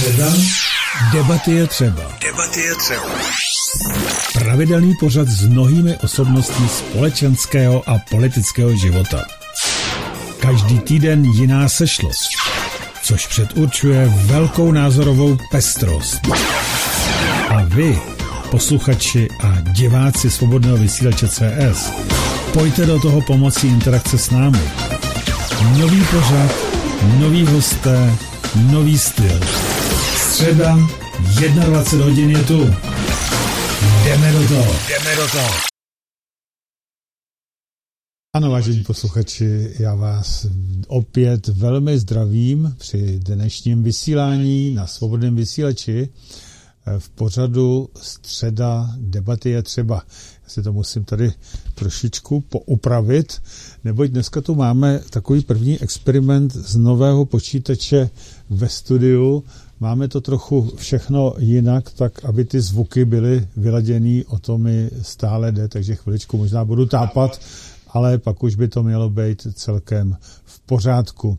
Středa, debaty je třeba. Debaty je třeba. Pravidelný pořad s mnohými osobnostmi společenského a politického života. Každý týden jiná sešlost, což předurčuje velkou názorovou pestrost. A vy, posluchači a diváci Svobodného vysílače CS, pojďte do toho pomocí interakce s námi. Nový pořad, nový hosté, nový styl. Středa, 21 hodin je tu. Jdeme do toho. Jdeme do toho. Ano, vážení posluchači, já vás opět velmi zdravím při dnešním vysílání na svobodném vysílači v pořadu středa debaty je třeba. Já si to musím tady trošičku poupravit, neboť dneska tu máme takový první experiment z nového počítače ve studiu. Máme to trochu všechno jinak, tak aby ty zvuky byly vyladěný, o to mi stále jde, takže chviličku možná budu tápat, ale pak už by to mělo být celkem v pořádku.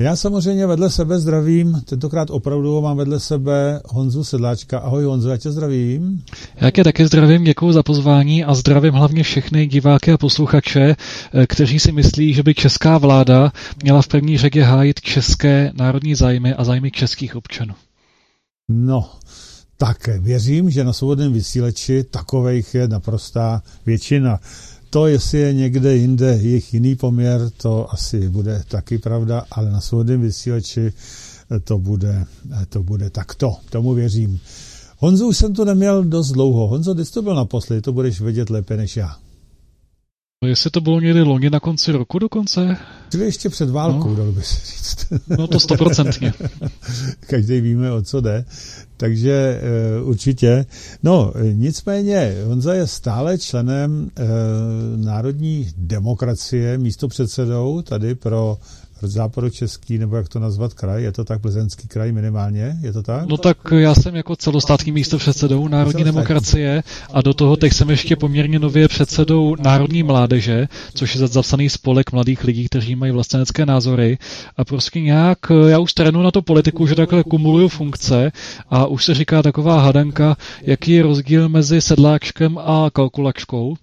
Já samozřejmě vedle sebe zdravím, tentokrát opravdu mám vedle sebe Honzu Sedláčka. Ahoj Honzo, já tě zdravím. Já tě také zdravím, děkuji za pozvání a zdravím hlavně všechny diváky a posluchače, eh, kteří si myslí, že by česká vláda měla v první řadě hájit české národní zájmy a zájmy českých občanů. No, tak věřím, že na svobodném vysíleči takových je naprostá většina. To, jestli je někde jinde jejich jiný poměr, to asi bude taky pravda, ale na svobodném vysílači to bude, to bude takto. Tomu věřím. Honzo, už jsem to neměl dost dlouho. Honzo, když to byl naposledy, to budeš vědět lépe než já. No, jestli to bylo někdy loni na konci roku dokonce? Čili ještě před válkou, no. dalo by se říct. No to stoprocentně. Každý víme, o co jde. Takže e, určitě. No, nicméně, Honza je stále členem e, Národní demokracie, místo předsedou tady pro západočeský, nebo jak to nazvat, kraj, je to tak, plzeňský kraj minimálně, je to tak? No tak já jsem jako celostátní místo předsedou Národní demokracie a do toho teď jsem ještě poměrně nově předsedou Národní mládeže, což je zapsaný spolek mladých lidí, kteří mají vlastenecké názory a prostě nějak, já už trénu na to politiku, že takhle kumuluju funkce a už se říká taková hadanka, jaký je rozdíl mezi sedláčkem a kalkulačkou.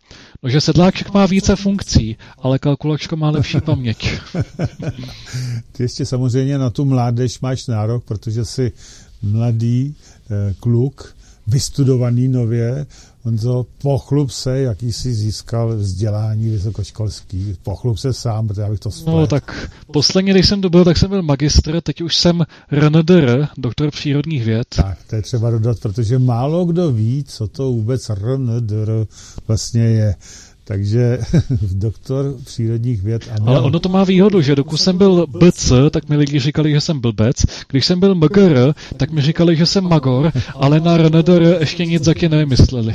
No, že sedláček má více funkcí, ale kalkulačka má lepší paměť. Ty ještě samozřejmě na tu mládež máš nárok, protože jsi mladý eh, kluk, vystudovaný nově, Honzo, pochlub se, jaký jsi získal vzdělání vysokoškolský. Pochlub se sám, protože já bych to splet. No tak posledně, když jsem to byl, tak jsem byl magistr, teď už jsem RNDR, doktor přírodních věd. Tak, to je třeba dodat, protože málo kdo ví, co to vůbec RNDR vlastně je. Takže doktor přírodních věd. A Ale ono to má výhodu, že dokud jsem byl BC, tak mi lidi říkali, že jsem blbec. Když jsem byl MGR, tak mi říkali, že jsem magor, ale na RNDR ještě nic taky nevymysleli.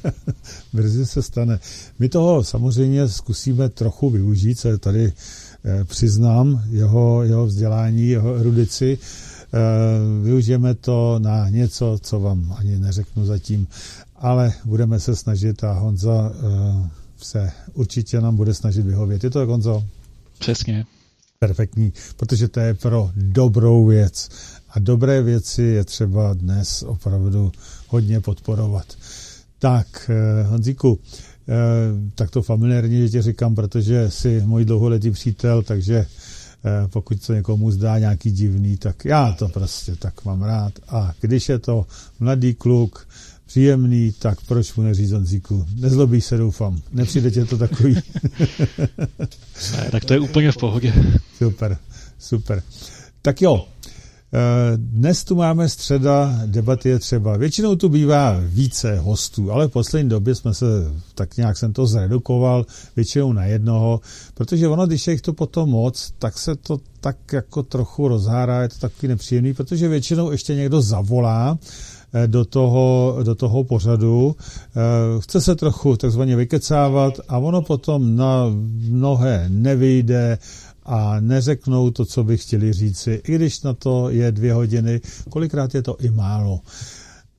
Brzy se stane. My toho samozřejmě zkusíme trochu využít, co tady eh, přiznám, jeho, jeho vzdělání, jeho erudici. Eh, využijeme to na něco, co vám ani neřeknu zatím ale budeme se snažit a Honza uh, se určitě nám bude snažit vyhovět. Je to tak, Honzo? Přesně. Perfektní, protože to je pro dobrou věc. A dobré věci je třeba dnes opravdu hodně podporovat. Tak, uh, Honzíku, uh, tak to familiárně tě říkám, protože jsi můj dlouholetý přítel, takže pokud se někomu zdá nějaký divný, tak já to prostě tak mám rád. A když je to mladý kluk, příjemný, tak proč mu neříct Honzíku? Nezlobí se, doufám. Nepřijde tě to takový? ne, tak to je úplně v pohodě. Super, super. Tak jo, eh, dnes tu máme středa, debaty je třeba. Většinou tu bývá více hostů, ale v poslední době jsme se, tak nějak jsem to zredukoval, většinou na jednoho, protože ono, když je jich to potom moc, tak se to tak jako trochu rozhárá, je to takový nepříjemný, protože většinou ještě někdo zavolá do toho, do toho pořadu. Eh, chce se trochu takzvaně vykecávat a ono potom na mnohé nevyjde a neřeknou to, co by chtěli říci, i když na to je dvě hodiny, kolikrát je to i málo.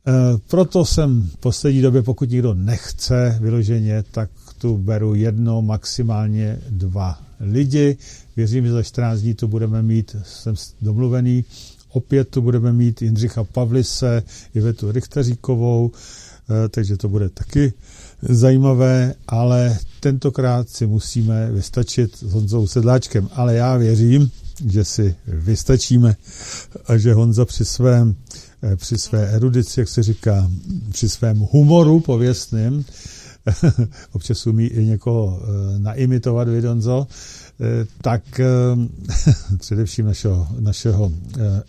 Eh, proto jsem v poslední době, pokud někdo nechce vyloženě, tak tu beru jedno, maximálně dva lidi. Věřím, že za 14 dní to budeme mít, jsem domluvený, opět tu budeme mít Jindřicha Pavlise, Ivetu Richteříkovou, eh, takže to bude taky zajímavé, ale tentokrát si musíme vystačit s Honzou Sedláčkem. Ale já věřím, že si vystačíme a že Honza při svém eh, při své erudici, jak se říká, při svém humoru pověstným, občas umí i někoho eh, naimitovat Vidonzo, tak především našeho, našeho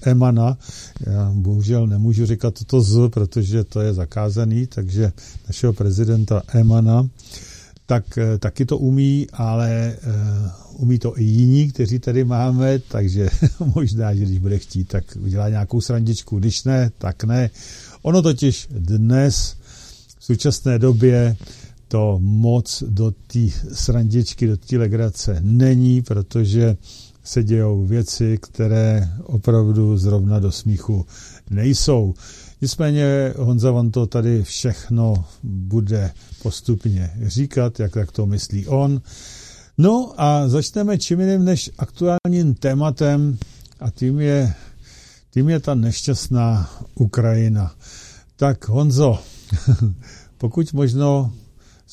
Emana, já bohužel nemůžu říkat toto z, protože to je zakázaný, takže našeho prezidenta Emana, tak taky to umí, ale umí to i jiní, kteří tady máme, takže možná, že když bude chtít, tak udělá nějakou srandičku, když ne, tak ne. Ono totiž dnes v současné době to moc do té srandičky, do té legrace není, protože se dějou věci, které opravdu zrovna do smíchu nejsou. Nicméně Honza vám to tady všechno bude postupně říkat, jak tak to myslí on. No a začneme čím jiným než aktuálním tématem a tím je, tím je ta nešťastná Ukrajina. Tak Honzo, pokud možno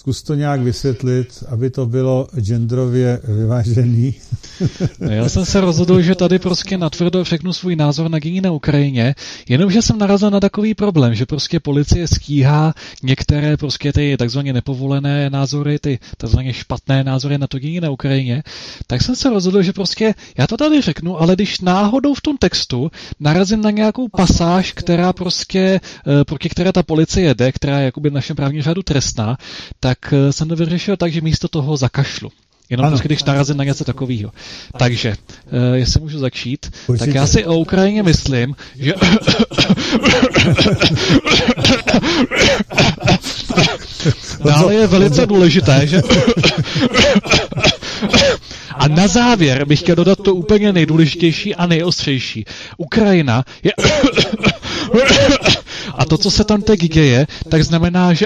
Zkus to nějak vysvětlit, aby to bylo genderově vyvážený. Já jsem se rozhodl, že tady prostě natvrdo řeknu svůj názor na dění na Ukrajině, jenomže jsem narazil na takový problém, že prostě policie stíhá některé prostě ty takzvaně nepovolené názory, ty takzvaně špatné názory na to dění na Ukrajině, tak jsem se rozhodl, že prostě já to tady řeknu, ale když náhodou v tom textu narazím na nějakou pasáž, která prostě, eh, proti které ta policie jede, která je jakoby v našem právním řádu trestná, tak eh, jsem to vyřešil tak, že místo toho zakašlu. Jenom ano. prostě, když narazím na něco takového. Takže, uh, jestli můžu začít, Určitě. tak já si o Ukrajině myslím, že... Dále je velice důležité, že... A na závěr bych chtěl dodat to úplně nejdůležitější a nejostřejší. Ukrajina je... A to, co se tam teď děje, tak znamená, že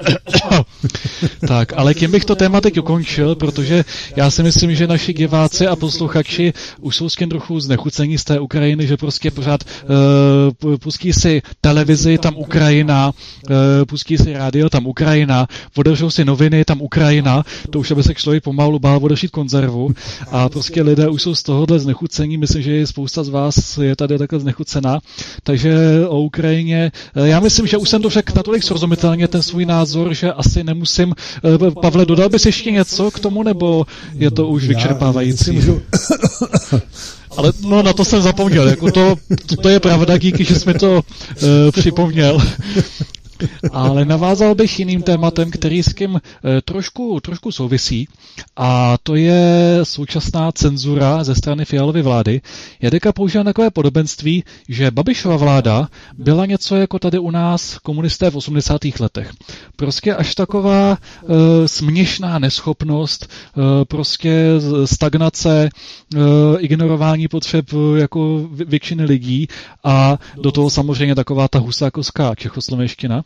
tak, ale tím bych to téma teď ukončil, protože já si myslím, že naši diváci a posluchači už jsou s tím trochu znechucení z té Ukrajiny, že prostě pořád uh, pustí si televizi, tam Ukrajina, uh, pustí si rádio, tam Ukrajina, otevřou si noviny, tam Ukrajina, to už aby se člověk pomalu bál odešít konzervu. A prostě lidé už jsou z tohohle znechucení, myslím, že spousta z vás je tady takhle znechucená, takže o Ukrajině, uh, já myslím, že už jsem to řekl natolik srozumitelně ten svůj názor, že asi nemusím. Eh, Pavle, dodal bys ještě něco k tomu, nebo je to už vyčerpávající? Můžu... Ale no, na to jsem zapomněl. Jako to, to, to je pravda, díky, že jsi mi to uh, připomněl. Ale navázal bych jiným tématem, který s tím eh, trošku, trošku souvisí, a to je současná cenzura ze strany Fialovy vlády. Jadeka používá takové podobenství, že Babišova vláda byla něco jako tady u nás komunisté v 80. letech. Prostě až taková e, směšná neschopnost, e, prostě stagnace, e, ignorování potřeb jako většiny lidí a do toho samozřejmě taková ta husákovská čechoslovenština.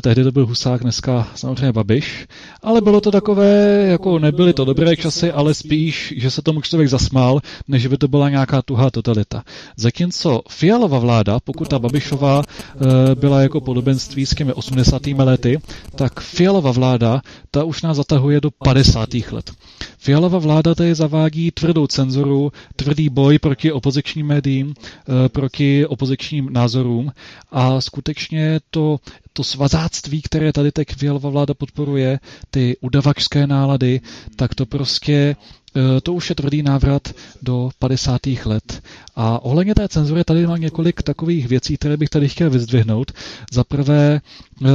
tehdy to byl Husák, dneska samozřejmě Babiš, ale bylo to takové, jako nebyly to dobré časy, ale spíš, že se tomu člověk zasmál, než by to byla nějaká tuhá totalita. Zatímco Fialová vláda, pokud ta Babišová eh, byla jako podobenství s těmi 80. lety, tak Fialová vláda, ta už nás zatahuje do 50. let. Fialová vláda tady zavádí tvrdou cenzuru, tvrdý boj proti opozičním médiím, eh, proti opozičním názorům a skutečně to, to svazáctví, které tady teď Fialová vláda podporuje, ty udavačské nálady, tak to prostě Eh, to už je tvrdý návrat do 50. let. A ohledně té cenzury tady mám několik takových věcí, které bych tady chtěl vyzdvihnout. Za prvé eh,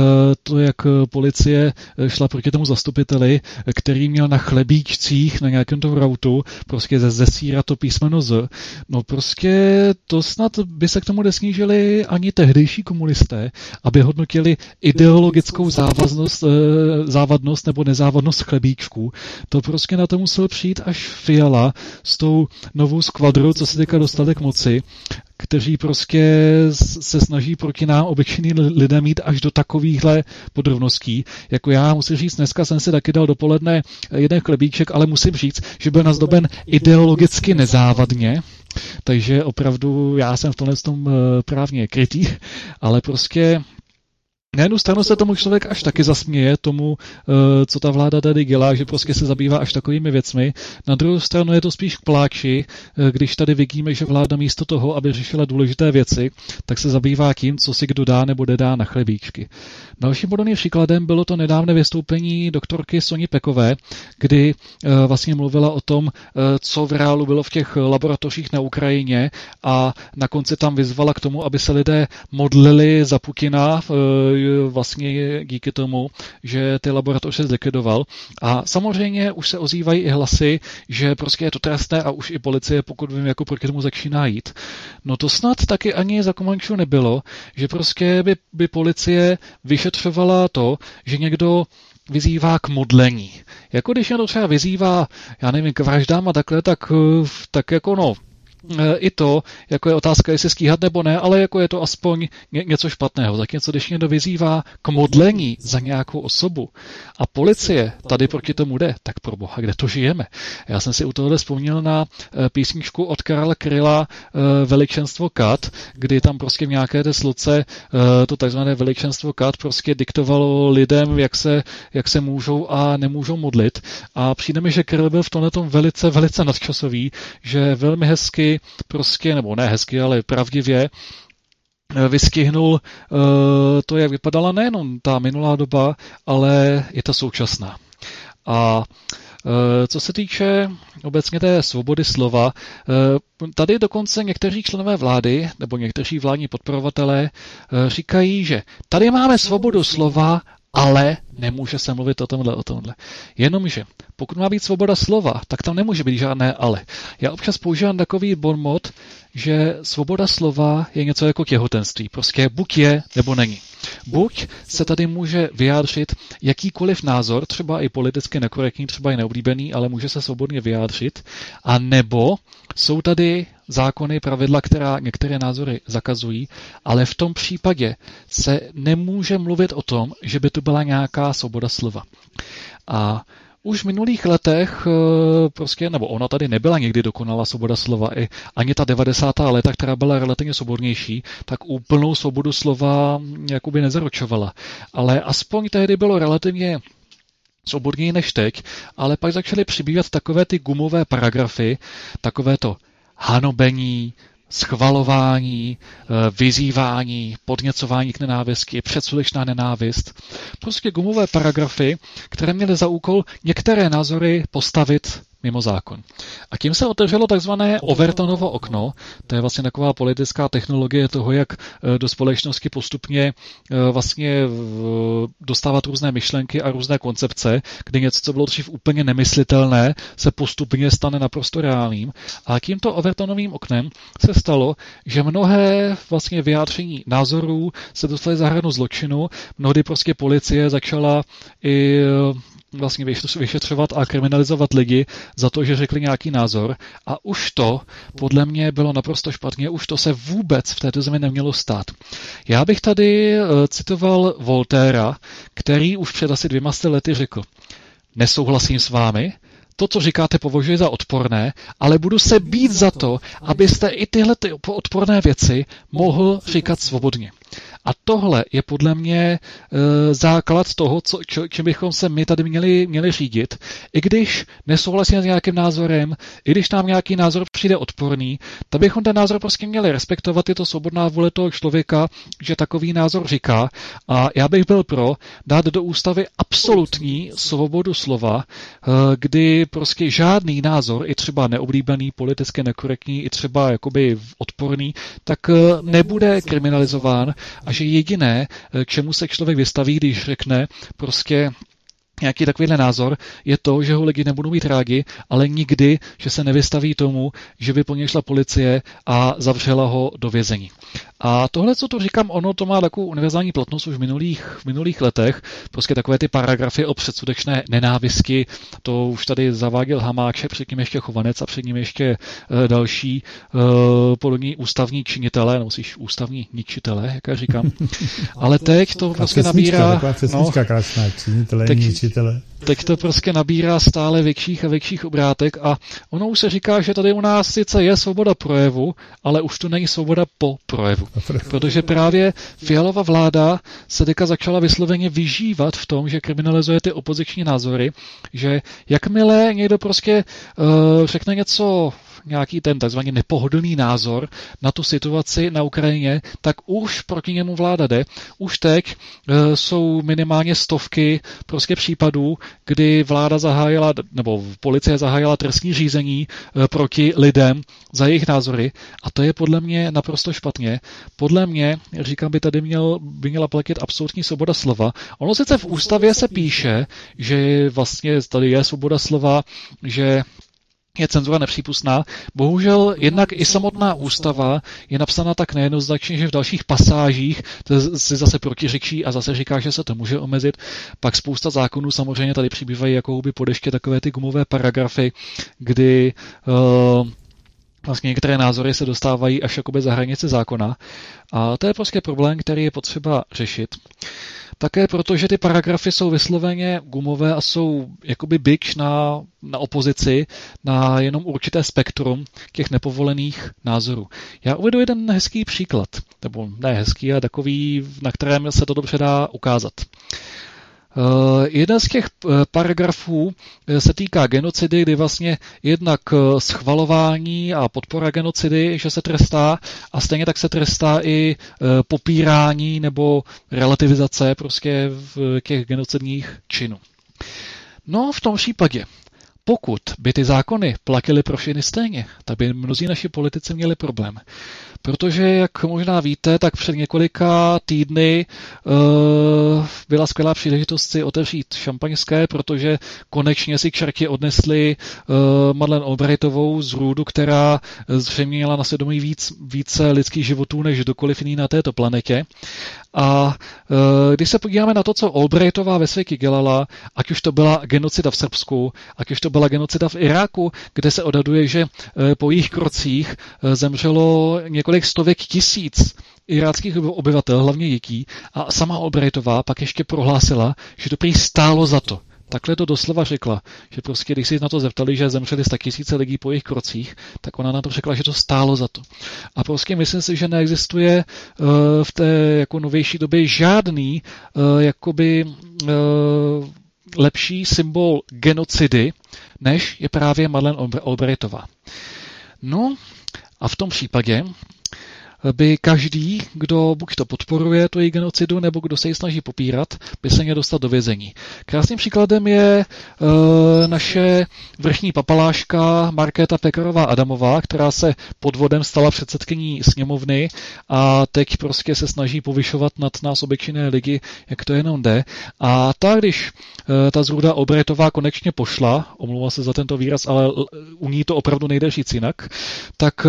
to, jak policie šla proti tomu zastupiteli, který měl na chlebíčcích na nějakém tom rautu prostě ze, zesírat to písmeno Z. No prostě to snad by se k tomu nesnížili ani tehdejší komunisté, aby hodnotili ideologickou závaznost, eh, závadnost nebo nezávadnost chlebíčků. To prostě na to musel přijít až Fiala s tou novou skvadrou, co se teďka dostali k moci, kteří prostě se snaží proti nám obyčejný lidé mít až do takovýchhle podrobností. Jako já musím říct, dneska jsem si taky dal dopoledne jeden chlebíček, ale musím říct, že byl nazdoben ideologicky nezávadně, takže opravdu já jsem v tomhle tom právně krytý, ale prostě na jednu stranu se tomu člověk až taky zasměje tomu, eh, co ta vláda tady dělá, že prostě se zabývá až takovými věcmi. Na druhou stranu je to spíš k pláči, eh, když tady vidíme, že vláda místo toho, aby řešila důležité věci, tak se zabývá tím, co si kdo dá nebo nedá na chlebíčky. Dalším podobným příkladem bylo to nedávné vystoupení doktorky Soni Pekové, kdy eh, vlastně mluvila o tom, co v reálu bylo v těch laboratořích na Ukrajině a na konci tam vyzvala k tomu, aby se lidé modlili za Putina vlastně díky tomu, že ty laboratoře zlikvidoval. A samozřejmě už se ozývají i hlasy, že prostě je to trestné a už i policie, pokud vím, jako proti tomu začíná jít. No to snad taky ani za Komančů nebylo, že prostě by, by policie vyšetřovala to, že někdo vyzývá k modlení. Jako když někdo třeba vyzývá, já nevím, k vraždám a takhle, tak, tak jako no, i to, jako je otázka, jestli skýhat nebo ne, ale jako je to aspoň něco špatného. Zatímco když někdo vyzývá k modlení za nějakou osobu a policie tady proti tomu jde, tak pro boha, kde to žijeme? Já jsem si u tohohle vzpomněl na e, písničku od Karla Kryla e, Veličenstvo kat, kdy tam prostě v nějaké té sloce to takzvané Veličenstvo kat prostě diktovalo lidem, jak se, jak se můžou a nemůžou modlit. A přijde mi, že Kryl byl v tomhle velice, velice nadčasový, že velmi hezky prostě, nebo ne hezky, ale pravdivě eh, vystihnul uh, to, jak vypadala nejenom ta minulá doba, ale i ta současná. A uh, co se týče obecně té svobody slova, tady dokonce někteří členové vlády nebo někteří vládní podporovatelé říkají, že tady máme svobodu slova, ale nemůže se mluvit o tomhle, o tomhle. Jenomže, pokud má být svoboda slova, tak tam nemůže být žádné ale. Já občas používám takový bonmot, že svoboda slova je něco jako těhotenství. Prostě buď je, nebo není. Buď se tady může vyjádřit jakýkoliv názor, třeba i politicky nekorektní, třeba i neoblíbený, ale může se svobodně vyjádřit, a nebo jsou tady zákony, pravidla, která některé názory zakazují, ale v tom případě se nemůže mluvit o tom, že by tu byla nějaká svoboda slova. A už v minulých letech eh, prostě, nebo ona tady nebyla někdy dokonalá svoboda slova, i ani ta 90. léta, která byla relativně svobodnější, tak úplnou svobodu slova jakoby nezaručovala. Ale aspoň tehdy bylo relativně svobodněji než teď, ale pak začaly přibývat takové ty gumové paragrafy, takové to hanobení, schvalování, eh, vyzývání, podněcování k nenávisti, předsudečná nenávist. Prostě gumové paragrafy, které měly za úkol některé názory postavit mimo zákon. A tím se otevřelo takzvané Overtonovo okno, to je vlastně taková politická technologie toho, jak eh, do společnosti postupně eh, vlastně dostávat různé myšlenky a různé koncepce, kdy něco, co bylo dřív úplně nemyslitelné, se postupně stane naprosto reálným. A tímto Overtonovým oknem se stalo, že mnohé vlastně vyjádření názorů se dostaly za hranu zločinu, mnohdy prostě policie začala i vlastně vyšetřovat a kriminalizovat lidi za to, že řekli nějaký názor a už to podle mě bylo naprosto špatně, už to se vůbec v této zemi nemělo stát. Já bych tady eh, citoval Voltéra, který už před asi dvěma lety řekl, nesouhlasím s vámi, to, co říkáte, považuji za odporné, ale budu se být za to, abyste i tyhle ty odporné věci mohl říkat svobodně. A tohle je podle mě e, základ toho, co, čo, čím bychom se my tady měli, měli řídit. I když nesouhlasíme s nějakým názorem, i když nám nějaký názor přijde odporný, tak bychom ten názor prostě měli respektovat. Je to svobodná vůle toho člověka, že takový názor říká. A já bych byl pro dát do ústavy absolutní svobodu slova, e, kdy prostě žádný názor, i třeba neoblíbený, politicky nekorektní, i třeba jakoby odporný, tak e, nebude kriminalizován a že jediné, eh, k čemu se člověk vystaví, když řekne prostě nějaký takovýhle názor, je to, že ho lidi nebudou mít rádi, ale nikdy, že se nevystaví tomu, že by po něj šla policie a zavřela ho do vězení. A tohle, co to říkám, ono to má takovou univerzální platnost už v minulých, v minulých letech. Prostě takové ty paragrafy o předsudečné nenávisti, to už tady zaváděl Hamáček, před ním ještě Chovanec a před ním ještě uh, další uh, podobní ústavní činitelé, nebo spíš ústavní ničitelé, jak já říkám. Ale teď to prostě nabírá... No, krásná, činitelé, teď, učitele. Teď to prostě nabírá stále větších a větších obrátek a ono už se říká, že tady u nás sice je svoboda projevu, ale už to není svoboda po projevu. Protože právě Fialova vláda se teďka začala vysloveně vyžívat v tom, že kriminalizuje ty opoziční názory, že jakmile někdo prostě uh, řekne něco nějaký ten takzvaný nepohodlný názor na tu situaci na Ukrajině, tak už proti němu vláda jde. Už teď e, jsou minimálně stovky prostě případů, kdy vláda zahájila, nebo policie zahájila trestní řízení e, proti lidem za jejich názory a to je podle mě naprosto špatně. Podle mě, říkám, by tady měl, by měla platit absolutní svoboda slova. Ono sice v ústavě se píše, že vlastně tady je svoboda slova, že je cenzura nepřípustná. Bohužel jednak i samotná ústava je napsána tak nejednoznačně, že v dalších pasážích to si zase protiřečí a zase říká, že se to může omezit. Pak spousta zákonů samozřejmě tady přibývají jako by podeštět takové ty gumové paragrafy, kdy uh, vlastně některé názory se dostávají až jakoby za hranice zákona. A to je prostě problém, který je potřeba řešit. Také proto, že ty paragrafy jsou vysloveně gumové a jsou jakoby byč na, na opozici, na jenom určité spektrum těch nepovolených názorů. Já uvedu jeden hezký příklad, nebo ne hezký, ale takový, na kterém se to dobře dá ukázat. Eh, jeden z těch eh, paragrafů eh, se týká genocidy, kdy vlastně jednak schvalování a podpora genocidy, že se trestá a stejně tak se trestá i popírání nebo relativizace prostě v těch genocidních činů. No, v tom případě, pokud by ty zákony platily pro všechny stejně, tak by mnozí naši politici měli problém protože, jak možná víte, tak před několika týdny uh, byla skvělá příležitost si otevřít šampaňské, protože konečně si čerti odnesli uh, Madeleine Albrightovou z Růdu, která zřejmě měla na svědomí víc, více lidských životů než kdokoliv jiný na této planetě. A e, když se podíváme na to, co Albrightová ve světě dělala, ať už to byla genocida v Srbsku, ať už to byla genocida v Iráku, kde se odhaduje, že e, po jejich krocích e, zemřelo několik stovek tisíc iráckých obyvatel, hlavně dětí, a sama Albrightová pak ještě prohlásila, že to prý stálo za to. Takhle to doslova řekla, že prostě, když si na to zeptali, že zemřeli tisíce lidí po jejich krocích, tak ona na to řekla, že to stálo za to. A prostě myslím si, že neexistuje uh, v té jako novější době žádný uh, jakoby uh, lepší symbol genocidy, než je právě Madeleine Albrightová. No a v tom případě by každý, kdo buď to podporuje tu její genocidu, nebo kdo se ji snaží popírat, by se měl dostat do vězení. Krásným příkladem je e, naše vrchní papaláška Markéta Pekarová Adamová, která se podvodem stala předsedkyní sněmovny a teď prostě se snaží povyšovat nad nás obyčejné lidi, jak to jenom jde. A ta, když e, ta zruda Obretová konečně pošla, omlouvám se za tento výraz, ale u ní to opravdu nejde říct jinak, tak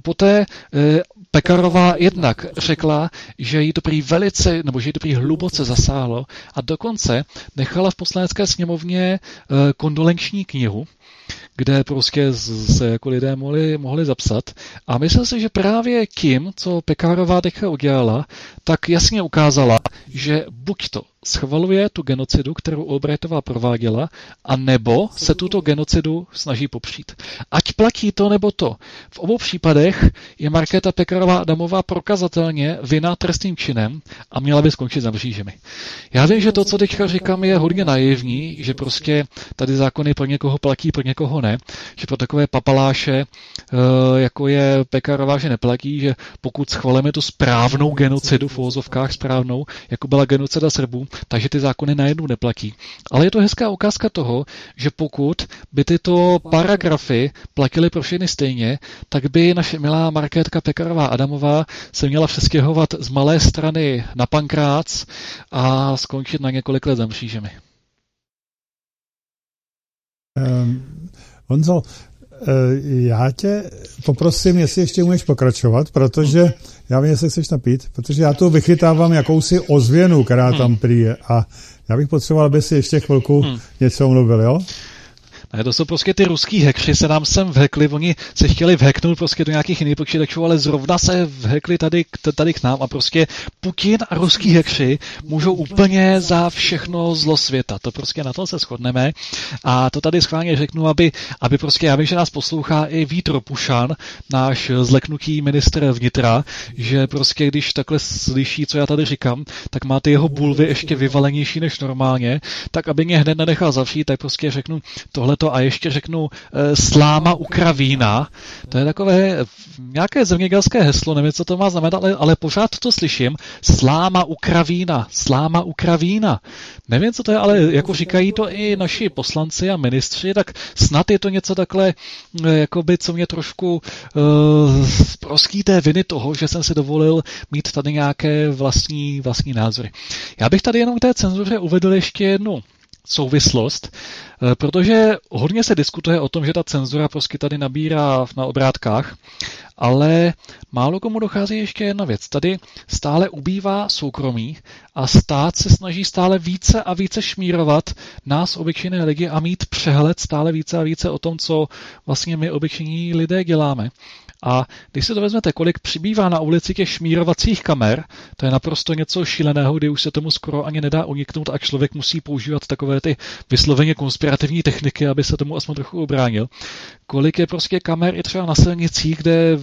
poté eh, Pekarová jednak řekla, že jí to prý velice, nebo že jí to prý hluboce zasáhlo a dokonce nechala v poslanecké sněmovně eh, kondolenční knihu, kde prostě se jako lidé mohli, mohli zapsat. A myslím si, že právě tím, co Pekárová teďka udělala, tak jasně ukázala, že buď to schvaluje tu genocidu, kterou Albrightová prováděla, a nebo se tuto genocidu snaží popřít. Ať platí to nebo to. V obou případech je Markéta Pekarová Adamová prokazatelně vina trestným činem a měla by skončit za mřížemi. Já vím, že to, co teďka říkám, je hodně naivní, že prostě tady zákony pro někoho platí, pro někoho ne, že pro takové papaláše, eh, jako je Pekarová, že neplatí, že pokud schvalujeme tu správnou genocidu, v ozovkách správnou, jako byla genocida Srbů, takže ty zákony najednou neplatí. Ale je to hezká ukázka toho, že pokud by tyto paragrafy platily pro všechny stejně, tak by naše milá Markétka Pekarová Adamová se měla přestěhovat z malé strany na Pankrác a skončit na několik let za mřížemi. Um, Honzo, já tě poprosím, jestli ještě umíš pokračovat, protože já vím, jestli chceš napít, protože já tu vychytávám jakousi ozvěnu, která tam hmm. prý je a já bych potřeboval, aby si ještě chvilku hmm. něco mluvil, jo? Ne, to jsou prostě ty ruský hackři, se nám sem vhekli, oni se chtěli vheknout prostě do nějakých jiných počítačů, ale zrovna se vhekli tady, tady k nám a prostě Putin a ruský hackři můžou úplně za všechno zlo světa. To prostě na to se shodneme a to tady schválně řeknu, aby, aby prostě, já vím, že nás poslouchá i Vítro Pušan, náš zleknutý ministr vnitra, že prostě když takhle slyší, co já tady říkám, tak má ty jeho bulvy ještě vyvalenější než normálně, tak aby mě hned nenechal zavřít, tak prostě řeknu tohleto a ještě řeknu e, sláma ukravína. To je takové nějaké zemědělské heslo, nevím, co to má znamenat, ale, ale pořád to slyším. Sláma ukravína, sláma ukravína. Nevím, co to je, ale jako říkají to i naši poslanci a ministři, tak snad je to něco takhle, e, jakoby, co mě trošku uh, proský té viny toho, že jsem si dovolil mít tady nějaké vlastní, vlastní názory. Já bych tady jenom k té cenzuře uvedl ještě jednu souvislost, eh, protože hodně se diskutuje o tom, že ta cenzura prostě tady nabírá na obrátkách, ale málo komu dochází ještě jedna věc. Tady stále ubývá soukromí a stát se snaží stále více a více šmírovat nás, obyčejné lidi, a mít přehled stále více a více o tom, co vlastně my, obyčejní lidé, děláme. A když si to vezmete, kolik přibývá na ulici těch šmírovacích kamer, to je naprosto něco šíleného, kdy už se tomu skoro ani nedá uniknout a člověk musí používat takové ty vysloveně konspirativní techniky, aby se tomu aspoň trochu obránil. Kolik je prostě kamer i třeba na silnicích, kde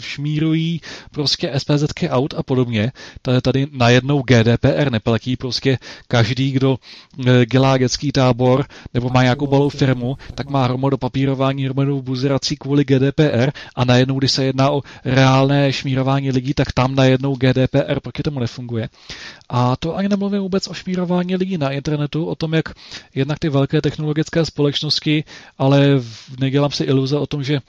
šmírují prostě SPZky aut a podobně. Tady, tady najednou GDPR neplatí, prostě každý, kdo e, dělá dětský tábor nebo má nějakou balou firmu, tak má hromadu papírování, hromadu buzerací kvůli GDPR a najednou, když se jedná o reálné šmírování lidí, tak tam najednou GDPR proti tomu nefunguje. A to ani nemluvím vůbec o šmírování lidí na internetu, o tom, jak jednak ty velké technologické společnosti, ale nedělám si iluze o tom, že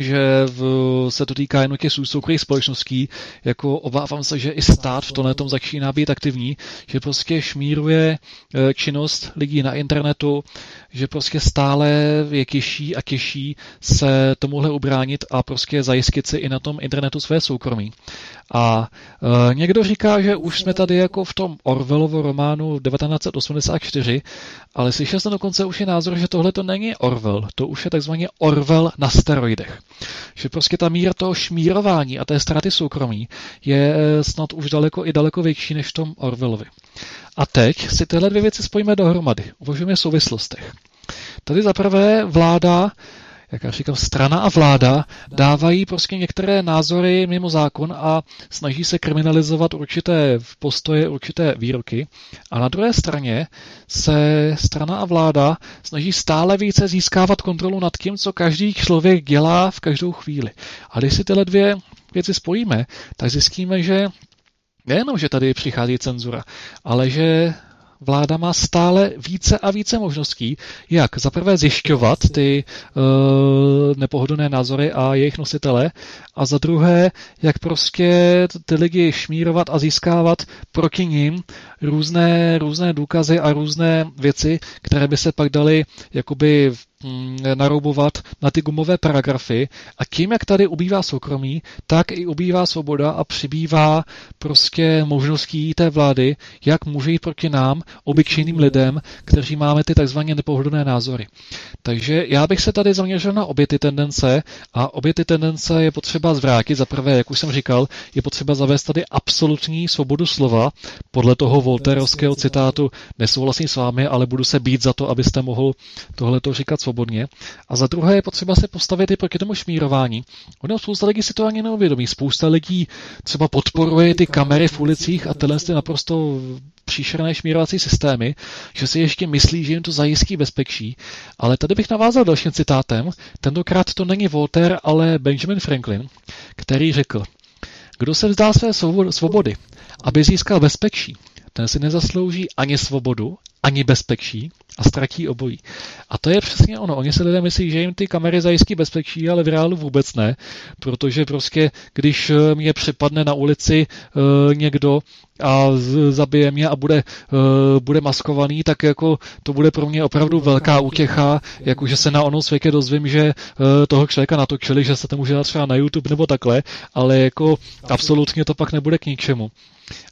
že v, se to týká jenom těch soukromých společností, jako obávám se, že i stát v tomhle tom začíná být aktivní, že prostě šmíruje e, činnost lidí na internetu, že prostě stále je těžší a těžší se tomuhle ubránit a prostě zajistit si i na tom internetu své soukromí. A e, někdo říká, že už jsme tady jako v tom Orwellovo románu 1984, ale slyšel jsem dokonce už i názor, že tohle to není Orwell, to už je takzvaně Orwell na steroidech. Že prostě ta míra toho šmírování a té ztráty soukromí je e, snad už daleko i daleko větší než v tom Orwellovi. A teď si tyhle dvě věci spojíme dohromady. Uvažujeme v souvislostech. Tady zaprvé vláda jak já říkám, strana a vláda dávají prostě některé názory mimo zákon a snaží se kriminalizovat určité postoje, určité výroky. A na druhé straně se strana a vláda snaží stále více získávat kontrolu nad tím, co každý člověk dělá v každou chvíli. A když si tyhle dvě věci spojíme, tak zjistíme, že nejenom, že tady přichází cenzura, ale že vláda má stále více a více možností, jak zaprvé zjišťovat ty uh, nepohodlné názory a jejich nositele a za druhé, jak prostě ty lidi šmírovat a získávat proti ním různé, různé důkazy a různé věci, které by se pak daly jakoby naroubovat na ty gumové paragrafy a tím, jak tady ubývá soukromí, tak i ubývá svoboda a přibývá prostě možností té vlády, jak může jít proti nám, obyčejným lidem, kteří máme ty takzvaně nepohodlné názory. Takže já bych se tady zaměřil na obě ty tendence a obě ty tendence je potřeba zvrátit. Za prvé, jak už jsem říkal, je potřeba zavést tady absolutní svobodu slova. Podle toho Volterovského citátu nesouhlasím s vámi, ale budu se být za to, abyste mohl tohleto říkat svobodně svobodně. A za druhé je potřeba se postavit i proti tomu šmírování. Ono spousta lidí si to ani neuvědomí. Spousta lidí třeba podporuje ty kamery v ulicích a tyhle ty naprosto příšerné šmírovací systémy, že si ještě myslí, že jim to zajistí bezpečí. Ale tady bych navázal dalším citátem. Tentokrát to není Voltaire, ale Benjamin Franklin, který řekl, kdo se vzdá své svobody, aby získal bezpečí, ten si nezaslouží ani svobodu, ani bezpečí a ztratí obojí. A to je přesně ono. Oni se lidé myslí, že jim ty kamery zajistí bezpečí, ale v reálu vůbec ne, protože prostě, když eh, mě přepadne na ulici uh, někdo a zabije mě a bude, uh, bude maskovaný, tak jako to bude pro mě opravdu velká útěcha, jako že se na onom světě dozvím, že uh, toho člověka natočili, že se to může dát třeba na YouTube nebo takhle, ale jako absolutně to pak nebude k ničemu.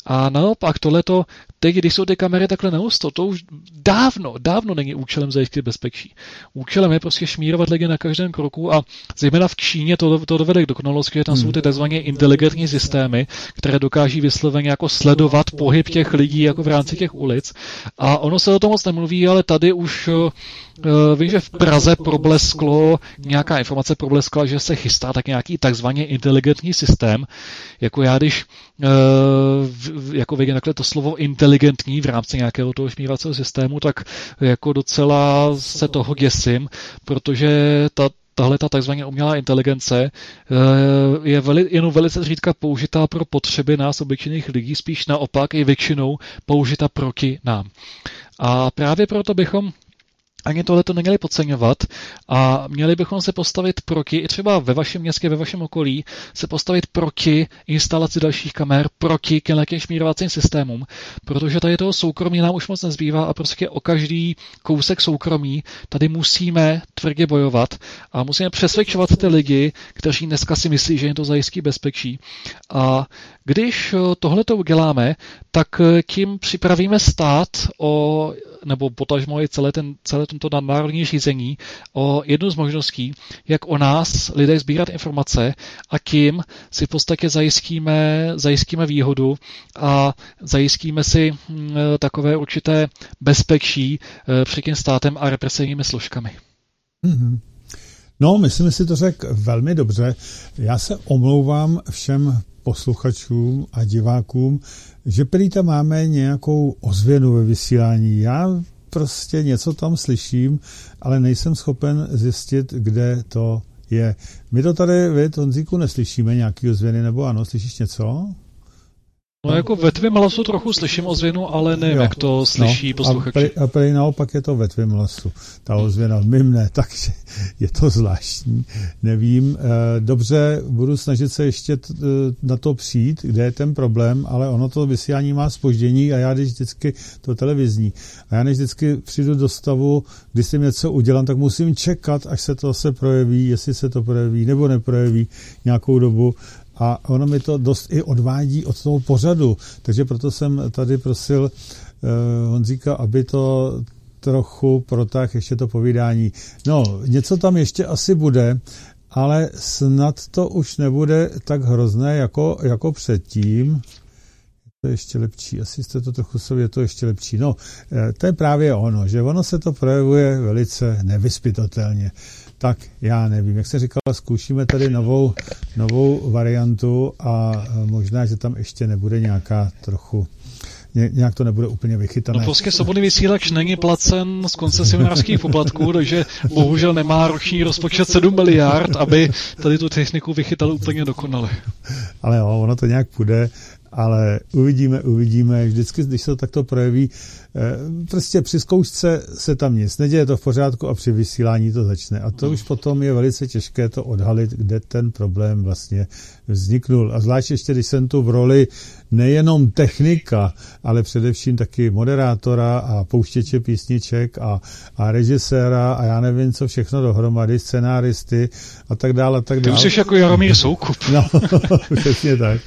A naopak tohleto, teď, když jsou ty kamery takhle nehusto, to už dávno, dávno není účelem zajistit bezpečí. Účelem je prostě šmírovat lidi na každém kroku a zejména v Číně to, to dovede k dokonalosti, že tam hmm. jsou ty tzv. inteligentní systémy, které dokáží vysloveně jako sledovat pohyb těch lidí jako v rámci těch ulic. A ono se o tom moc nemluví, ale tady už uh, vím, že v Praze problesklo, nějaká informace probleskla, že se chystá tak nějaký takzvaně inteligentní systém. Jako já, když uh, jako vidím takhle to slovo inteligentní v rámci nějakého toho šmívacího systému, tak jako docela se toho děsím, protože ta, tahle ta takzvaně umělá inteligence eh, je veli, jenom velice zřídka použitá pro potřeby nás, obyčejných lidí, spíš naopak je většinou použita proti nám. A právě proto bychom ani tohle to neměli podceňovat a měli bychom se postavit proti, i třeba ve vašem městě, ve vašem okolí, se postavit proti instalaci dalších kamer, proti těmhle šmírovacím systémům, protože tady toho soukromí nám už moc nezbývá a prostě o každý kousek soukromí tady musíme tvrdě bojovat a musíme přesvědčovat ty lidi, kteří dneska si myslí, že jim to zajistí bezpečí. A když tohle to uděláme, tak tím připravíme stát o nebo potažmo i celé, ten, celé tento národní řízení o jednu z možností, jak o nás lidé sbírat informace a tím si v podstatě zajistíme, zajistíme výhodu a zajistíme si hm, takové určité bezpečí eh, před tím státem a represivními složkami. Mm-hmm. No, myslím si to řekl velmi dobře. Já se omlouvám všem posluchačům a divákům, že prý tam máme nějakou ozvěnu ve vysílání. Já prostě něco tam slyším, ale nejsem schopen zjistit, kde to je. My to tady, vy, Honzíku, neslyšíme nějaký ozvěny, nebo ano, slyšíš něco? No jako ve tvém hlasu trochu slyším ozvěnu, ale nevím, jo. jak to slyší no, posluchači. A prý naopak je to ve tvém hlasu, ta ozvěna, mým ne, takže je to zvláštní. Nevím, eh, dobře, budu snažit se ještě eh, na to přijít, kde je ten problém, ale ono to vysílání má spoždění a já když vždycky to televizní, a já než vždycky přijdu do stavu, když si něco udělám, tak musím čekat, až se to se projeví, jestli se to projeví nebo neprojeví nějakou dobu a ono mi to dost i odvádí od toho pořadu, takže proto jsem tady prosil uh, Honzíka, aby to trochu protáh ještě to povídání. No, něco tam ještě asi bude, ale snad to už nebude tak hrozné jako, jako předtím. To je ještě lepší, asi jste to trochu sobě, to ještě lepší. No, eh, to je právě ono, že ono se to projevuje velice nevyspytatelně tak já nevím. Jak se říkal, zkoušíme tady novou, novou variantu a možná, že tam ještě nebude nějaká trochu nějak to nebude úplně vychytané. No prostě svobodný vysílač není placen z koncesionářských poplatků, takže bohužel nemá roční rozpočet 7 miliard, aby tady tu techniku vychytal úplně dokonale. Ale jo, ono to nějak půjde ale uvidíme, uvidíme. Vždycky, když se to takto projeví, eh, prostě při zkoušce se tam nic neděje, to v pořádku a při vysílání to začne. A to už potom je velice těžké to odhalit, kde ten problém vlastně vzniknul. A zvlášť ještě, když jsem tu v roli nejenom technika, ale především taky moderátora a pouštěče písniček a, a režiséra a já nevím, co všechno dohromady, scenáristy a tak dále. A tak dále. Ty jsi jako Jaromír Soukup. No, přesně tak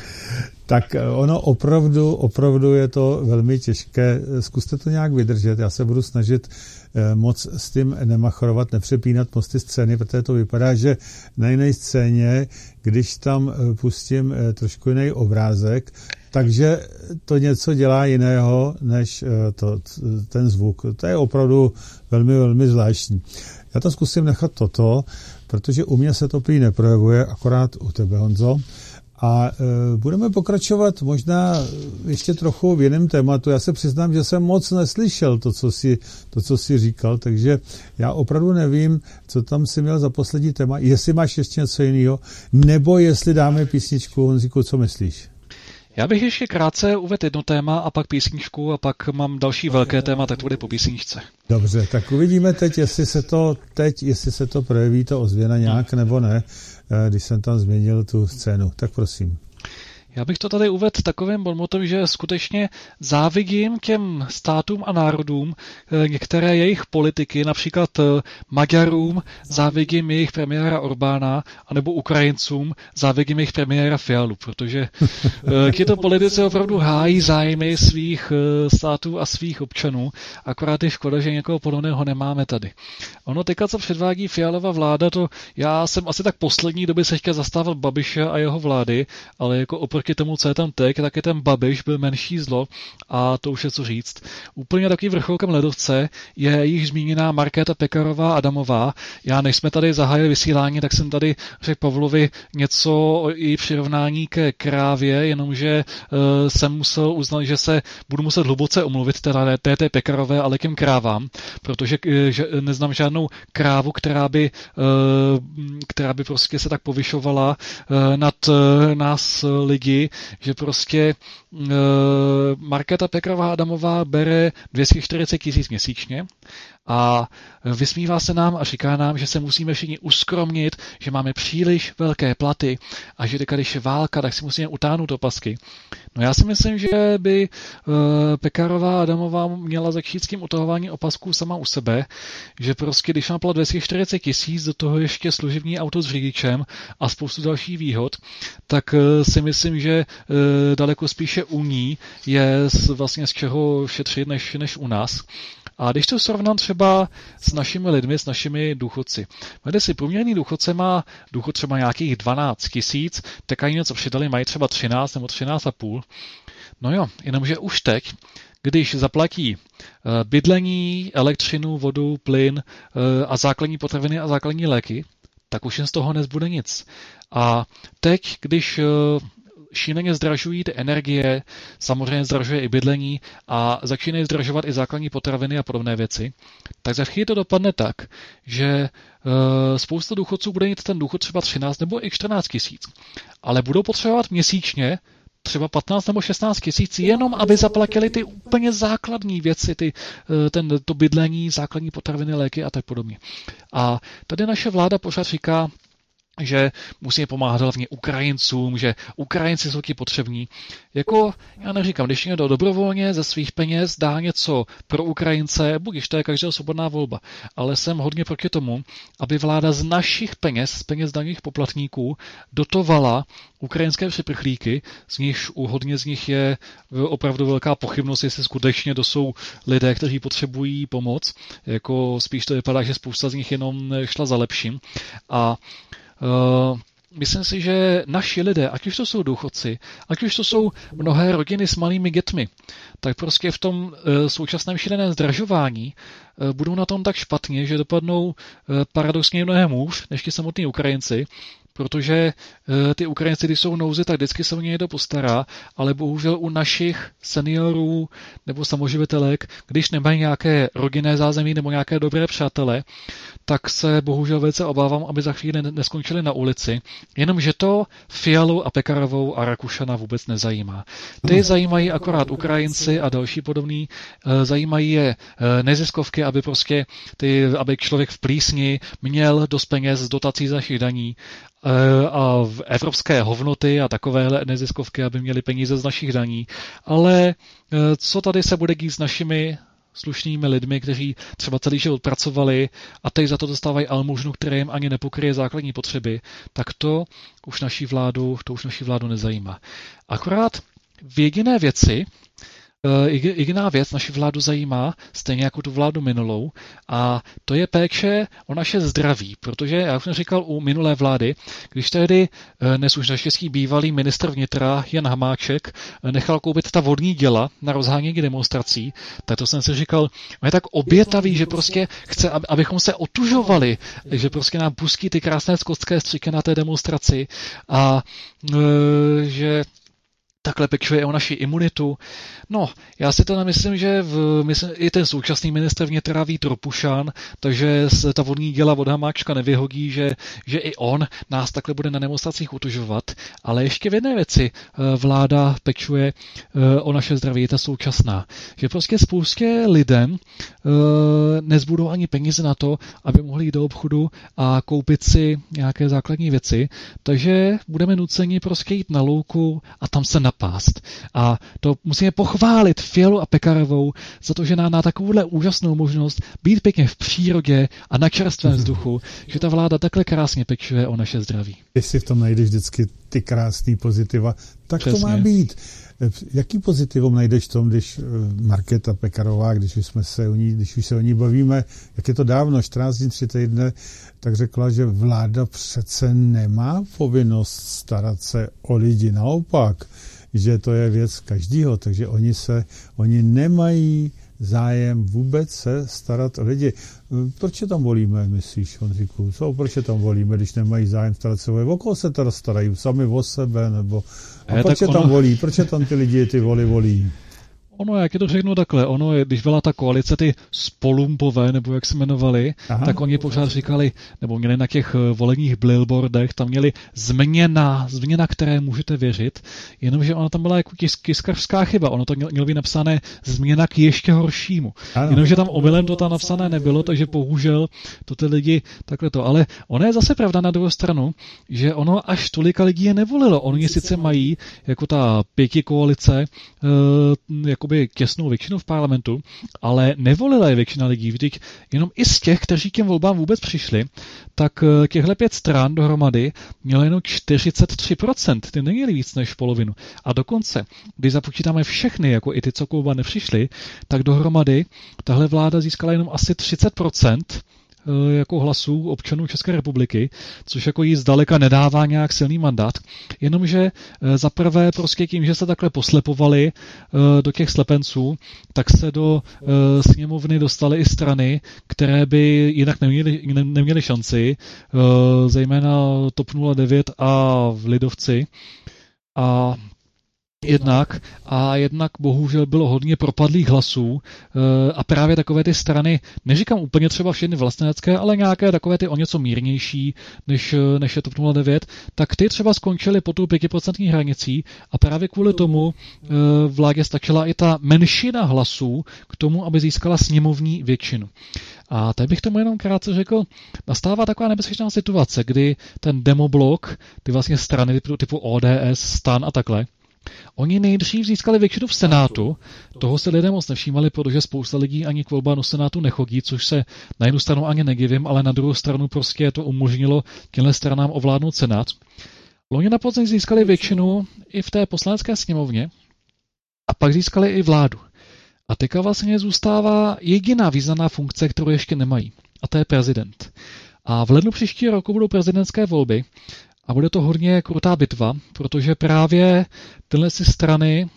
tak eh, ono opravdu, opravdu je to velmi těžké. Zkuste to nějak vydržet. Já se budu snažit eh, moc s tím nemachrovat, nepřepínat mosty scény, protože to vypadá, že na jiné scéně, když tam eh, pustím trošku jiný obrázek, takže to něco dělá jiného než to, ten zvuk. To je opravdu velmi, velmi zvláštní. Já to zkusím nechat toto, protože u mě se to prý neprojevuje, akorát u tebe, Honzo. A e, budeme pokračovat možná ještě trochu v jiném tématu. Já se přiznám, že jsem moc neslyšel to, co si, to, co si říkal, takže já opravdu nevím, co tam si měl za poslední téma. Jestli máš ještě něco jiného, nebo jestli dáme písničku, Honzíku, co myslíš? Já bych ještě krátce uvedl jedno téma a pak písničku a pak mám další velké téma, tak to bude po písničce. Dobře, tak uvidíme teď, jestli se to teď, jestli se to projeví to ozvěna nějak nebo ne. Eh, když jsem tam změnil tu scénu. Tak prosím. Já bych to tady uvedl takovým bonmotem, že skutečně závidím těm státům a národům eh, některé jejich politiky, například eh, Maďarům závidím jejich premiéra Orbána, anebo Ukrajincům závidím jejich premiéra Fialu, protože eh, tyto politici opravdu hájí zájmy svých států a svých občanů, akorát je škoda, že někoho podobného nemáme tady. Ono teďka, co předvádí Fialova vláda, to já jsem asi tak poslední doby se chtěl zastávat Babiše a jeho vlády, ale jako oproti tomu, co je tam teď, tak je ten Babiš byl menší zlo a to už je co říct. Úplně takový vrcholkem ledovce je již zmíněná Markéta Pekarová Adamová. Já než jsme tady zahájili vysílání, tak jsem tady řekl Pavlovi něco o její přirovnání ke krávě, jenomže uh, jsem musel uznat, že se budu muset hluboce omluvit teda ne té, té Pekarové, ale těm krávám, protože uh, že neznám žádnou krávu, která by, uh, která by prostě se tak povyšovala uh, nad uh, nás lidi, že prostě uh, Markéta Pekarová Adamová bere 240 tisíc měsíčně a vysmívá se nám a říká nám, že se musíme všichni uskromnit, že máme příliš velké platy a že když je válka, tak si musíme utáhnout opasky. No já si myslím, že by uh, Pekarová Adamová měla začít s tím utahování opasků sama u sebe, že prostě když má plat 240 tisíc, do toho ještě služební auto s řidičem a spoustu dalších výhod, tak uh, si myslím, že uh, daleko spíše u ní je z, vlastně z čeho šetřit než, než u nás. A když to srovnám třeba s našimi lidmi, s našimi důchodci. Vede si, průměrný důchodce má důchod třeba nějakých 12 tisíc, tak ani něco přidali, mají třeba 13 nebo 13,5. No jo, jenomže už teď, když zaplatí eh, bydlení, elektřinu, vodu, plyn eh, a základní potraviny a základní léky, tak už jen z toho nezbude nic. A teď, když eh, šíleně zdražují ty energie, samozřejmě zdražuje i bydlení a začínají zdražovat i základní potraviny a podobné věci, tak za chvíli to dopadne tak, že uh, spousta důchodců bude mít ten důchod třeba 13 nebo i 14 tisíc, ale budou potřebovat měsíčně třeba 15 nebo 16 tisíc, jenom aby zaplatili ty úplně základní věci, ty, eh, ten, to bydlení, základní potraviny, léky a tak podobně. A tady naše vláda pořád říká, že musíme pomáhat hlavně Ukrajincům, že Ukrajinci jsou ti potřební. Jako, já neříkám, když někdo dobrovolně ze svých peněz dá něco pro Ukrajince, budiž to je každá svobodná volba, ale jsem hodně proti tomu, aby vláda z našich peněz, z peněz daných poplatníků, dotovala ukrajinské připrchlíky, z nichž u hodně z nich je opravdu velká pochybnost, jestli skutečně to jsou lidé, kteří potřebují pomoc. Jako spíš to vypadá, že spousta z nich jenom šla za lepším. A Uh, myslím si, že naši lidé, ať už to jsou důchodci, ať už to jsou mnohé rodiny s malými dětmi, tak prostě v tom uh, současném šíleném zdražování uh, budou na tom tak špatně, že dopadnou paradoxně mnohem hůř než ti samotní Ukrajinci, protože ty Ukrajinci, když jsou v nouzi, tak vždycky se o ně někdo postará, ale bohužel u našich seniorů nebo samoživitelek, když nemají nějaké rodinné zázemí nebo nějaké dobré přátele, tak se bohužel velice obávám, aby za chvíli neskončili na ulici. Jenomže to Fialu a Pekarovou a Rakušana vůbec nezajímá. Ty zajímají akorát Ukrajinci a další podobný, eh, zajímají je eh, neziskovky, aby prostě ty, aby člověk v plísni měl dost peněz z dotací z našich daní eh, a v evropské hovnoty a takovéhle neziskovky, aby měli peníze z našich daní. Ale co tady se bude dít s našimi slušnými lidmi, kteří třeba celý život pracovali a teď za to dostávají almužnu, které jim ani nepokryje základní potřeby, tak to už naší vládu, to už naší vládu nezajímá. Akorát v jediné věci, Eh, jediná věc naši vládu zajímá, stejně jako tu vládu minulou, a to je péče o naše zdraví, protože už jsem říkal u minulé vlády, když tehdy eh, dnes už naštěstí bývalý ministr vnitra Jan Hamáček eh, nechal koupit ta vodní děla na rozhánění demonstrací, tak to jsem si říkal, on je tak obětavý, že prostě chce, abychom se otužovali, že prostě nám pustí ty krásné skotské stříky na té demonstraci a že takhle pečuje o naši imunitu. No, já si to nemyslím, že v, myslím, i ten současný ministr vnitra Vít Ropušan, takže se ta vodní děla od Hamáčka nevyhodí, že, že i on nás takhle bude na demonstracích utužovat. Ale ještě v jedné věci eh, vláda pečuje eh, o naše zdraví, je ta současná. Že prostě spoustě lidem eh, nezbudou ani peníze na to, aby mohli jít do obchodu a koupit si nějaké základní věci, takže budeme nuceni prostě jít na louku a tam se napást. A to musíme pochválit Fialu a Pekarovou za to, že nám dá takovouhle úžasnou možnost být pěkně v přírodě a na čerstvém vzduchu, že ta vláda takhle krásně pečuje o naše zdraví. Jestli v tom najdeš vždycky ty krásné pozitiva, tak Přesně. to má být. Jaký pozitivum najdeš v tom, když eh, Markéta Pekarová, když už, jsme se o ní, když už se o ní bavíme, jak je to dávno, 14 dní, 3 týdny, tak řekla, že vláda přece nemá povinnost starat se o lidi. Naopak, že to je věc každýho, takže oni se, oni nemají zájem vůbec se starat o lidi. Proč je tam volíme, myslíš, Honříku? Co, proč je tam volíme, když nemají zájem starat se o lidi? O koho se teda starají? Sami o sebe? Nebo... A, a proč je tam ono... volí? Proč je tam ty lidi ty voli volí? Ono, jak je to řeknu takhle, ono je, když byla ta koalice ty spolumpové, nebo jak se jmenovali, Aha. tak oni pořád říkali, nebo měli na těch eh, voleních billboardech, tam měli změna, změna, které můžete věřit, jenomže ona tam byla jako tisk, tiskařská chyba, ono to mělo být napsané změna k ještě horšímu. Ano. Jenomže tam omylem to tam napsané nebylo, takže bohužel to ty lidi takhle to. Ale ono je zase pravda na druhou stranu, že ono až tolika lidí je nevolilo. Oni sice mají, jako ta pěti koalice, eh, jako jakoby těsnou většinu v parlamentu, ale nevolila je většina lidí. Vždyť jenom i z těch, kteří k těm volbám vůbec přišli, tak eh, těchhle pět stran dohromady mělo jenom 43%, ty neměli víc než polovinu. A dokonce, když započítáme všechny, jako i ty, co k nepřišli, tak dohromady tahle vláda získala jenom asi 30%, Eh, jako hlasů občanů České republiky, což jako jí zdaleka nedává nějak silný mandát, jenomže eh, za prvé prostě tím, že se takhle poslepovali eh, do těch slepenců, tak se do sněmovny dostaly i strany, které by jinak neměly, neměly šanci, zejména TOP 09 a Lidovci. A jednak a jednak bohužel bylo hodně propadlých hlasů eh, a právě takové ty strany, neříkám úplně třeba všechny vlastenecké, ale nějaké takové ty o něco mírnější, než, eh, než je TOP 09, tak ty třeba skončily pod tou 5% hranicí a právě kvůli tomu eh, vládě stačila i ta menšina hlasů k tomu, aby získala sněmovní většinu. A teď bych tomu jenom krátce řekl, nastává taková nebezpečná situace, kdy ten demoblok, ty vlastně strany typu ODS, STAN a takhle, Oni nejdřív získali většinu v Senátu, toho se lidé moc nevšímali, protože spousta lidí ani k volbám do Senátu nechodí, což se na jednu stranu ani nedivím, ale na druhou stranu prostě to umožnilo těmhle stranám ovládnout Senát. Loni na podzim získali většinu i v té poslanecké sněmovně a pak získali i vládu. A teďka vlastně zůstává jediná významná funkce, kterou ještě nemají, a to je prezident. A v lednu příští roku budou prezidentské volby a bude to hodně krutá bitva, protože právě tyhle si strany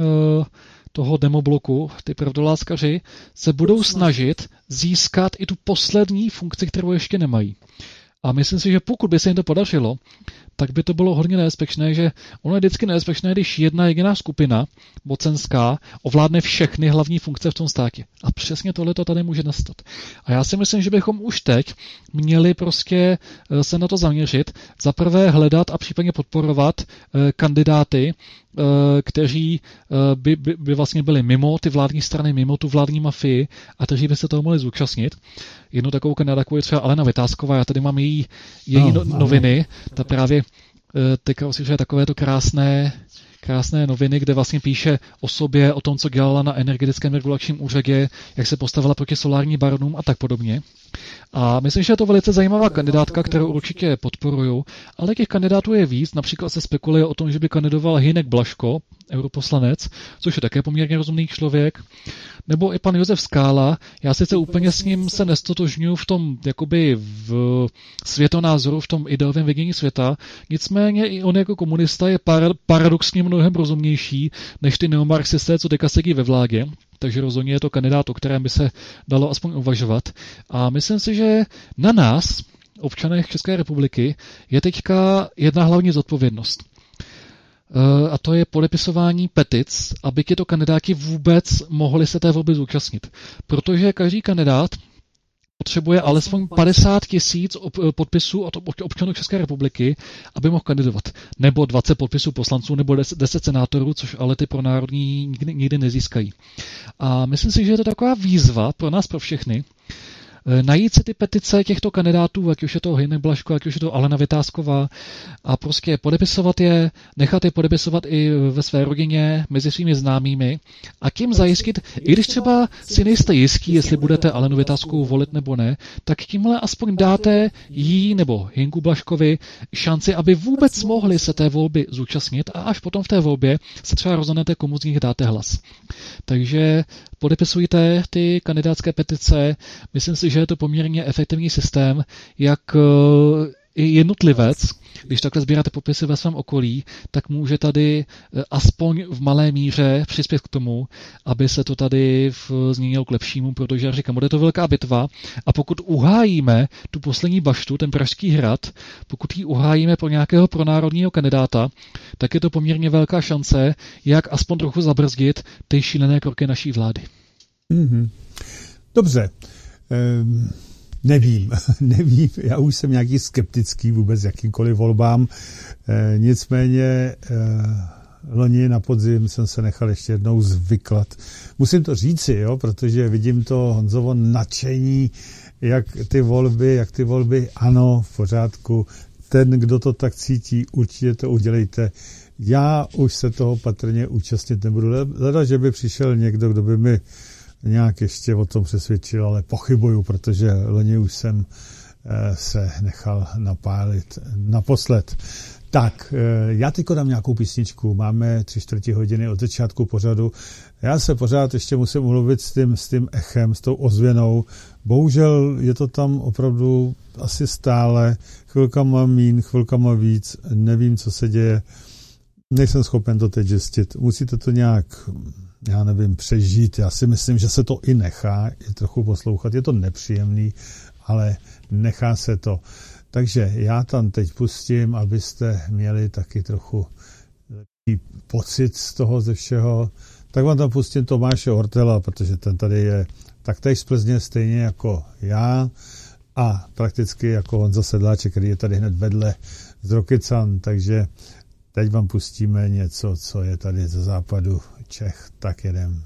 uh, toho demobloku, ty pravdoláskaři, se budou snažit získat i tu poslední funkci, kterou ještě nemají. A myslím si, že pokud by se jim to podařilo, tak by to bylo hodně nebezpečné, že ono je vždycky nebezpečné, když jedna jediná skupina mocenská ovládne všechny hlavní funkce v tom státě. A přesně tohle to tady může nastat. A já si myslím, že bychom už teď měli prostě eh, se na to zaměřit. Za prvé hledat a případně podporovat eh, kandidáty, kteří by, by, by vlastně byli mimo ty vládní strany, mimo tu vládní mafii a kteří by se toho mohli zúčastnit. Jednu takovou kandidátku je třeba Alena Vytázková, já tady mám její, její no, no, noviny, ta právě teďka je takové to krásné, krásné noviny, kde vlastně píše o sobě, o tom, co dělala na energetickém regulačním úřadě, jak se postavila proti solárním baronům a tak podobně. A myslím, že je to velice zajímavá kandidátka, kterou určitě podporuju, ale těch kandidátů je víc. Například se spekuluje o tom, že by kandidoval Hinek Blaško, europoslanec, což je také poměrně rozumný člověk, nebo i pan Josef Skála. Já sice úplně s ním se nestotožňuji v tom jakoby v světonázoru, v tom ideovém vidění světa, nicméně i on jako komunista je paradoxně mnohem rozumnější než ty neomarxisté, co teďka sedí ve vládě takže rozhodně je to kandidát, o kterém by se dalo aspoň uvažovat. A myslím si, že na nás, občanech České republiky, je teďka jedna hlavní zodpovědnost. A to je podepisování petic, aby tyto kandidáti vůbec mohli se té volby zúčastnit. Protože každý kandidát potřebuje alespoň 50 tisíc podpisů od občanů České republiky, aby mohl kandidovat. Nebo 20 podpisů poslanců, nebo 10 senátorů, což ale ty pro národní nikdy, nikdy nezískají. A myslím si, že je to taková výzva pro nás, pro všechny, Eh, najít si ty petice těchto kandidátů, ať už je to Hynek Blaško, ať už je to Alena Vytázková a prostě podepisovat je, nechat je podepisovat i ve své rodině, mezi svými známými a tím zajistit, i když třeba si nejste jistí, jestli budete Alenu Vytázkovou volit nebo ne, tak tímhle aspoň dáte jí nebo Hinku Blaškovi šanci, aby vůbec mohli se té volby zúčastnit a až potom v té volbě se třeba rozhodnete, komu z nich dáte hlas. Takže podepisujte ty kandidátské petice. Myslím si, že je to poměrně efektivní systém, jak eh, i jednotlivec, když takhle sbíráte popisy ve svém okolí, tak může tady eh, aspoň v malé míře přispět k tomu, aby se to tady změnilo k lepšímu, protože, jak říkám, bude to velká bitva a pokud uhájíme tu poslední baštu, ten Pražský hrad, pokud ji uhájíme pro nějakého pronárodního kandidáta, tak je to poměrně velká šance, jak aspoň trochu zabrzdit ty šílené kroky naší vlády. Mm-hmm. Dobře. Ehm, nevím, nevím, já už jsem nějaký skeptický vůbec jakýmkoliv volbám, ehm, nicméně ehm, loni na podzim jsem se nechal ještě jednou zvyklat. Musím to říci, jo, protože vidím to Honzovo nadšení, jak ty volby, jak ty volby, ano, v pořádku, ten, kdo to tak cítí, určitě to udělejte. Já už se toho patrně účastnit nebudu. Leda, že by přišel někdo, kdo by mi nějak ještě o tom přesvědčil, ale pochybuju, protože loni už jsem eh, se nechal napálit naposled. Tak, eh, já teď dám nějakou písničku. Máme tři čtvrtě hodiny od začátku pořadu. Já se pořád ještě musím mluvit s tím, s tím echem, s tou ozvěnou. Bohužel je to tam opravdu asi stále. Chvilkama mín, chvilkama víc. Nevím, co se děje. Nejsem schopen to teď zjistit. Musíte to nějak já nevím, přežít. Já si myslím, že se to i nechá je trochu poslouchat. Je to nepříjemný, ale nechá se to. Takže já tam teď pustím, abyste měli taky trochu lepší pocit z toho ze všeho. Tak vám tam pustím Tomáše Ortela, protože ten tady je taktéž z Plzně stejně jako já a prakticky jako Honza Sedláček, který je tady hned vedle z Rokycan, takže teď vám pustíme něco, co je tady ze západu Čech, tak jedem.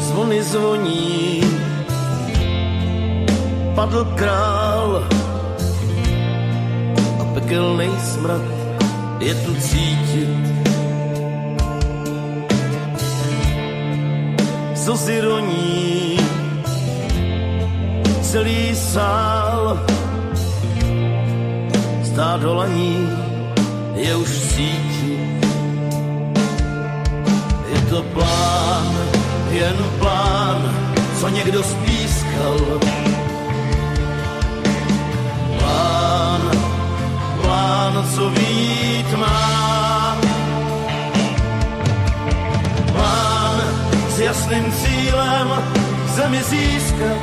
Zvony zvoní, padl král. A pekelný smrad je tu cítit slzy roní celý sál. Stádo laní je už v síti. Je to plán, jen plán, co někdo spískal. Plán, plán, co vít má. S jasným cílem zemi získat.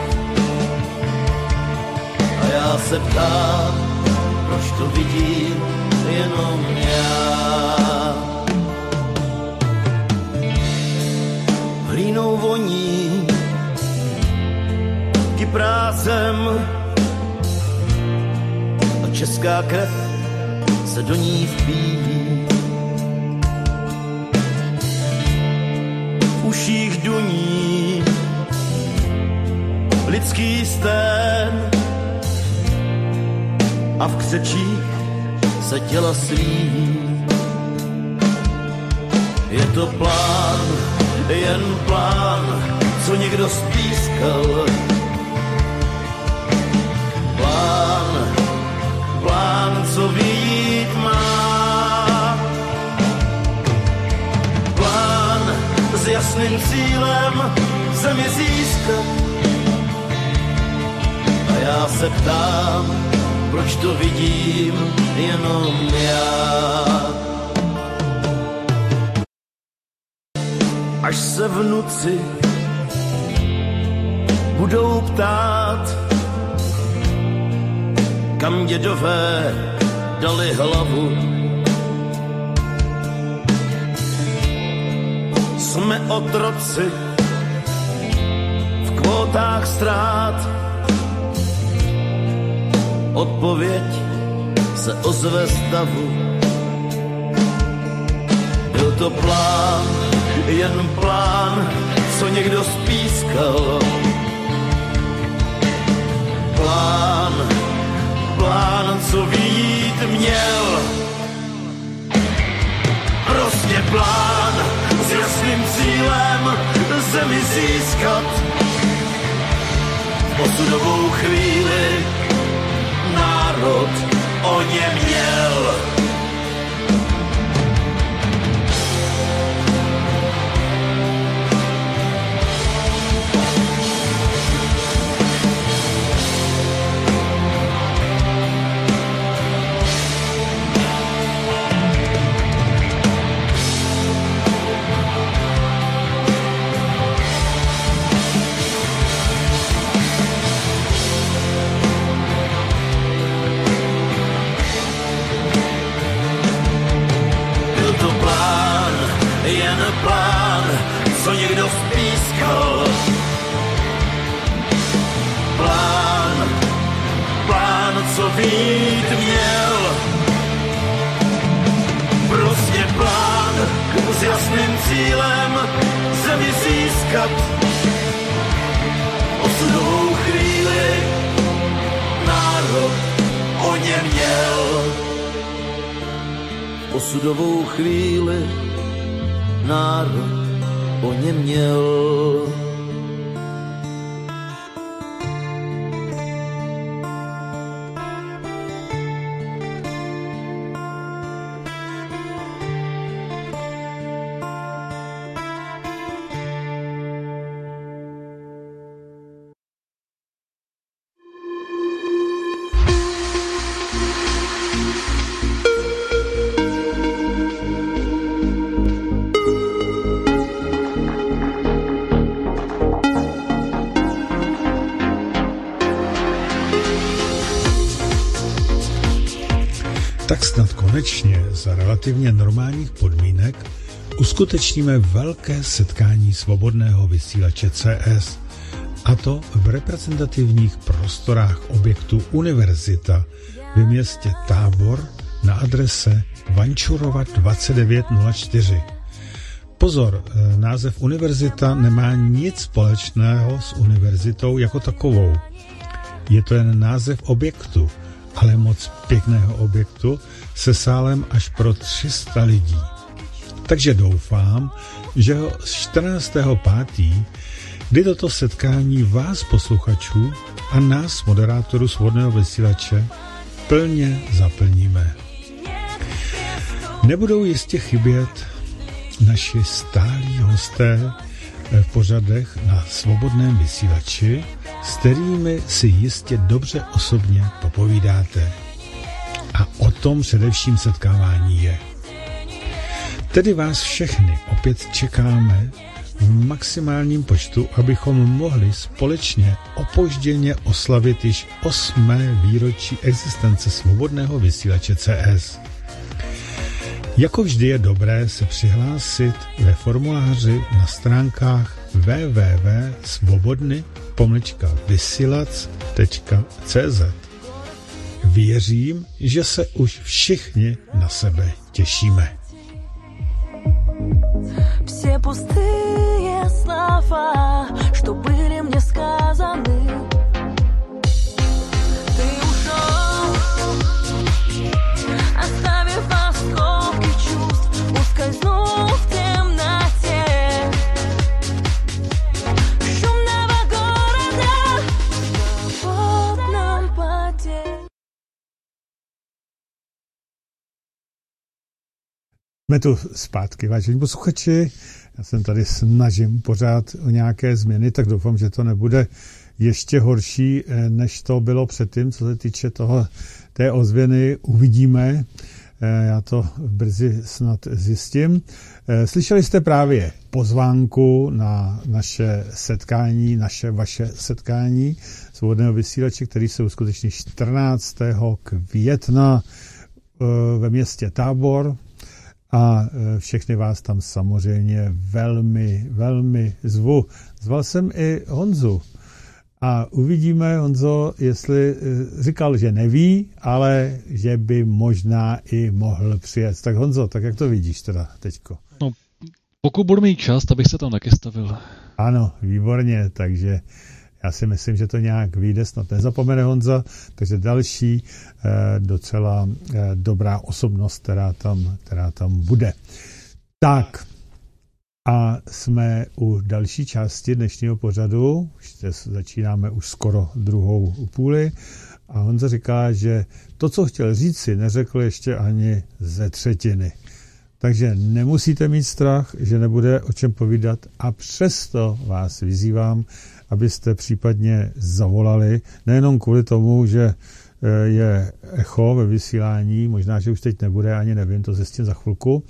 A já se ptám, proč to vidím jenom já. Hlínou voní, kyprácem a česká krev se do ní vpíjí. Uších duní lidský stén a v křečích se těla svý. Je to plán, jen plán, co někdo spískal. Plán, plán, co vít má. jasným cílem zemi získat. A já se ptám, proč to vidím jenom já. Až se vnuci budou ptát, kam dědové dali hlavu Jsme otroci v kvótách strát. Odpověď se ozve stavu. Byl to plán, jen plán, co někdo spískal. Plán, plán, co vít měl. Prostě plán s jasným cílem zemi získat. Osudovou chvíli národ o něm měl. Být měl. Prostě plán s jasným cílem zemi získat. Osudovou chvíli národ o ně měl. Osudovou chvíli národ o ně měl. Za relativně normálních podmínek uskutečníme velké setkání svobodného vysílače CS, a to v reprezentativních prostorách objektu Univerzita ve městě Tábor na adrese Vančurova 2904. Pozor, eh, název univerzita nemá nic společného s univerzitou jako takovou. Je to jen název objektu, ale moc pěkného objektu se sálem až pro 300 lidí. Takže doufám, že ho z 14.5., kdy toto setkání vás posluchačů a nás moderátorů svobodného vysílače plně zaplníme. Nebudou jistě chybět naši stálí hosté v pořadech na svobodném vysílači, s kterými si jistě dobře osobně popovídáte. A o tom především setkávání je. Tedy vás všechny opět čekáme v maximálním počtu, abychom mohli společně opožděně oslavit již osmé výročí existence svobodného vysílače CS. Jako vždy je dobré se přihlásit ve formuláři na stránkách www.svobodny-vysilac.cz Věřím, že se už všichni na sebe těšíme. Все пустые слова, что были мне сказаны, Jsme tu zpátky, vážení posluchači. Já jsem tady snažím pořád o nějaké změny, tak doufám, že to nebude ještě horší, eh, než to bylo předtím, co se týče toho, té ozvěny. Uvidíme. já to brzy snad zjistím. Slyšeli jste právě pozvánku na naše setkání, naše vaše setkání svobodného vysílače, který se uskuteční 14. května ve městě Tábor a všechny vás tam samozřejmě velmi, velmi zvu. Zval jsem i Honzu, a uvidíme, Honzo, jestli eh, říkal, že neví, ale že by možná i mohl přijet. Tak Honzo, tak jak to vidíš teda teďko? No, pokud budu mít čas, tak bych se tam taky stavil. Ano, výborně, takže já si myslím, že to nějak vyjde, snad nezapomene Honza, takže další eh, docela eh, dobrá osobnost, která tam, která tam bude. Tak, a jsme u další části dnešního pořadu, už začínáme už skoro druhou půli a Honza říká, že to, co chtěl říct si, neřekl ještě ani ze třetiny. Takže nemusíte mít strach, že nebude o čem povídat a přesto vás vyzývám, abyste případně zavolali, nejenom kvůli tomu, že eh, je echo ve vysílání, možná, že už teď nebude, ani nevím, to zjistím za chvilku,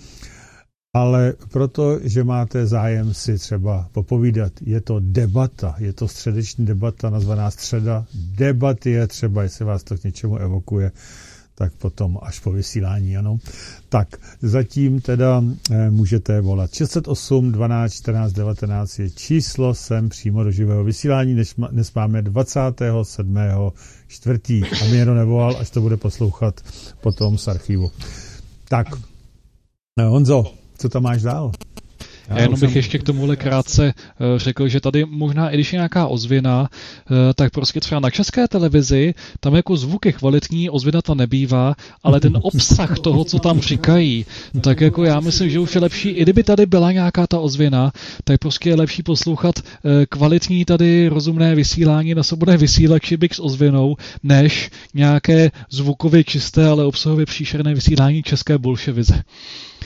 ale proto, že máte zájem si třeba popovídat, je to debata, je to středeční debata nazvaná středa. Debaty je třeba, jestli vás to k něčemu evokuje, tak potom až po vysílání, ano. Tak zatím teda eh, můžete volat 608 12 14 19 je číslo sem přímo do živého vysílání, dnes, máme 27. čtvrtý a mě jenom nevolal, až to bude poslouchat potom z archivu. Tak, Honzo, co tam máš dál? Já jenom bych ještě k tomuhle krátce eh, řekl, že tady možná, i když je nějaká ozvěna, eh, tak prostě třeba na české televizi, tam jako zvuk je kvalitní, ozvěna to nebývá, ale ten obsah toho, co tam říkají, tak jako já myslím, že už je lepší, i kdyby tady byla nějaká ta ozvěna, tak prostě je lepší poslouchat eh, kvalitní tady rozumné vysílání na svobodné vysílači s ozvěnou, než nějaké zvukově čisté, ale obsahově příšerné vysílání české bolševize.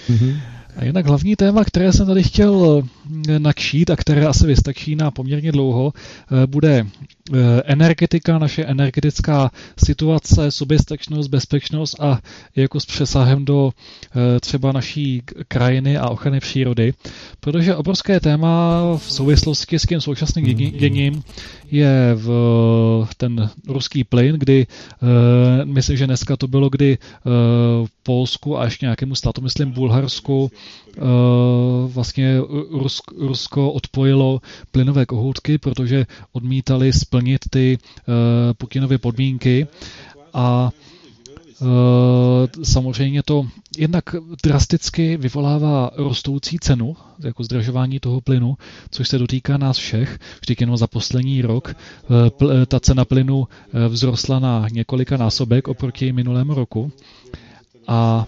Mm-hmm. A jinak hlavní téma, které jsem tady chtěl eh, nakšít a které asi vystačí na poměrně dlouho, eh, bude eh, energetika, naše energetická situace, soběstačnost, bezpečnost a jako s přesahem do třeba naší krajiny a ochrany přírody. Protože obrovské téma v souvislosti s tím současným děním je v ten ruský plyn, kdy myslím, že dneska to bylo, kdy v Polsku a ještě nějakému státu, myslím Bulharsku, vlastně Rusko, Rusko odpojilo plynové kohoutky, protože odmítali splnit ty eh, Putinovy podmínky a Uh, samozřejmě to jednak drasticky vyvolává rostoucí cenu, jako zdražování toho plynu, což se dotýká nás všech. Vždyť jenom za poslední rok ta cena plynu vzrostla na několika násobek oproti minulému roku. A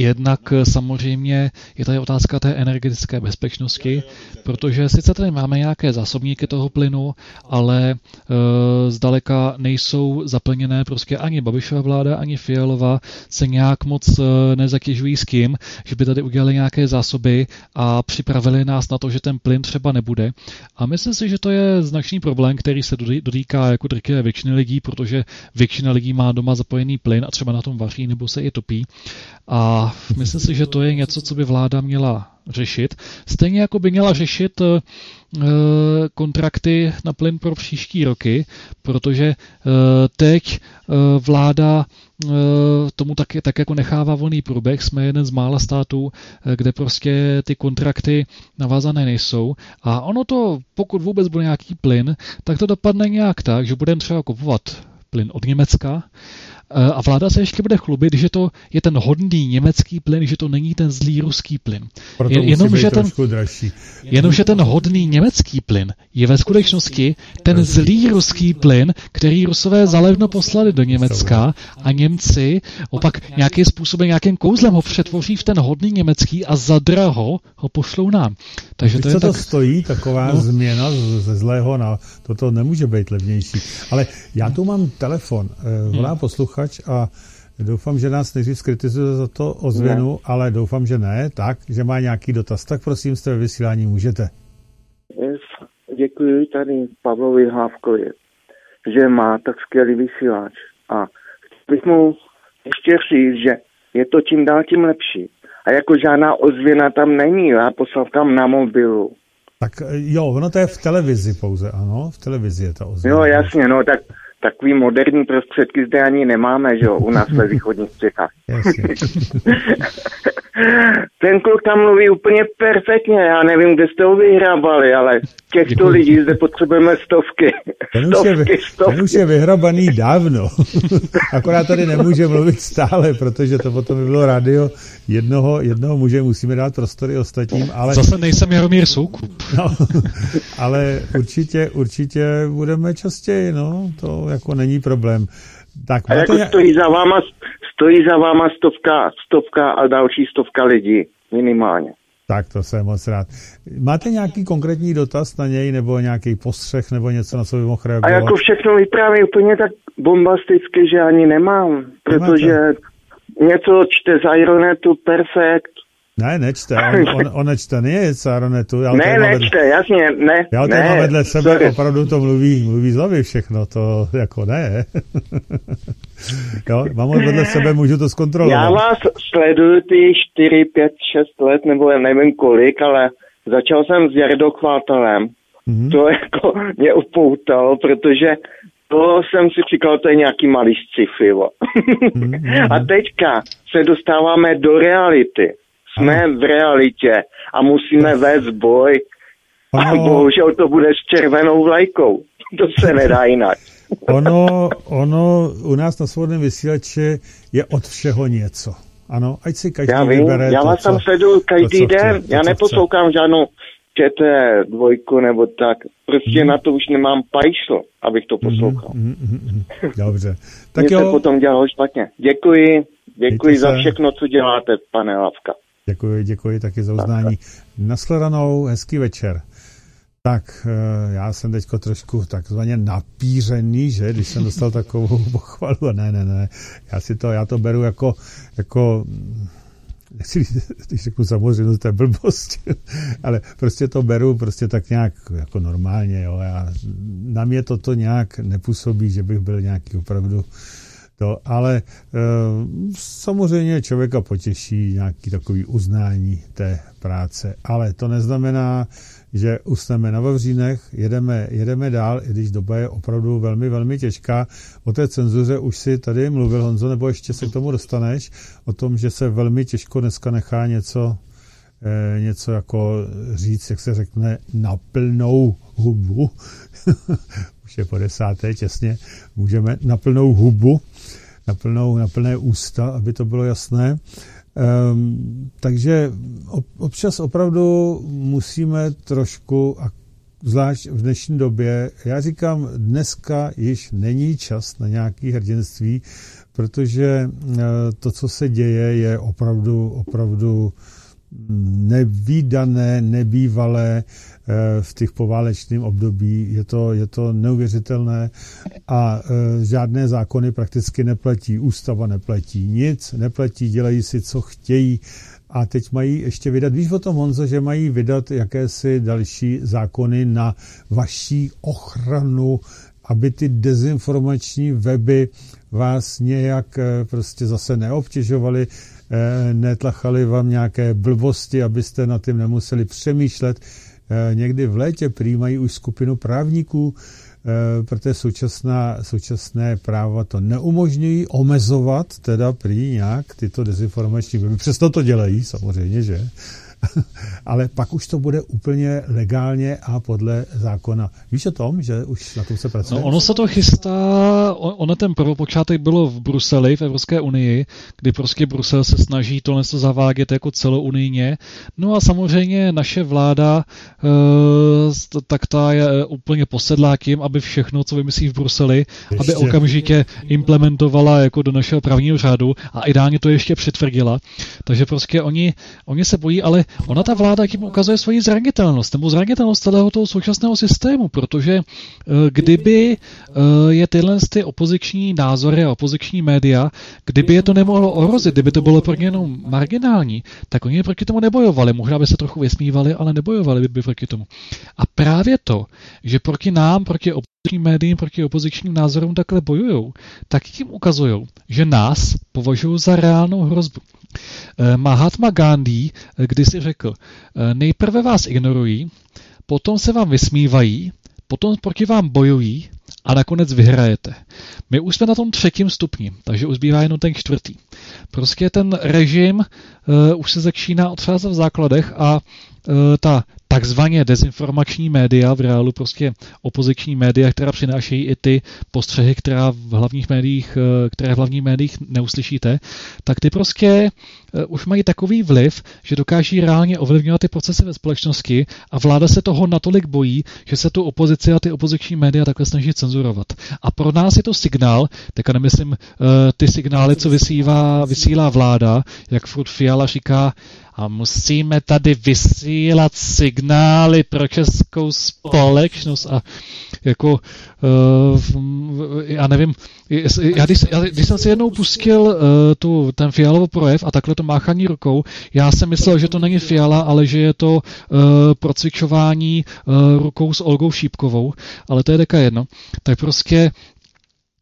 Jednak eh, samozřejmě je tady otázka té energetické bezpečnosti, protože sice tady máme nějaké zásobníky toho plynu, ale e, zdaleka nejsou zaplněné prostě ani Babišova vláda, ani Fialová se nějak moc e, nezatěžují s tím, že by tady udělali nějaké zásoby a připravili nás na to, že ten plyn třeba nebude. A myslím si, že to je značný problém, který se dotýká jako drtivé většiny lidí, protože většina lidí má doma zapojený plyn a třeba na tom vaří nebo se i topí. A myslím si, že to je něco, co by vláda měla řešit. Stejně jako by měla řešit eh, kontrakty na plyn pro příští roky, protože eh, teď eh, vláda tomu tak, tak jako nechává volný průběh. Jsme jeden z mála států, kde prostě ty kontrakty navázané nejsou. A ono to, pokud vůbec bude nějaký plyn, tak to dopadne nějak tak, že budeme třeba kupovat plyn od Německa, Eh, a vláda se ještě bude chlubit, že to je ten hodný německý plyn, že to není ten zlý ruský plyn. Proto je, jenom, že ten, jenom, že ten hodný německý plyn je ve skutečnosti ten zlý ruský plyn, který rusové zalevno poslali do Německa a Němci opak nějakým způsobem, nějakým kouzlem ho přetvoří v ten hodný německý a zadraho ho pošlou nám. Takže to, je co tak... to stojí, taková no. změna ze zlého na toto nemůže být levnější. Ale já tu mám telefon, eh, volá hmm. Posluchač a doufám, že nás nejdřív skritizuje za to ozvěnu, ne. ale doufám, že ne, tak, že má nějaký dotaz. Tak prosím, jste ve vysílání můžete. Děkuji tady Pavlovi Hlávkovi, že má tak skvělý vysílač. A bych mu ještě říct, že je to čím dál tím lepší. A jako žádná ozvěna tam není, já poslal tam na mobilu. Tak jo, ono to je v televizi pouze, ano, v televizi je ta ozvěna. Jo, jasně, no tak takový moderní prostředky zde ani nemáme, že jo, u nás ve východních Čechách. Ten kluk tam mluví úplně perfektně, já nevím, kde jste ho vyhrábali, ale těchto Děkuji. lidí zde potřebujeme stovky. Ten už, stovky, je, stovky. ten už je vyhrabaný dávno, akorát tady nemůže mluvit stále, protože to potom by bylo rádio jednoho, jednoho muže, musíme dát prostory ostatním, ale... Zase nejsem Jaromír Soukup. No, ale určitě, určitě budeme častěji, no, to jako není problém. Tak, a jako stojí za váma, stojí za váma stovka, stovka a další stovka lidí, minimálně. Tak to jsem moc rád. Máte nějaký konkrétní dotaz na něj, nebo nějaký postřeh, nebo něco, na co by mohl reagovat? A jako všechno vypráví úplně tak bombasticky, že ani nemám, protože Nemáte? něco čte z Ironetu, perfekt, ne, nečte, on, on, on nečte, nie je Caronetu. Já ne, nečte, vedle, jasně, ne. Já ne, mám vedle sebe, sorry. opravdu to mluví, mluví z hlavy všechno, to jako ne. jo, mám ho vedle sebe, můžu to zkontrolovat. Já vás sleduju ty 4, 5, 6 let, nebo nevím kolik, ale začal jsem s Jardochvátelem. Mm-hmm. To jako mě upoutalo, protože to jsem si říkal, to je nějaký malý sci-fi. mm-hmm. A teďka se dostáváme do reality jsme v realitě a musíme vést boj a bohužel to bude s červenou vlajkou. To se nedá jinak. ono, ono u nás na svobodném vysílači je od všeho něco. Ano, ať si každý já vím, vybere Já vás tam sleduju každý to, den, chce, já neposlouchám chce. žádnou ČT dvojku nebo tak. Prostě mm. na to už nemám pajšlo, abych to mhm, poslouchal. Mm, mm, mm, Dobře. Tak Mě jo. se potom dělalo špatně. Děkuji, děkuji za všechno, co děláte, pane Lavka. Děkuji, děkuji taky za uznání. Nasledanou, hezký večer. Tak, eh, já jsem teďko trošku takzvaně napířený, že, když jsem dostal takovou pochvalu. Ne, ne, ne, já si to, já to beru jako, jako nechci, když řeknu samozřejmě, to je blbost, ale prostě to beru prostě tak nějak jako normálně, jo. Já, na mě toto nějak nepůsobí, že bych byl nějaký opravdu to, ale e, samozřejmě člověka potěší nějaký takový uznání té práce. Ale to neznamená, že usneme na Vavřínech, jedeme, jedeme dál, i když doba je opravdu velmi, velmi těžká. O té cenzuře už si tady mluvil, Honzo, nebo ještě se k tomu dostaneš, o tom, že se velmi těžko dneska nechá něco, e, něco jako říct, jak se řekne, na plnou hubu. už je po desáté těsně, můžeme na plnou hubu na, plnou, na plné ústa, aby to bylo jasné. Um, takže občas opravdu musíme trošku, a zvlášť v dnešní době, já říkám, dneska již není čas na nějaké hrdinství, protože uh, to, co se děje, je opravdu, opravdu nevýdané, nebývalé v těch poválečném období. Je to, je to neuvěřitelné a eh, žádné zákony prakticky neplatí. Ústava neplatí nic, neplatí, dělají si, co chtějí. A teď mají ještě vydat, víš o tom, Honzo, že mají vydat jakési další zákony na vaší ochranu, aby ty dezinformační weby vás nějak eh, prostě zase neobtěžovaly, Eh, netlachali vám nějaké blbosti, abyste na tím nemuseli přemýšlet. Eh, někdy v létě přijímají už skupinu právníků, eh, protože současná, současné práva to neumožňují omezovat, teda prý nějak tyto dezinformační weby. Přesto to dělají, samozřejmě, že? ale pak už to bude úplně legálně a podle zákona. Víš o tom, že už na tom se pracuje? No, ono se to chystá, ono ten prvopočátek bylo v Bruseli, v Evropské unii, kdy prostě Brusel se snaží to něco zavádět jako celounijně. No a samozřejmě naše vláda, eh, tak ta je úplně posedlá tím, aby všechno, co vymyslí v Bruseli, ještě. aby okamžitě implementovala jako do našeho právního řádu a ideálně to ještě přitvrdila. Takže prostě oni, oni se bojí, ale ona ta vláda tím ukazuje svoji zranitelnost, nebo zranitelnost celého toho současného systému, protože eh, kdyby eh, je tyhle ty opoziční názory a opoziční média, kdyby je to nemohlo ohrozit, kdyby to bylo pro ně jenom marginální, tak oni proti tomu nebojovali. Možná by se trochu vysmívali, ale nebojovali by proti tomu. A právě to, že proti nám, proti opozičním médiím, proti opozičním názorům takhle bojují, tak tím ukazují, že nás považují za reálnou hrozbu. Eh, Mahatma Gandhi eh, kdysi řekl, eh, nejprve vás ignorují, potom se vám vysmívají, potom proti vám bojují a nakonec vyhrajete. My už jsme na tom třetím stupni, takže už zbývá jenom ten čtvrtý. Prostě ten režim uh, už se začíná otřázat v základech a uh, ta takzvaně dezinformační média, v reálu prostě opoziční média, která přinášejí i ty postřehy, která v hlavních médiích, eh, které v hlavních médiích neuslyšíte, tak ty prostě eh, už mají takový vliv, že dokáží reálně ovlivňovat ty procesy ve společnosti a vláda se toho natolik bojí, že se tu opozici a ty opoziční média takhle snaží cenzurovat. A pro nás je to signál, teďka nemyslím eh, ty signály, co vysílá, vysílá vláda, jak furt Fiala říká, a musíme tady vysílat signály pro českou společnost a jako uh, já nevím, já když, já, když jsem si jednou pustil uh, tu, ten Fialový projev a takhle to máchání rukou, já jsem myslel, že to není Fiala, ale že je to uh, procvičování uh, rukou s Olgou Šípkovou, ale to je deka jedno. Tak prostě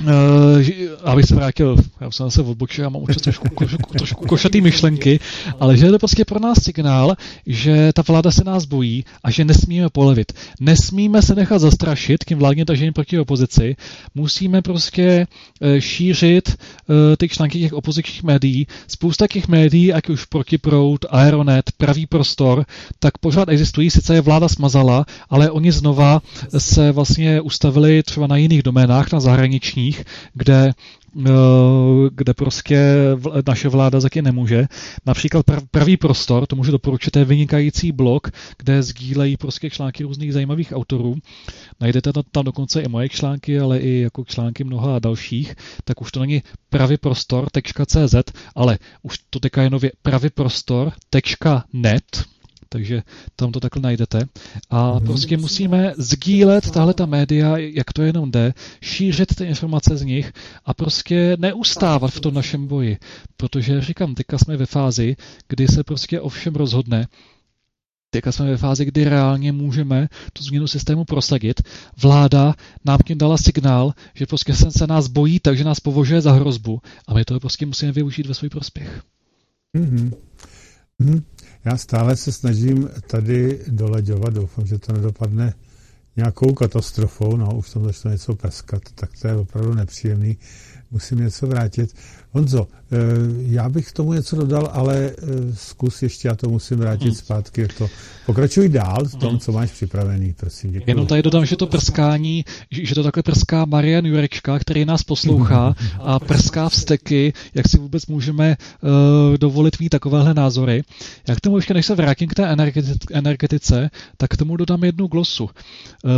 Uh, abych se vrátil, já jsem se odbočil, já mám určitě trošku, trošku, trošku košatý myšlenky, ale že je to prostě pro nás signál, že ta vláda se nás bojí a že nesmíme polevit. Nesmíme se nechat zastrašit tím vládně tažením proti opozici, musíme prostě uh, šířit uh, ty články těch opozičních médií. Spousta těch médií, ať už Protiprout, Aeronet, Pravý prostor, tak pořád existují, sice je vláda smazala, ale oni znova se vlastně ustavili třeba na jiných doménách, na zahraniční zemích, kde eh, kde prostě naše vláda zatím nemůže. Například Pravý prostor, to můžu doporučit, je vynikající blog, kde sdílejí prostě články různých zajímavých autorů. Najdete tam dokonce i moje články, ale i jako články mnoha dalších, tak už to není pravyprostor.cz, ale už to teďka je nově pravyprostor.net, takže tam to takhle najdete. A mm-hmm. prostě musíme sdílet tahle ta média, jak to jenom jde, šířit ty informace z nich a prostě neustávat v tom našem boji. Protože říkám, teďka jsme ve fázi, kdy se prostě ovšem rozhodne, Teďka jsme ve fázi, kdy reálně můžeme tu změnu systému prosadit. Vláda nám tím dala signál, že prostě se nás bojí, takže nás považuje za hrozbu a my to prostě musíme využít ve svůj prospěch. Mm-hmm. Mm-hmm. Já stále se snažím tady doleďovat, doufám, že to nedopadne nějakou katastrofou, no už tam začne něco prskat, tak to je opravdu nepříjemný, musím něco vrátit. Honzo, eh, já bych k tomu něco dodal, ale eh, zkus ještě, já to musím vrátit hmm. zpátky. To. Pokračuj dál v tom, hmm. co máš připravený, prosím. Děkuji. Jenom tady dodám, že to prskání, že to takhle prská Marian Jurečka, který nás poslouchá a prská vsteky, jak si vůbec můžeme uh, dovolit mít takovéhle názory. Já k tomu ještě, než se vrátím k té energetice, tak k tomu dodám jednu glosu. Uh,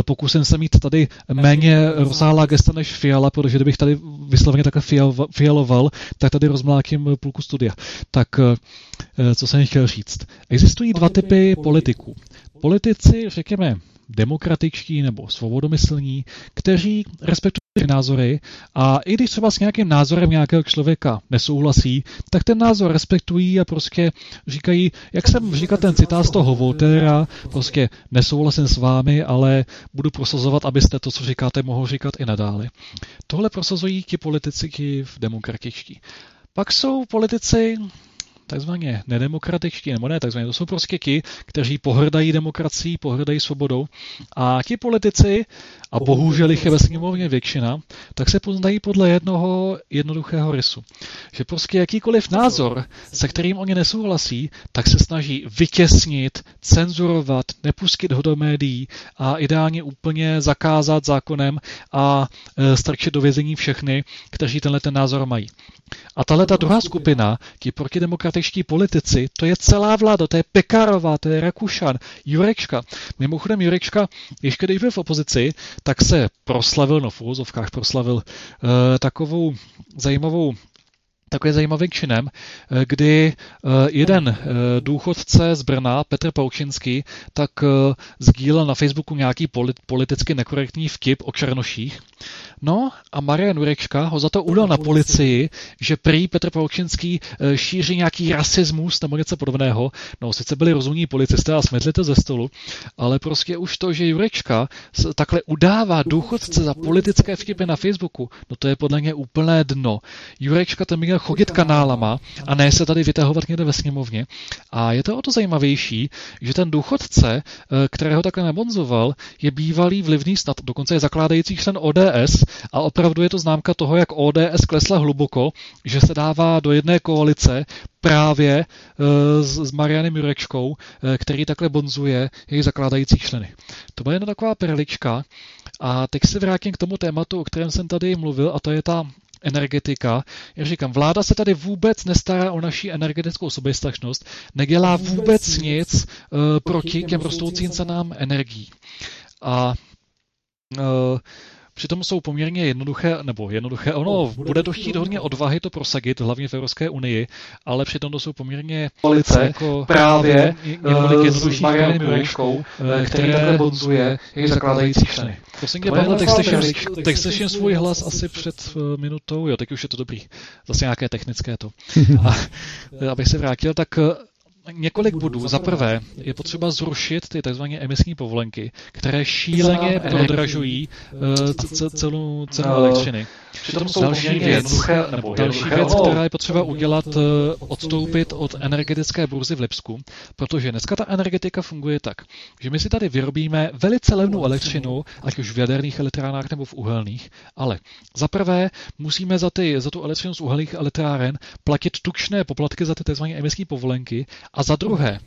pokusím se mít tady méně rozsáhlá gesta než fiala, protože kdybych tady vysloveně takhle fialoval, tak tady rozmlákím půlku studia. Tak eh, co jsem chtěl říct? Existují dva typy politiků. Politici, řekněme, demokratičtí nebo svobodomyslní, kteří respektují názory a i když třeba s nějakým názorem nějakého člověka nesouhlasí, tak ten názor respektují a prostě říkají, jak jsem říkal ten citát z toho Voltera, prostě nesouhlasím s vámi, ale budu prosazovat, abyste to, co říkáte, mohl říkat i nadále. Tohle prosazují ti politici v demokratičtí. Pak jsou politici, takzvaně nedemokratičtí, nebo ne takzvaně, to jsou prostě ti, kteří pohrdají demokracií, pohrdají svobodou a ti politici, a bohužel jich je ve sněmovně většina, tak se poznají podle jednoho jednoduchého rysu. Že prostě jakýkoliv názor, se kterým oni nesouhlasí, tak se snaží vytěsnit, cenzurovat, nepustit ho do médií a ideálně úplně zakázat zákonem a e, strčit do vězení všechny, kteří tenhle ten názor mají. A tahle ta druhá skupina, ti protidemokratičtí politici, to je celá vláda, to je Pekarová, to je Rakušan, Jurečka. Mimochodem Jurečka, ještě když byl v opozici, tak se proslavil, no v úvozovkách proslavil, uh, takovou zajímavou takovým zajímavým činem, eh, kdy eh, jeden eh, důchodce z Brna, Petr Paučinský, tak sdílel na Facebooku nějaký politicky nekorektní vtip o černoších. No a Marian Jurečka ho za to udal na policii, že prý Petr Paučinský šíří nějaký rasismus nebo něco podobného. No, sice byli rozumní policisté a smetli to ze stolu, ale prostě už to, že Jurečka takhle udává důchodce za politické vtipy na Facebooku, no to je podle mě úplné dno. Jurečka tam měl chodit kanálama a ne se tady vytahovat někde ve sněmovně. A je to o to zajímavější, že ten důchodce, eh, kterého takhle nebonzoval, je bývalý vlivný snad, dokonce je zakládající člen ODS a opravdu je to známka toho, jak ODS klesla hluboko, že se dává do jedné koalice právě uh, s, s Marianem Jurečkou, uh, který takhle bonzuje její zakládající členy. To byla jedna taková perlička. A teď se vrátím k tomu tématu, o kterém jsem tady mluvil, a to je ta energetika. Já říkám, vláda se tady vůbec nestará o naši energetickou soběstačnost, nedělá vůbec nic uh, proti těm rostoucím cenám energií. A uh, Přitom jsou poměrně jednoduché, nebo jednoduché, ono bude to chtít hodně odvahy to prosadit, hlavně v Evropské unii, ale přitom to jsou poměrně Police, jako právě uh, s Marianem Jurečkou, eh, který takhle bonzuje jejich zakládající členy. Prosím tě, Pavle, teď slyším, svůj hlas asi před minutou, jo, teď už je to dobrý. Zase nějaké technické to. A abych se vrátil, tak několik bodů. Za prvé je potřeba zrušit ty tzv. emisní povolenky, které šíleně prodražují uh, celou cenu elektřiny. Přitom jsou další věc, nebo další věc, která je potřeba udělat, eh, odstoupit od energetické burzy v Lipsku, protože dneska ta energetika funguje tak, že my si tady vyrobíme velice levnou elektřinu, ať už v jaderných elektrárnách nebo v uhelných, ale za prvé musíme za, ty, za tu elektřinu z uhelných elektráren platit tučné poplatky za ty tzv. emisní povolenky a za druhé,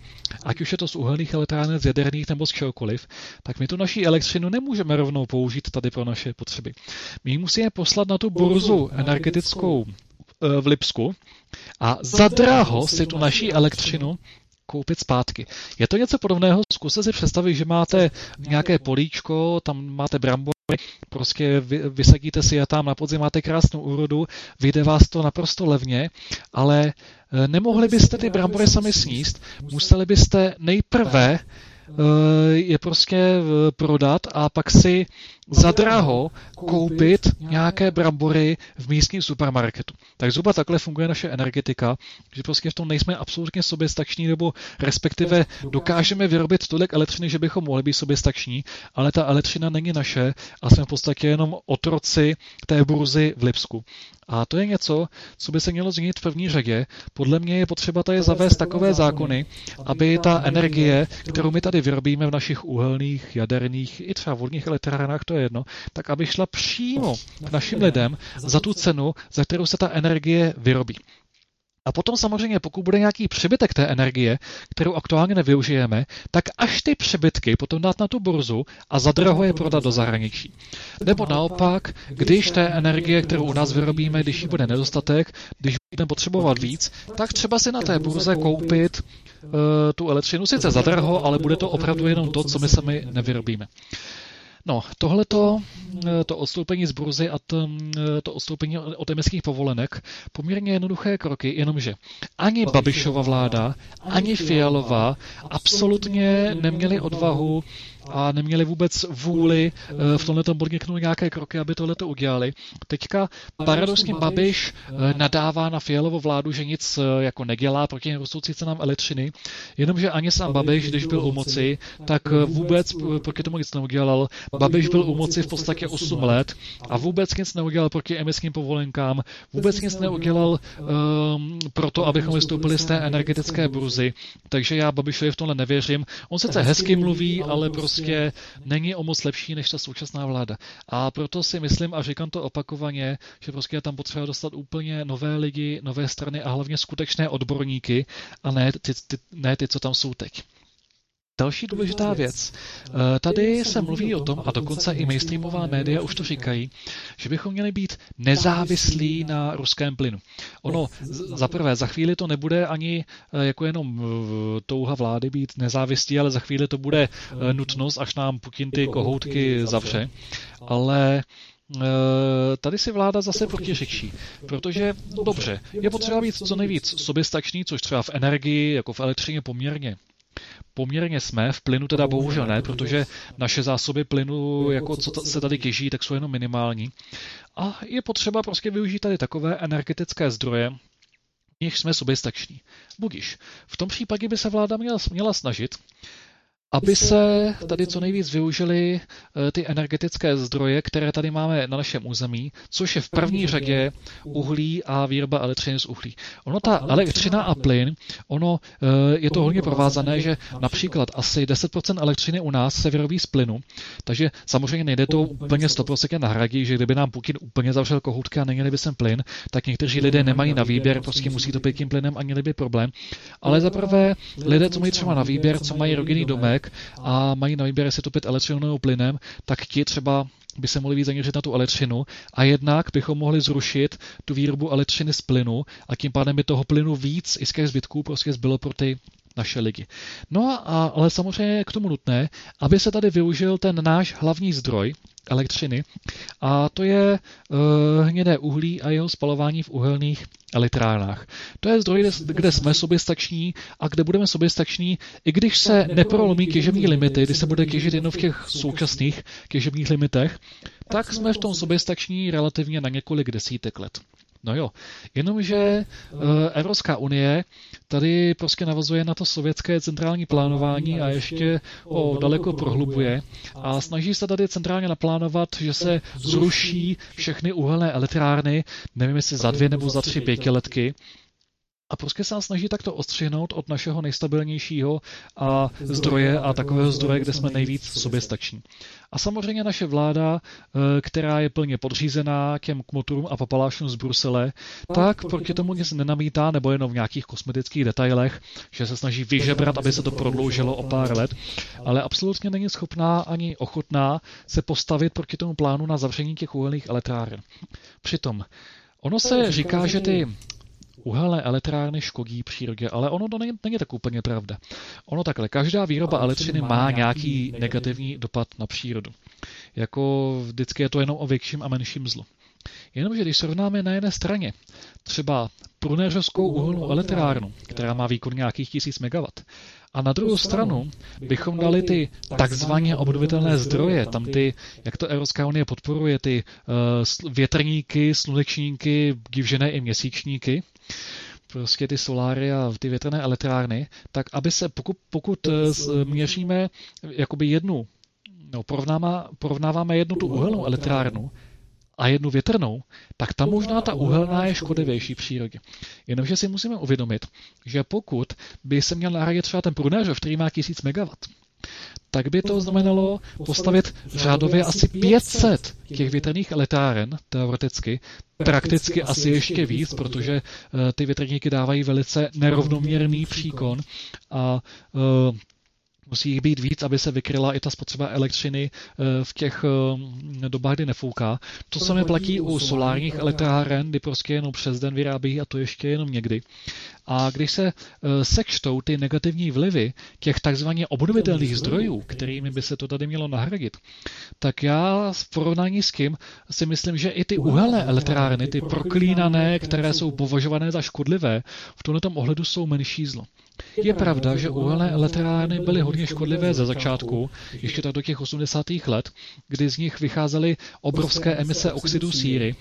ať už je to z uhelných elektráren, z jaderných nebo z čehokoliv, tak my tu naší elektřinu nemůžeme rovnou použít tady pro naše potřeby. My ji musíme poslat na tu burzu energetickou eh, v Lipsku a za draho si tu naší elektřinu koupit zpátky. Je to něco podobného, zkuste si představit, že máte nějaké políčko, tam máte brambory, prostě vy, vysadíte si je tam, na podzim máte krásnou úrodu, vyjde vás to naprosto levně, ale eh, nemohli byste ty brambory sami sníst, museli byste nejprve Eh, je prostě prodat a pak si za draho koupit nějaké brambory v místním supermarketu. Tak zhruba takhle funguje naše energetika, že prostě v tom nejsme absolutně soběstační, nebo respektive dokážeme vyrobit tolik elektřiny, že bychom mohli být soběstační, ale ta elektřina není naše a jsme v podstatě jenom otroci té burzy v Lipsku. A to je něco, co by se mělo změnit v první řadě. Podle mě je potřeba tady zavést takové zákony, aby ta energie, kterou my tady vyrobíme v našich uhelných, jaderných i třeba vodních elektrárnách, to je jedno, tak aby šla přímo k našim lidem za tu cenu, za kterou se ta energie vyrobí. A potom samozřejmě, pokud bude nějaký přebytek té energie, kterou aktuálně nevyužijeme, tak až ty přebytky potom dát na tu burzu a za draho je prodat do zahraničí. Nebo naopak, když té energie, kterou u nás vyrobíme, když ji bude nedostatek, když budeme potřebovat víc, tak třeba si na té burze koupit uh, tu elektřinu sice za draho, ale bude to opravdu jenom to, co my sami nevyrobíme. No, tohleto, eh, to odstoupení z burzy a to, eh, to odstoupení od emisních povolenek, poměrně jednoduché kroky, jenomže ani Babišova vláda, ani Fialová absolutně neměli odvahu a neměli vůbec vůli eh, v tomhle podniknout nějaké kroky, aby tohle to udělali. Teďka paradoxně Babiš eh, nadává na Fialovo vládu, že nic eh, jako nedělá proti rostoucí cenám elektřiny, jenomže ani sám Babiš, když byl u moci, tak vůbec proti tomu nic neudělal. Babiš byl u moci v podstatě 8 let a vůbec nic neudělal proti emisním povolenkám, vůbec nic neudělal um, proto, abychom vystoupili z té energetické burzy. Takže já Babišovi v tomhle nevěřím. On sice hezky mluví, ale prostě prostě není o moc lepší než ta současná vláda. A proto si myslím, a říkám to opakovaně, že prostě je tam potřeba dostat úplně nové lidi, nové strany a hlavně skutečné odborníky a ne ty, ty, ne ty co tam jsou teď. Další důležitá věc. Eh, tady se mluví o tom, a dokonce i mainstreamová média už to říkají, že bychom měli být nezávislí na ruském plynu. Ono, za prvé, za chvíli to nebude ani eh, jako jenom eh, touha vlády být nezávislí, ale za chvíli to bude nutnost, až nám Putin ty kohoutky zavře. Ale tady si vláda zase protiřečí, protože dobře, je potřeba být co nejvíc soběstačný, což třeba v energii, jako v elektřině poměrně poměrně jsme, v plynu teda bohužel ne, protože naše zásoby plynu, jako co se tady těží, tak jsou jenom minimální. A je potřeba prostě využít tady takové energetické zdroje, nich jsme soběstační. Budiš. V tom případě by se vláda měla, měla snažit, aby se tady co nejvíc využili eh, ty energetické zdroje, které tady máme na našem území, což je v první řadě uhlí a výroba elektřiny z uhlí. Ono ta elektřina a plyn, ono eh, je to hodně provázané, že například asi 10% elektřiny u nás se vyrobí z plynu, takže samozřejmě nejde to úplně 100% nahradit, že kdyby nám Putin úplně zavřel kohoutky a neměli by sem plyn, tak někteří lidé nemají na výběr, prostě musí to pít tím plynem a měli by problém. Ale zaprvé lidé, co mají třeba na výběr, co mají rodinný domek, výrobek a mají na výběr, jestli topit elektřinou nebo plynem, tak ti třeba by se mohli víc zaměřit na tu elektřinu. A jednak bychom mohli zrušit tu výrobu elektřiny z plynu a tím pádem by toho plynu víc i z těch zbytků prostě zbylo pro ty naše lidi. No a, ale samozřejmě je k tomu nutné, aby se tady využil ten náš hlavní zdroj, elektřiny, a to je uh, hnědé uhlí a jeho spalování v uhelných elektrárnách. To je zdroj, kde, kde jsme soběstační a kde budeme soběstační, i když se neprolomí těžební limity, když se bude těžit jenom v těch současných těžebních limitech, tak jsme v tom soběstační relativně na několik desítek let. No jo, jenomže uh, Evropská unie tady prostě navazuje na to sovětské centrální plánování a ještě ho daleko prohlubuje a snaží se tady centrálně naplánovat, že se zruší všechny uhelné elektrárny, nevím jestli za dvě nebo za tři pětiletky, a prostě se nás snaží takto ostřihnout od našeho nejstabilnějšího a zdroje a takového zdroje, kde jsme nejvíc soběstační. A samozřejmě naše vláda, eh, která je plně podřízená těm kmoturům a papalášům z Brusele, tak proti tomu nic nenamítá, nebo jenom v nějakých kosmetických detailech, že se snaží vyžebrat, aby se to prodloužilo o pár let, ale absolutně není schopná ani ochotná se postavit proti tomu plánu na zavření těch uhelných elektráren. Přitom Ono se říká, že ty uhelné elektrárny škodí přírodě, ale ono to není, není tak úplně pravda. Ono takhle, každá výroba elektřiny má nějaký negativní dopad na přírodu. Jako vždycky je to jenom o větším a menším zlu. Jenomže když srovnáme na jedné straně třeba prunéřovskou uhelnou elektrárnu, která má výkon nějakých 1000 MW, a na druhou stranu bychom dali ty takzvaně obnovitelné zdroje, tam ty, jak to Evropská unie podporuje, ty uh, větrníky, slunečníky, divžené i měsíčníky, prostě ty soláry a ty větrné elektrárny, tak aby se, pokud, pokud eh, měříme jakoby jednu, no, porovnáváme jednu tu uhelnou elektrárnu a jednu větrnou, tak tam možná ta uhelná je škodovější přírodě. Jenomže si musíme uvědomit, že pokud by se měl nahradit třeba ten průneřov, který má 1000 MW, tak by to znamenalo postavit řádově asi 500 těch větrných elektráren, teoreticky, prakticky asi ještě víc, protože eh, ty větrníky dávají velice nerovnoměrný příkon a uh, Musí jich být víc, aby se vykryla i ta spotřeba elektřiny eh, v těch eh, dobách, kdy nefouká. To samé platí u solárních elektráren, kdy prostě jenom přes den vyrábí a to ještě jenom někdy. A když se eh, sečtou ty negativní vlivy těch takzvaně obnovitelných zdrojů, kterými by se to tady mělo nahradit, tak já v porovnání s tím si myslím, že i ty uhelné elektrárny, ty proklínané, které jsou považované za škodlivé, v tomto ohledu jsou menší zlo. Je pravda, že uhelné elektrárny byly hodně škodlivé ze začátku, ještě tak do těch 80. let, kdy z nich vycházely obrovské emise oxidu síry.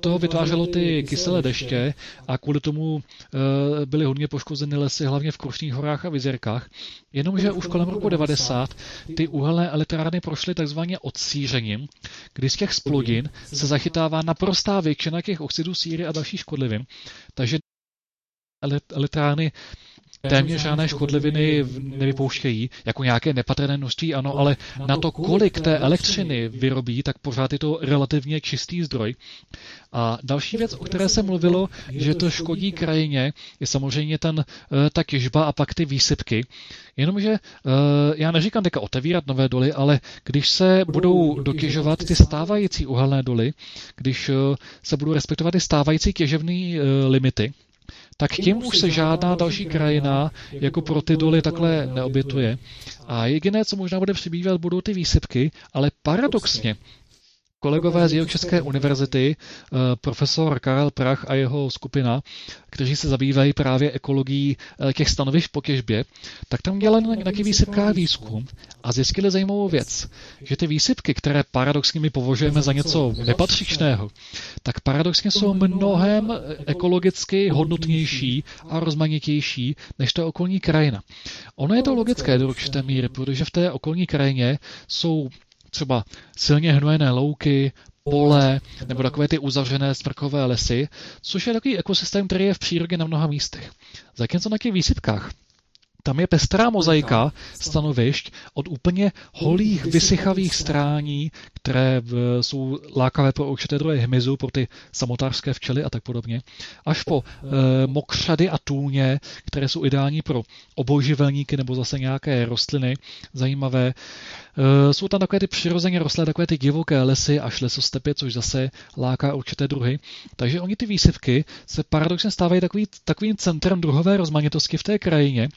To vytvářelo ty kyselé deště a kvůli tomu eh, byly hodně poškozeny lesy, hlavně v Krušných horách a Vizirkách. Jenomže už kolem roku 90 ty uhelné elektrárny prošly takzvaně odsířením, kdy z těch splodin se zachytává naprostá většina těch oxidů síry a dalších škodlivin. Takže elektrárny téměř žádné škodliviny nevypouštějí, jako nějaké nepatrné množství, ano, ale na to, kolik té elektřiny vyrobí, tak pořád je to relativně čistý zdroj. A další věc, o které se mluvilo, že to škodí krajině, je samozřejmě ten, eh, ta těžba a pak ty výsypky. Jenomže eh, já neříkám teďka otevírat nové doly, ale když se budou dotěžovat ty stávající uhelné doly, když eh, se budou respektovat ty stávající těžebné limity, tak tím už se žádná další krajina jako pro ty doly takhle neobětuje. A jediné, co možná bude přibývat, budou ty výsypky, ale paradoxně, kolegové z Jihočeské univerzity, eh, profesor Karel Prach a jeho skupina, kteří se zabývají právě ekologií eh, těch stanovišť po těžbě, tak tam dělali nějaký výsypkách výzkum a zjistili zajímavou věc, že ty výsypky, které paradoxně my považujeme za něco nepatřičného, tak paradoxně jsou mnohem ekologicky hodnotnější a rozmanitější než ta okolní krajina. Ono je to logické do určité míry, protože v té okolní krajině jsou třeba silně hnojené louky, pole nebo takové ty uzavřené smrkové lesy, což je takový ekosystém, který je v přírodě na mnoha místech. Zatímco na těch výsypkách tam je pestrá mozaika stanovišť od úplně holých, vysychavých strání, které jsou lákavé pro určité druhy hmyzu, pro ty samotářské včely a tak podobně, až po e, mokřady a tůně, které jsou ideální pro obojživelníky nebo zase nějaké rostliny zajímavé. E, jsou tam takové ty přirozeně rostlé, takové ty divoké lesy až lesostepy, což zase láká určité druhy. Takže oni ty výsyvky se paradoxně stávají takový, takovým centrem druhové rozmanitosti v té krajině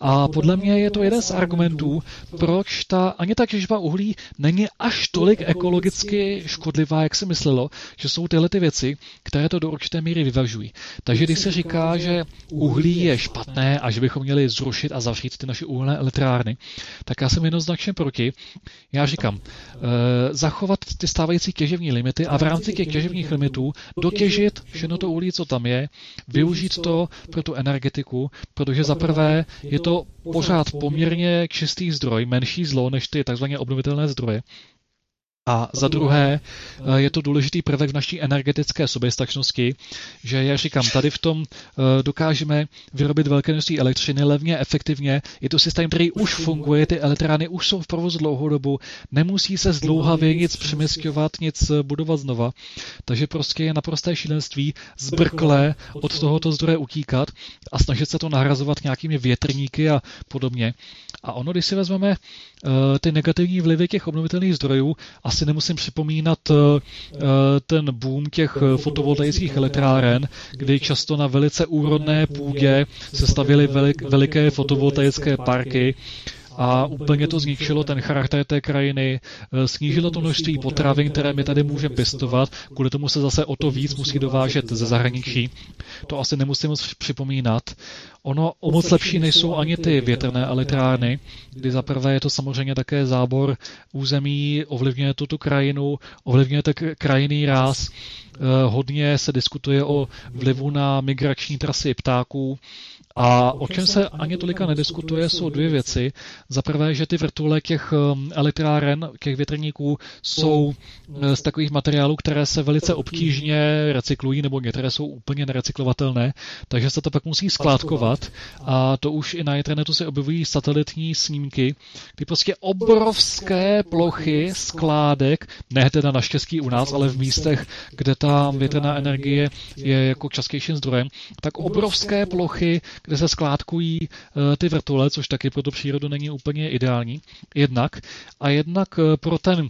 a podle mě je to jeden z argumentů, proč ta ani ta těžba uhlí není až tolik ekologicky škodlivá, jak se myslelo, že jsou tyhle ty věci, které to do určité míry vyvažují. Takže když se říká, že uhlí je špatné a že bychom měli zrušit a zavřít ty naše uhelné elektrárny, tak já jsem jednoznačně proti. Já říkám, e, zachovat ty stávající těžební limity a v rámci těch těžebních limitů dotěžit všechno to uhlí, co tam je, využít to pro tu energetiku, protože za prvé je to pořád poměrně čistý zdroj, menší zlo než ty tzv. obnovitelné zdroje. A za druhé eh, je to důležitý prvek v naší energetické soběstačnosti, že já říkám, tady v tom eh, dokážeme vyrobit velké množství elektřiny levně, efektivně. Je to systém, který už funguje, ty elektrárny už jsou v provozu dlouhou dobu, nemusí se zdlouhavě nic přemysťovat, nic eh, budovat znova. Takže prostě je naprosté šílenství zbrkle od tohoto zdroje utíkat a snažit se to nahrazovat nějakými větrníky a podobně. A ono, když si vezmeme ty negativní vlivy těch obnovitelných zdrojů, asi nemusím připomínat eh, eh, ten boom těch eh, fotovoltaických elektráren, kdy často na velice úrodné půdě se stavily velik, veliké fotovoltaické parky, a úplně to zničilo ten charakter té krajiny, snížilo to množství potravin, které my tady můžeme pěstovat, kvůli tomu se zase o to víc musí dovážet ze zahraničí. To asi nemusím moc připomínat. Ono o moc lepší nejsou ani ty větrné elektrárny, kdy zaprvé je to samozřejmě také zábor území, ovlivňuje to tu krajinu, ovlivňuje to krajinný ráz, eh, hodně se diskutuje o vlivu na migrační trasy ptáků, a o čem se ani tolika nediskutuje, jsou dvě věci. Za prvé, že ty vrtule těch um, elektráren, těch větrníků jsou eh, z takových materiálů, které se velice obtížně recyklují, nebo některé jsou úplně nerecyklovatelné, takže se to pak musí skládkovat. A to už i na internetu se objevují satelitní snímky, kdy prostě obrovské plochy skládek, ne teda naštěstí u nás, ale v místech, kde ta větrná energie je jako častějším zdrojem, tak obrovské plochy, kde se skládkují eh, ty vrtule, což taky pro tu přírodu není úplně ideální, jednak. A jednak eh, pro ten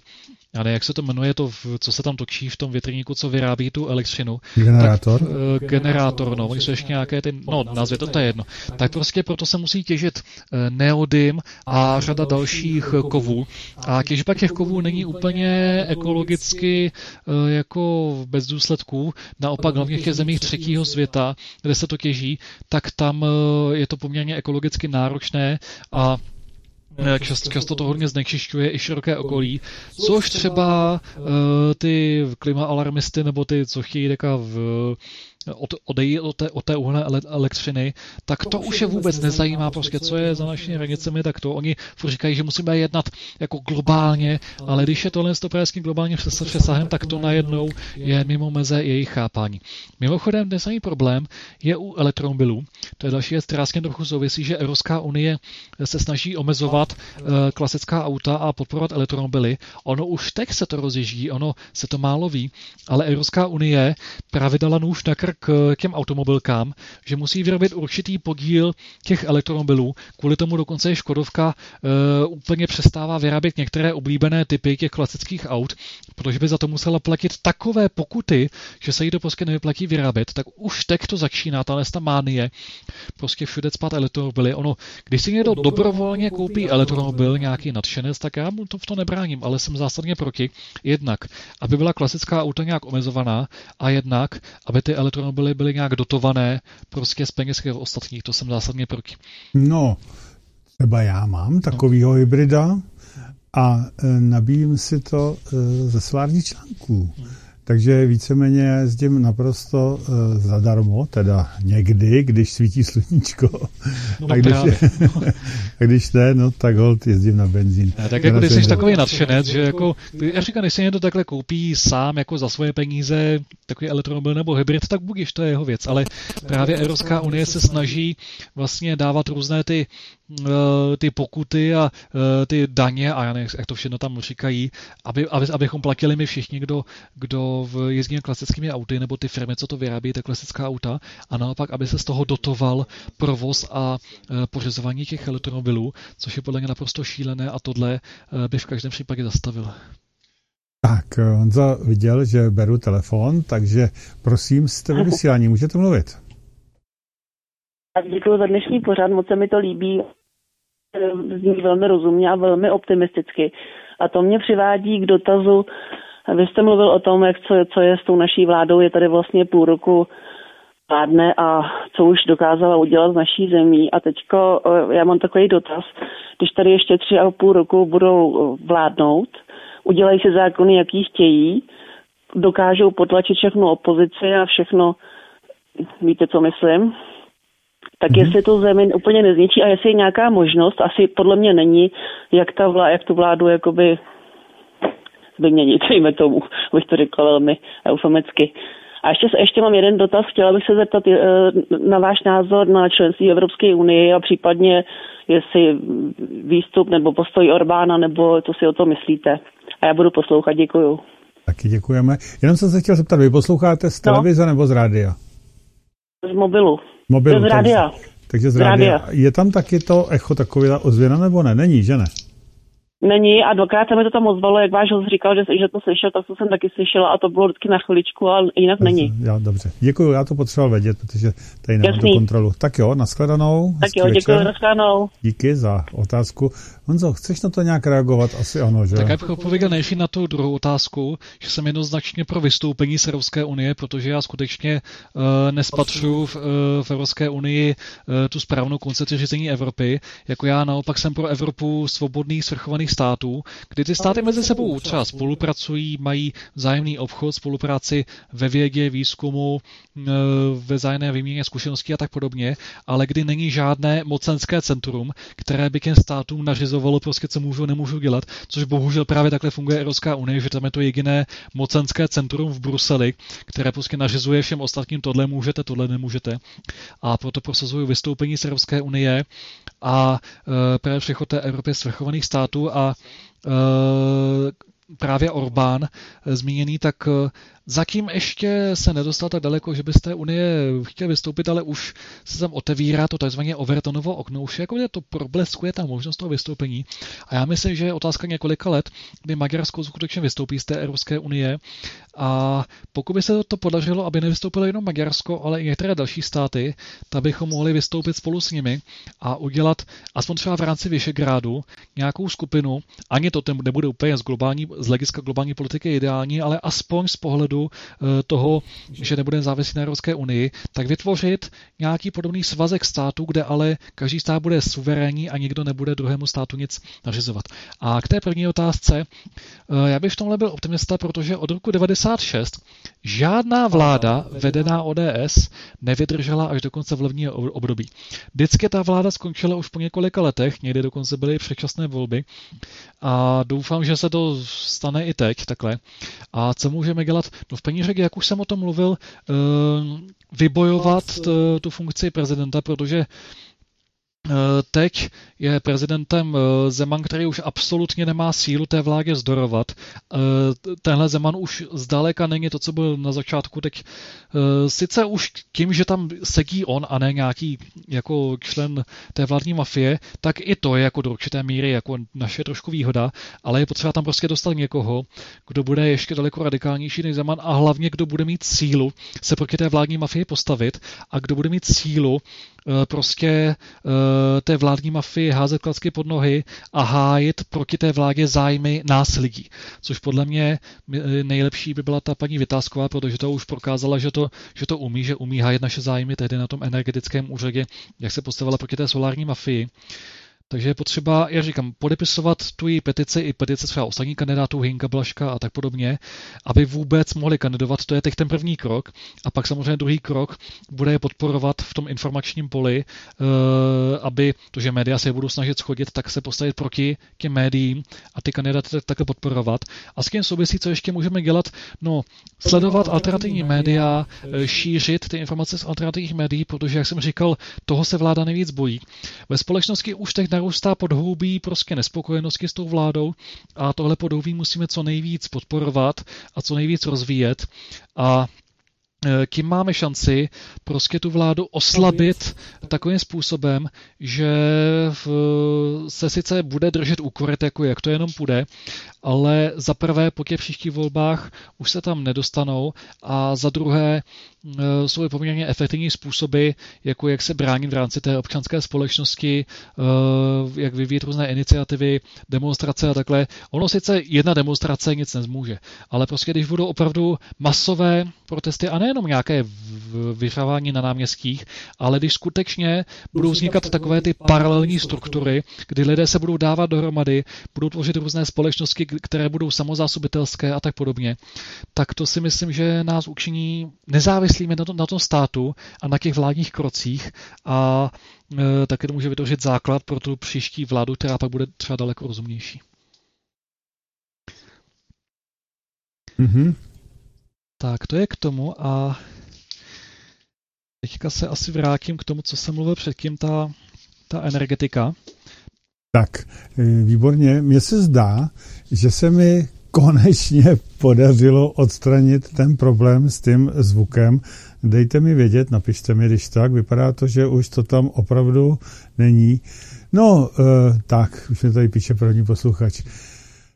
já nevím, jak se to jmenuje, to, co se tam točí v tom větrníku, co vyrábí tu elektřinu. Generátor? Tak, uh, generátor, no, oni jsou ještě nějaké ty, no, nazvě to, to je jedno. Tak prostě proto se musí těžit uh, neodym a řada dalších kovů. A těžba těch kovů není úplně ekologicky jako bez důsledků. Naopak hlavně v těch zemích třetího světa, kde se to těží, tak tam je to poměrně ekologicky náročné a Často, často to hodně znečišťuje i široké okolí, což třeba uh, ty klimaalarmisty nebo ty, co chtějí v od, odejí od té, od té uhelné elektřiny, tak to už je vůbec nezajímá prostě, co je za našimi hranicemi, tak to oni říkají, že musíme jednat jako globálně, ale když je tohle to s tím globálním přesahem, tak to najednou je mimo meze jejich chápání. Mimochodem, ten samý problém je u elektromobilů. To je další věc, která s tím trochu souvisí, že Evropská unie se snaží omezovat uh, klasická auta a podporovat elektromobily. Ono už teď se to rozježdí, ono se to málo ví, ale Evropská unie právě dala nůž na krk k těm automobilkám, že musí vyrobit určitý podíl těch elektromobilů. Kvůli tomu dokonce je Škodovka uh, úplně přestává vyrábět některé oblíbené typy těch klasických aut, protože by za to musela platit takové pokuty, že se jí to prostě nevyplatí vyrábět. Tak už teď to začíná, ta ta mánie, prostě všude spát elektromobily. Ono, když si někdo dobrovolně koupí elektromobil, nějaký nadšenec, tak já mu to v to nebráním, ale jsem zásadně proti. Jednak, aby byla klasická auta nějak omezovaná a jednak, aby ty elektromobily byly nějak dotované prostě z peněz ostatních. To jsem zásadně proti. No, třeba já mám takovýho no. hybrida a e, nabíjím si to e, ze solárních článků. Takže víceméně jezdím naprosto uh, zadarmo, teda někdy, když svítí sluníčko. No, a, když, a když ne, no tak hold jezdím na benzín. Ne, tak jako když jsi takový nadšenec, že jako, já říkám, když si někdo takhle koupí sám jako za svoje peníze takový elektromobil nebo hybrid, tak budiš, to je jeho věc. Ale právě Evropská unie se snaží vlastně dávat různé ty Eh, ty pokuty a eh, ty daně a já nevím, jak to všechno tam říkají, aby, aby, abychom platili my všichni, kdo, kdo jezdí klasickými auty, nebo ty firmy, co to vyrábí, ty klasická auta, a naopak, aby se z toho dotoval provoz a eh, pořizování těch elektromobilů, což je podle mě naprosto šílené a tohle by v každém případě zastavil. Tak, Honza viděl, že beru telefon, takže prosím, jste ve vysílání, můžete mluvit. Děkuji za dnešní pořád, moc se mi to líbí zní velmi rozumně a velmi optimisticky. A to mě přivádí k dotazu, vy jste mluvil o tom, jak co, co je s tou naší vládou, je tady vlastně půl roku vládne a co už dokázala udělat z naší zemí. A teďko eh, já mám takový dotaz, když tady ještě tři a půl roku budou eh, vládnout, udělají si zákony, jaký chtějí, dokážou potlačit všechno opozici a všechno, víte, co myslím, tak mm-hmm. jestli to zemi úplně nezničí a jestli je nějaká možnost, asi podle mě není, jak, ta vlá, jak tu vládu jakoby změnit, dejme tomu, bych to řekla velmi eufemicky. A ještě, ještě mám jeden dotaz, chtěla bych se zeptat eh, na váš názor na členství Evropské unie a případně jestli výstup nebo postoj Orbána, nebo co si o to myslíte. A já budu poslouchat, děkuju. Taky děkujeme. Jenom jsem se chtěl zeptat, vy posloucháte z no. televize no. nebo z rádia? Z mobilu. Mobilu. Z rádia. Takže, takže z rádia. Je tam taky to echo taková ozvěna nebo ne? Není, že ne? Není a dvakrát se mi to tam ozvalo, jak váš host říkal, že, že to slyšel, tak to jsem taky slyšela a to bylo vždycky na chviličku, ale jinak není. Já, dobře, děkuji, já to potřeboval vědět, protože tady nemám tu kontrolu. Tak jo, nashledanou. Tak jo, děkuji, nashledanou. Díky za otázku. Honzo, chceš na to nějak reagovat? Asi ano, že? Tak já bych odpověděl nejší na tu druhou otázku, že jsem jednoznačně pro vystoupení z Evropské unie, protože já skutečně uh, nespatřuju v, uh, v Evropské unii uh, tu správnou koncepci řízení Evropy. Jako já naopak jsem pro Evropu svobodných, svrchovaných států, kdy ty státy mezi sebou třeba spolupracují, mají vzájemný obchod, spolupráci ve vědě, výzkumu, uh, ve vzájemné výměně zkušeností a tak podobně, ale kdy není žádné mocenské centrum, které by těm státům nařizovalo omezovalo prostě, co můžu, nemůžu dělat, což bohužel právě takhle funguje Evropská unie, že tam je to jediné mocenské centrum v Bruseli, které prostě nařizuje všem ostatním, tohle můžete, tohle nemůžete. A proto prosazuju vystoupení z Evropské unie a e, právě přechod té Evropě svrchovaných států a e, právě Orbán e, zmíněný, tak e, Zatím ještě se nedostal tak daleko, že byste Unie chtěl vystoupit, ale už se tam otevírá to takzvané Overtonovo okno. Už jako to probleskuje ta možnost toho vystoupení. A já myslím, že je otázka několika let, kdy Maďarsko skutečně vystoupí z té Evropské unie. A pokud by se to podařilo, aby nevystoupilo jenom Maďarsko, ale i některé další státy, tak bychom mohli vystoupit spolu s nimi a udělat aspoň třeba v rámci Vyšegrádu nějakou skupinu. Ani to nebude úplně z, globální, z hlediska globální politiky ideální, ale aspoň z pohledu pohledu eh, toho, že nebudeme závislí na Evropské unii, tak vytvořit nějaký podobný svazek států, kde ale každý stát bude suverénní a nikdo nebude druhému státu nic nařizovat. A k té první otázce, eh, já bych v tomhle byl optimista, protože od roku 96 žádná vláda vedená ODS nevydržela až do konce volebního období. Vždycky ta vláda skončila už po několika letech, někdy dokonce byly předčasné volby a doufám, že se to stane i teď takhle. A co můžeme dělat? No v řadě, jak už jsem o tom mluvil, eh, vybojovat tu funkci prezidenta, protože teď je prezidentem eh, Zeman, který už absolutně nemá sílu té vládě zdorovat. Eh, tenhle Zeman už zdaleka není to, co byl na začátku. Teď sice už tím, že tam sedí on a ne nějaký jako člen té vládní mafie, tak i to je jako do určité míry jako naše trošku výhoda, ale je potřeba tam prostě dostat někoho, kdo bude ještě daleko radikálnější než Zeman a hlavně kdo bude mít sílu se proti té vládní mafii postavit a kdo bude mít sílu prostě té vládní mafii házet klacky pod nohy a hájit proti té vládě zájmy nás lidí. Což podle mě nejlepší by byla ta paní Vytázková, protože to už prokázala, že to, že to umí, že umí hájit naše zájmy tehdy na tom energetickém úřadě, jak se postavila proti té solární mafii. Takže je potřeba, já říkám, podepisovat tu její petici i petice třeba ostatních kandidátů, Hinka Blaška a tak podobně, aby vůbec mohli kandidovat. To je teď ten první krok. A pak samozřejmě druhý krok bude je podporovat v tom informačním poli, eh, aby to, že média se je budou snažit schodit, tak se postavit proti těm médiím a ty kandidáty také podporovat. A s tím souvisí, co ještě můžeme dělat? No, sledovat alternativní média, eh, šířit ty informace z alternativních médií, protože, jak jsem říkal, toho se vláda nejvíc bojí. Ve společnosti už teď narůstá podhoubí prostě nespokojenosti s tou vládou a tohle podhoubí musíme co nejvíc podporovat a co nejvíc rozvíjet. A e, tím máme šanci prostě tu vládu oslabit takovým způsobem, že se sice bude držet úkoret, jako jak to jenom půjde, ale za prvé po těch příštích volbách už se tam nedostanou a za druhé Eh, jsou poměrně efektivní způsoby, jako jak se bránit v rámci té občanské společnosti, eh, jak vyvíjet různé iniciativy, demonstrace a takhle. Ono sice jedna demonstrace nic nezmůže, ale prostě když budou opravdu masové protesty a nejenom nějaké vyřávání na náměstích, ale když skutečně budou vznikat takové ty paralelní struktury, kdy lidé se budou dávat dohromady, budou tvořit různé společnosti, které budou samozásobitelské a tak podobně, tak to si myslím, že nás učiní nezávislí myslíme na, to, na tom státu a na těch vládních krocích a e, také to může vytvořit základ pro tu příští vládu, která pak bude třeba daleko rozumnější. Mm-hmm. Tak, to je k tomu a teďka se asi vrátím k tomu, co jsem mluvil předtím, ta, ta energetika. Tak, e, výborně. Mně se zdá, že se mi konečně podařilo odstranit ten problém s tím zvukem. Dejte mi vědět, napište mi, když tak. Vypadá to, že už to tam opravdu není. No, e, tak, už mi tady píše první posluchač.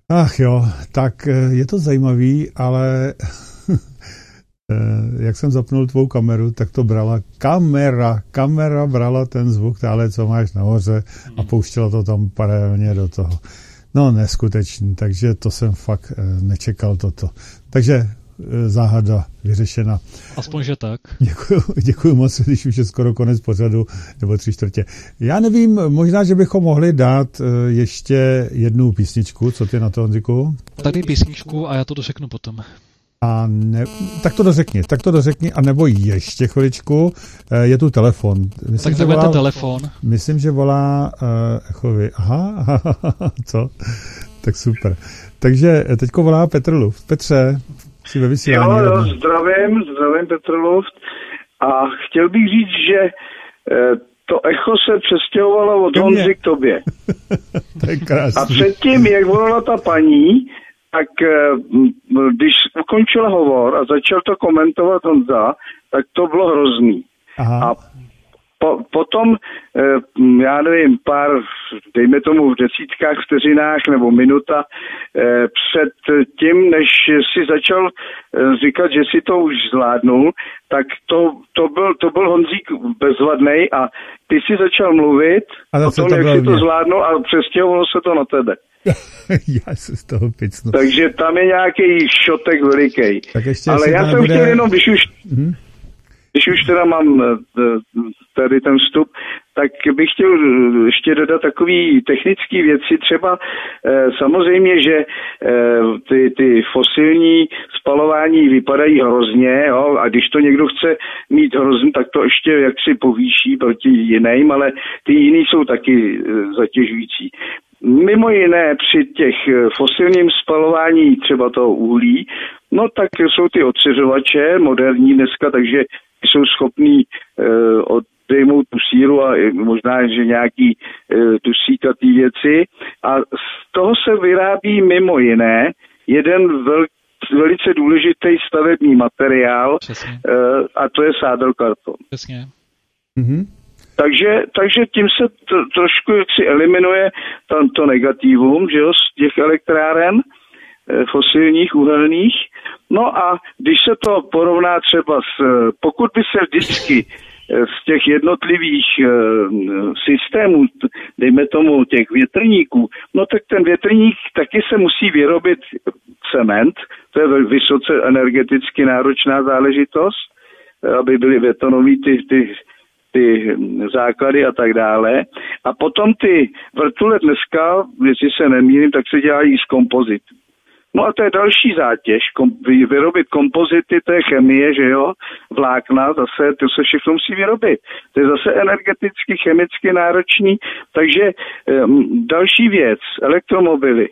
Ach jo, tak eh, je to zajímavý, ale jak jsem zapnul tvou kameru, tak to brala kamera. Kamera brala ten zvuk, tále, co máš nahoře a pouštěla to tam paralelně do toho. No, neskutečný, takže to jsem fakt eh, nečekal toto. Takže eh, záhada vyřešena. Aspoň, že tak. Děkuji, děkuji moc, když už je skoro konec pořadu, nebo tři čtvrtě. Já nevím, možná, že bychom mohli dát eh, ještě jednu písničku. Co ty na to, Honziku? Tady písničku a já to dořeknu potom. A ne, tak to dořekni, tak to dořekni, a nebo ještě chviličku, eh, je tu telefon. Myslím, tak že volá, telefon. Myslím, že volá uh, Echovi. Aha, aha, co? Tak super. Takže eh, teďko volá Petr Luft. Petře, jsi ve vysílání. Jo, jo, zdravím, zdravím Petr Luft. A chtěl bych říct, že to echo se přestěhovalo od Honzy k tobě. to je krásný. A předtím, jak volala ta paní, tak eh, když ukončil hovor a začal to komentovat Honza, tak to bylo hrozný. Aha. A po, potom, eh, já nevím, pár, dejme tomu v desítkách vteřinách nebo minuta eh, před tím, než si začal říkat, že si to už zvládnul, tak to, to, byl, to byl Honzík bezvadný a ty si začal mluvit a o tom, to jak si to zvládnul a přestěhovalo se to na tebe. já se z toho picnu. Takže tam je nějaký šotek veliký. Tak ještě Ale já jsem bude... chtěl jenom, když už, hmm? Když už teda mám eh, tady ten vstup, tak bych chtěl ještě dodat takový technické věci. Třeba eh, samozřejmě, že eh, ty, ty fosilní spalování vypadají hrozně jo, a když to někdo chce mít hrozně, tak to ještě jak si povýší proti jiným, ale ty jiný jsou taky zatěžující. Mimo jiné při těch eh, fosilním spalování třeba toho uhlí, No tak jsou ty odsiřovače moderní dneska, takže jsou schopní eh, od odejmout tu síru a možná, že nějaký eh, e, tušíkatý věci. A z toho se vyrábí mimo jiné jeden vel, velice důležitý stavební materiál e, a to je sádrokarton. Přesně. Mhm. Takže, takže tím se trošku jaksi eliminuje tam to negativum že jo, z těch elektráren fosilních, uhelných. No a když se to porovná třeba s, pokud by se vždycky eh, z těch jednotlivých systémů, dejme tomu těch větrníků, no tak ten větrník taky se musí vyrobit cement, to je vysoce energeticky náročná záležitost, aby byly betonový ty, ty, ty základy a tak dále. A potom ty vrtule dneska, jestli se nemýlím, tak se dělají z kompozit. No a to je další zátěž, kom, vyrobit kompozity, to je chemie, že jo, vlákna, zase to se všechno musí vyrobit. To je zase energeticky, chemicky náročný, takže um, další věc, elektromobily.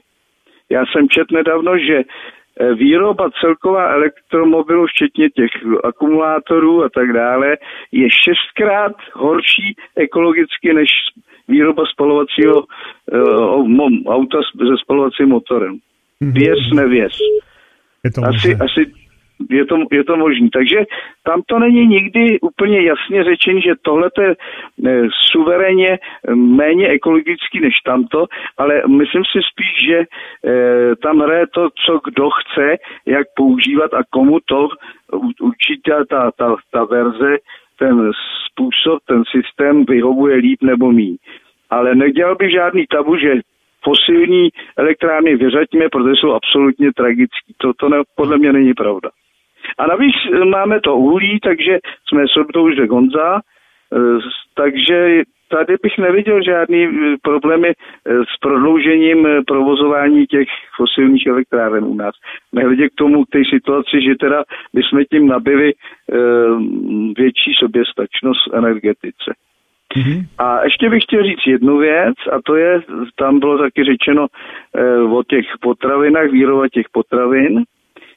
Já jsem čet nedávno, že eh, výroba celková elektromobilů, včetně těch akumulátorů a tak dále, je šestkrát horší ekologicky než výroba spalovacího uh, auta se spalovacím motorem. Mhm. Věz, nevěz. Je to asi, asi je to, je to možné. Takže tam to není nikdy úplně jasně řečen, že tohle je eh, suverénně méně ekologický než tamto, ale myslím si spíš, že eh, tam hraje to, co kdo chce, jak používat a komu to určitě ta, ta, ta verze, ten způsob, ten systém vyhovuje líp nebo mí. Ale nedělal bych žádný tabu, že fosilní elektrárny vyřaďme, protože jsou absolutně tragický. To, to ne, podle mě není pravda. A navíc máme to uhlí, takže jsme to už Gonza, e, takže tady bych neviděl žádný e, problémy e, s prodloužením provozování těch fosilních elektráren u nás. Nehledě k tomu, k té situaci, že teda bychom tím nabili větší soběstačnost energetice. Mm-hmm. A ještě bych chtěl říct jednu věc, a to je, tam bylo taky řečeno o těch potravinách, výroba těch potravin.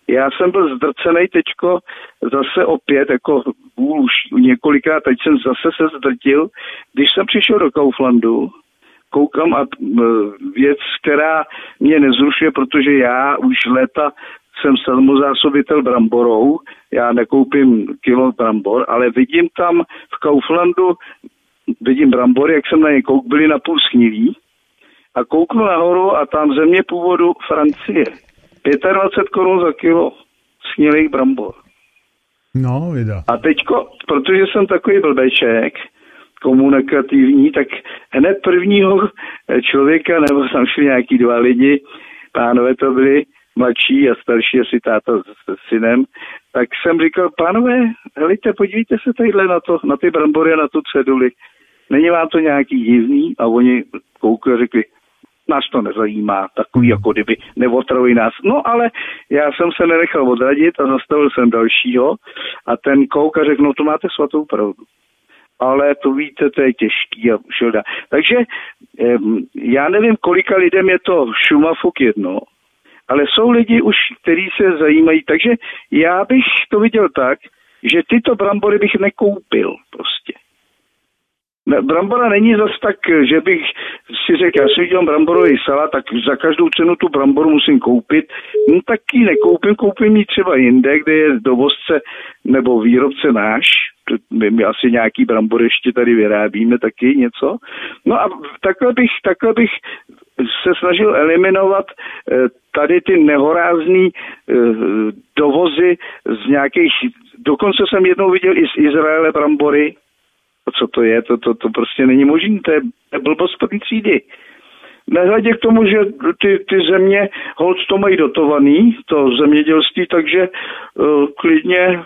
Já jsem byl zdrcený teďko zase opět, jako už několikrát, teď jsem zase se zdrtil. Když jsem přišel do Kauflandu, koukám a věc, která mě nezrušuje, protože já už léta jsem samozásobitel bramborou, já nekoupím kilo brambor, ale vidím tam v Kauflandu, vidím brambory, jak jsem na ně kouk, byly napůl schnilí a kouknu nahoru a tam země původu Francie. 25 korun za kilo snělých brambor. No, vida. A teďko, protože jsem takový blbeček, komunikativní, tak hned prvního člověka, nebo tam šli nějaký dva lidi, pánové to byli, mladší a starší asi táta s, s synem, tak jsem říkal, pánové, helejte, podívejte se tadyhle na, to, na ty brambory a na tu ceduli. Není vám to nějaký divný? A oni koukli a řekli, nás to nezajímá, takový jako kdyby neotravují nás. No ale já jsem se nenechal odradit a zastavil jsem dalšího a ten kouk a řekl, no to máte svatou pravdu. Ale to víte, to je těžký a šel dá. Takže já nevím, kolika lidem je to šumafuk jedno, ale jsou lidi už, kteří se zajímají. Takže já bych to viděl tak, že tyto brambory bych nekoupil prostě. Brambora není zas tak, že bych si řekl, já si udělám bramborový salát, tak za každou cenu tu bramboru musím koupit. No tak ji nekoupím, koupím ji třeba jinde, kde je dovozce nebo výrobce náš. My asi nějaký brambor ještě tady vyrábíme taky něco. No a takhle bych, takhle bych se snažil eliminovat eh, tady ty nehorázný eh, dovozy z nějakých, dokonce jsem jednou viděl i z Izraele brambory, co to je, to, to, to prostě není možné, to je blbost první třídy. Nehledě k tomu, že ty, ty země hold to mají dotovaný, to zemědělství, takže uh, klidně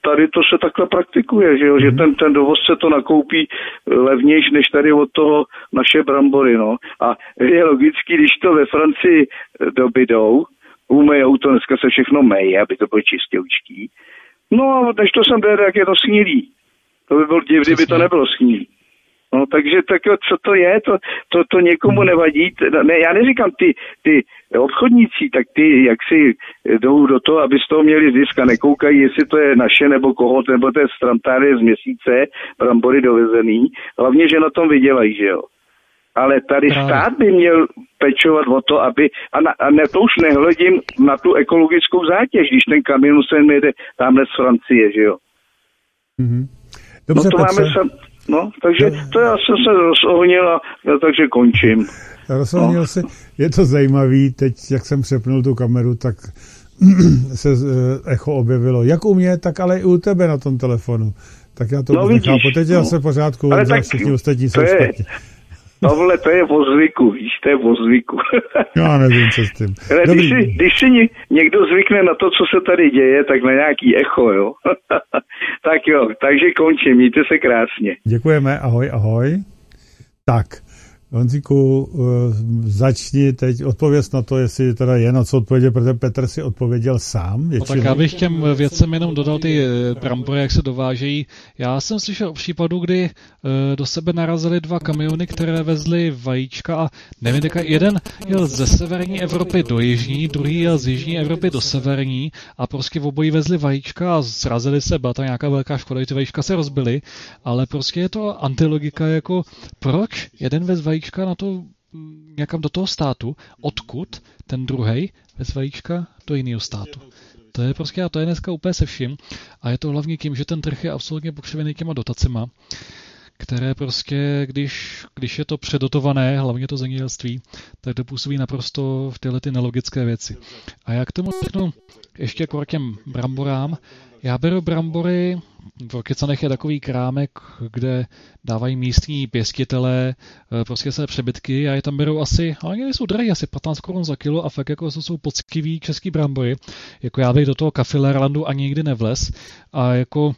tady to se takhle praktikuje, že, jo? Že ten, ten dovozce to nakoupí levnější než tady od toho naše brambory. No. A je logický, když to ve Francii dobydou, umejou to, dneska se všechno meje, aby to bylo čistě učtí. No a než to sem dojede, jak je to snílí. To by byl div, kdyby to nebylo sníh. No, takže tak, co to je, to, to, to někomu hmm. nevadí. Ne, já neříkám ty, ty obchodníci, tak ty jak si jdou do toho, aby z toho měli zisk a nekoukají, jestli to je naše nebo koho, nebo to je z z měsíce, brambory dovezený. Hlavně, že na tom vydělají, že jo. ale tady Právě. stát by měl pečovat o to, aby, a, na, a ne, to už nehledím na tu ekologickou zátěž, když ten kamion se jede tamhle z Francie, že jo. Mm-hmm. Dobře, no to Petře. máme sam, no, takže to já jsem se rozohnil a já takže končím. Rozohnil no. si, je to zajímavý, teď jak jsem přepnul tu kameru, tak se eh, echo objevilo. Jak u mě, tak ale i u tebe na tom telefonu. Tak já to no, vidíš, nechápu. Teď no. zase pořádku, ale tak, všichni ostatní jsou špatně. Tohle to je po zvyku, víš, to je po zvyku. Já nevím, co s tím. Ale když si, když si někdo zvykne na to, co se tady děje, tak na nějaký echo, jo. tak jo, takže končím, mějte se krásně. Děkujeme, ahoj, ahoj. Tak, Honzíku, eh, začni teď odpověst na to, jestli teda je na co odpovědět, protože Petr si odpověděl sám. No tak já bych těm věcem jenom dodal ty eh, brambory, jak se dovážejí. Já jsem slyšel o případu, kdy eh, do sebe narazily dva kamiony, které vezly vajíčka a nevím, tak jeden jel ze severní Evropy do jižní, druhý jel z jižní Evropy do severní a prostě v obojí vezli vajíčka a zrazili se, byla to nějaká velká škoda, ty vajíčka se rozbily, ale prostě je to antilogika jako proč jeden vez vajíčka vajíčka na to někam do toho státu, odkud ten druhý bez vajíčka do jiného státu. To je prostě, a to je dneska úplně se vším. A je to hlavně tím, že ten trh je absolutně pokřivený těma dotacema, které prostě, když, když je to předotované, hlavně to zemědělství, tak to působí naprosto v tyhle ty nelogické věci. A jak tomu řeknu ještě k těm bramborám, já beru brambory, v Rokycanech je takový krámek, kde dávají místní pěstitelé eh, prostě své přebytky a je tam berou asi, ale oni jsou drahé, asi 15 korun za kilo a fakt jako to jsou poctivý český brambory. Jako já bych do toho kafilerlandu ani nikdy nevles a jako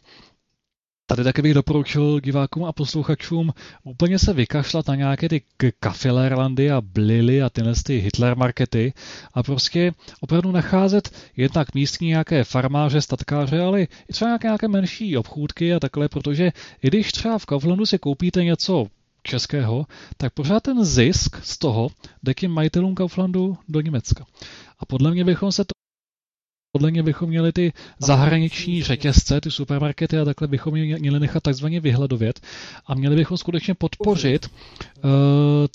Tady taky bych doporučil divákům a posluchačům úplně se vykašlat na nějaké ty kafilerlandy a blily a tyhle ty Hitler markety a prostě opravdu nacházet jednak místní nějaké farmáře, statkáře, ale i třeba nějaké, nějaké menší obchůdky a takhle, protože i když třeba v Kauflandu si koupíte něco českého, tak pořád ten zisk z toho jde k majitelům Kauflandu do Německa. A podle mě bychom se to podle mě bychom měli ty zahraniční řetězce, ty supermarkety a takhle bychom je měli nechat takzvaně vyhladovět a měli bychom skutečně podpořit uh,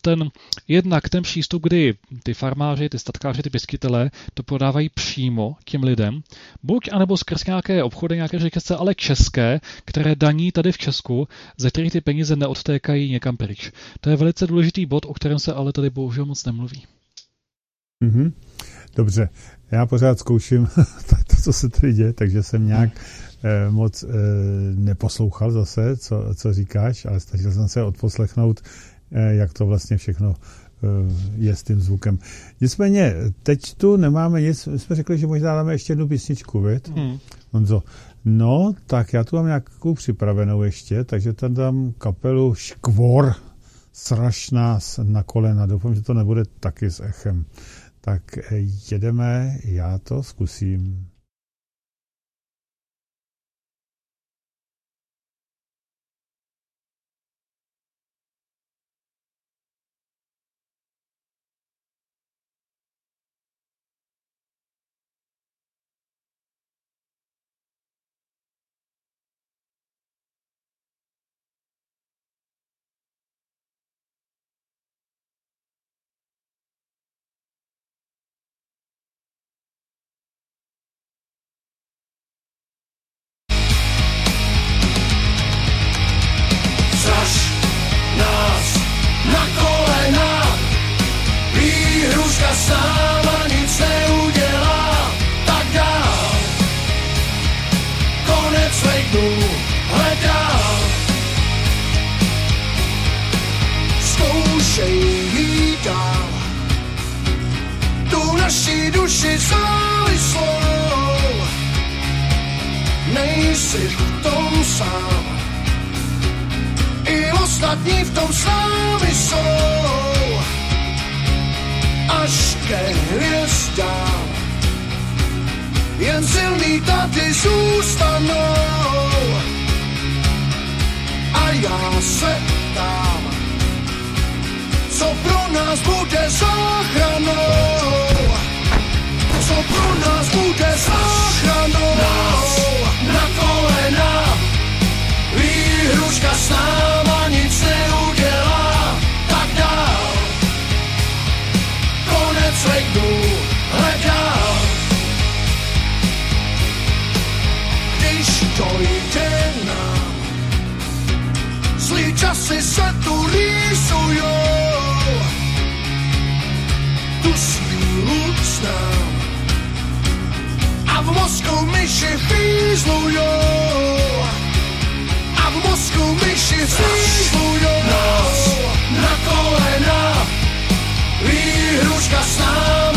ten jednak ten přístup, kdy ty farmáři, ty statkáři, ty pěstitelé to prodávají přímo těm lidem, buď anebo skrz nějaké obchody, nějaké řetězce, ale české, které daní tady v Česku, ze kterých ty peníze neodtékají někam pryč. To je velice důležitý bod, o kterém se ale tady bohužel moc nemluví. Mm-hmm. Dobře, já pořád zkouším to, co se tady děje, takže jsem nějak eh, moc eh, neposlouchal zase, co, co říkáš, ale snažil jsem se odposlechnout, eh, jak to vlastně všechno je s tím zvukem. Nicméně, teď tu nemáme nic, my jsme řekli, že možná dáme ještě jednu písničku, víc? Hmm. Honzo, no, tak já tu mám nějakou připravenou ještě, takže tam dám kapelu Škvor, Sraž nás na kolena. Doufám, že to nebude taky s echem. Tak eh, jedeme, já to zkusím. jen silný tady zůstanou. A já se ptám, co pro nás bude záchranou, co pro nás bude záchranou. Nás na kolena, výhruška s náma nic neudělá. Časy se tu rýsujou, tu sílu znám. A v mozku myši fízlujou, a v mozku myši fízlujou. Nás na kolena, výhruška s náma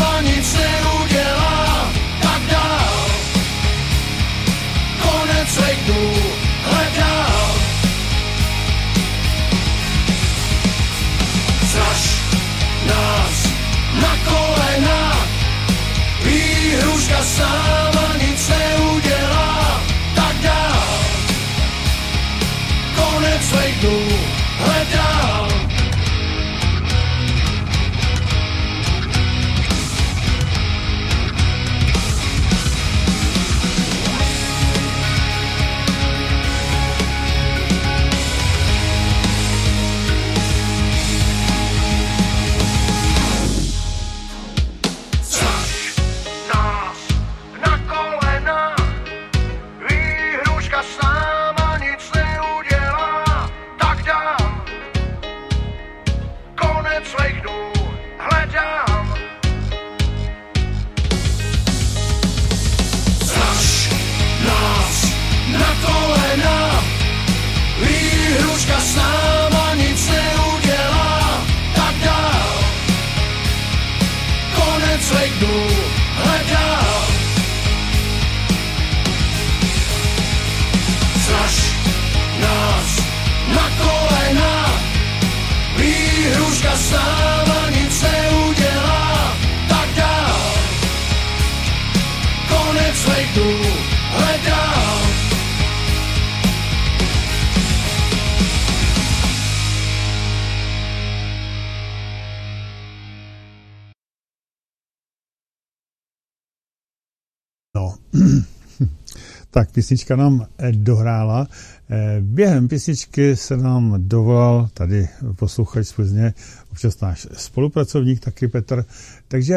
tak písnička nám eh, dohrála. Eh, Během písničky se nám dovolal tady posluchač z Plzně, občas náš spolupracovník, taky Petr. Takže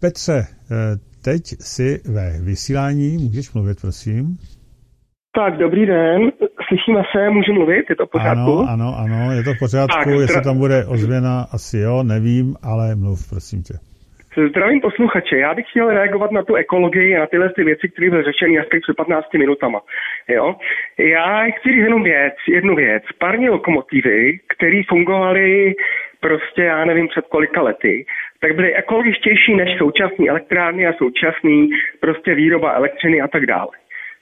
Petře, eh, teď si ve vysílání, můžeš mluvit, prosím? Tak, dobrý den, slyšíme se, můžu mluvit, je to v pořádku? Ano, ano, ano, je to v pořádku, Tak, jestli tam bude ozvěna, asi jo, nevím, ale mluv, prosím tě. Zdravím posluchače, já bych chtěl reagovat na tu ekologii a na tyhle ty věci, které byly řečeny asi před 15 minutama. Jo? Já chci říct jenom věc, jednu věc. Parní lokomotivy, které fungovaly prostě, já nevím, před kolika lety, tak byly ekologičtější než současné elektrárny a současný prostě výroba elektřiny a tak dále.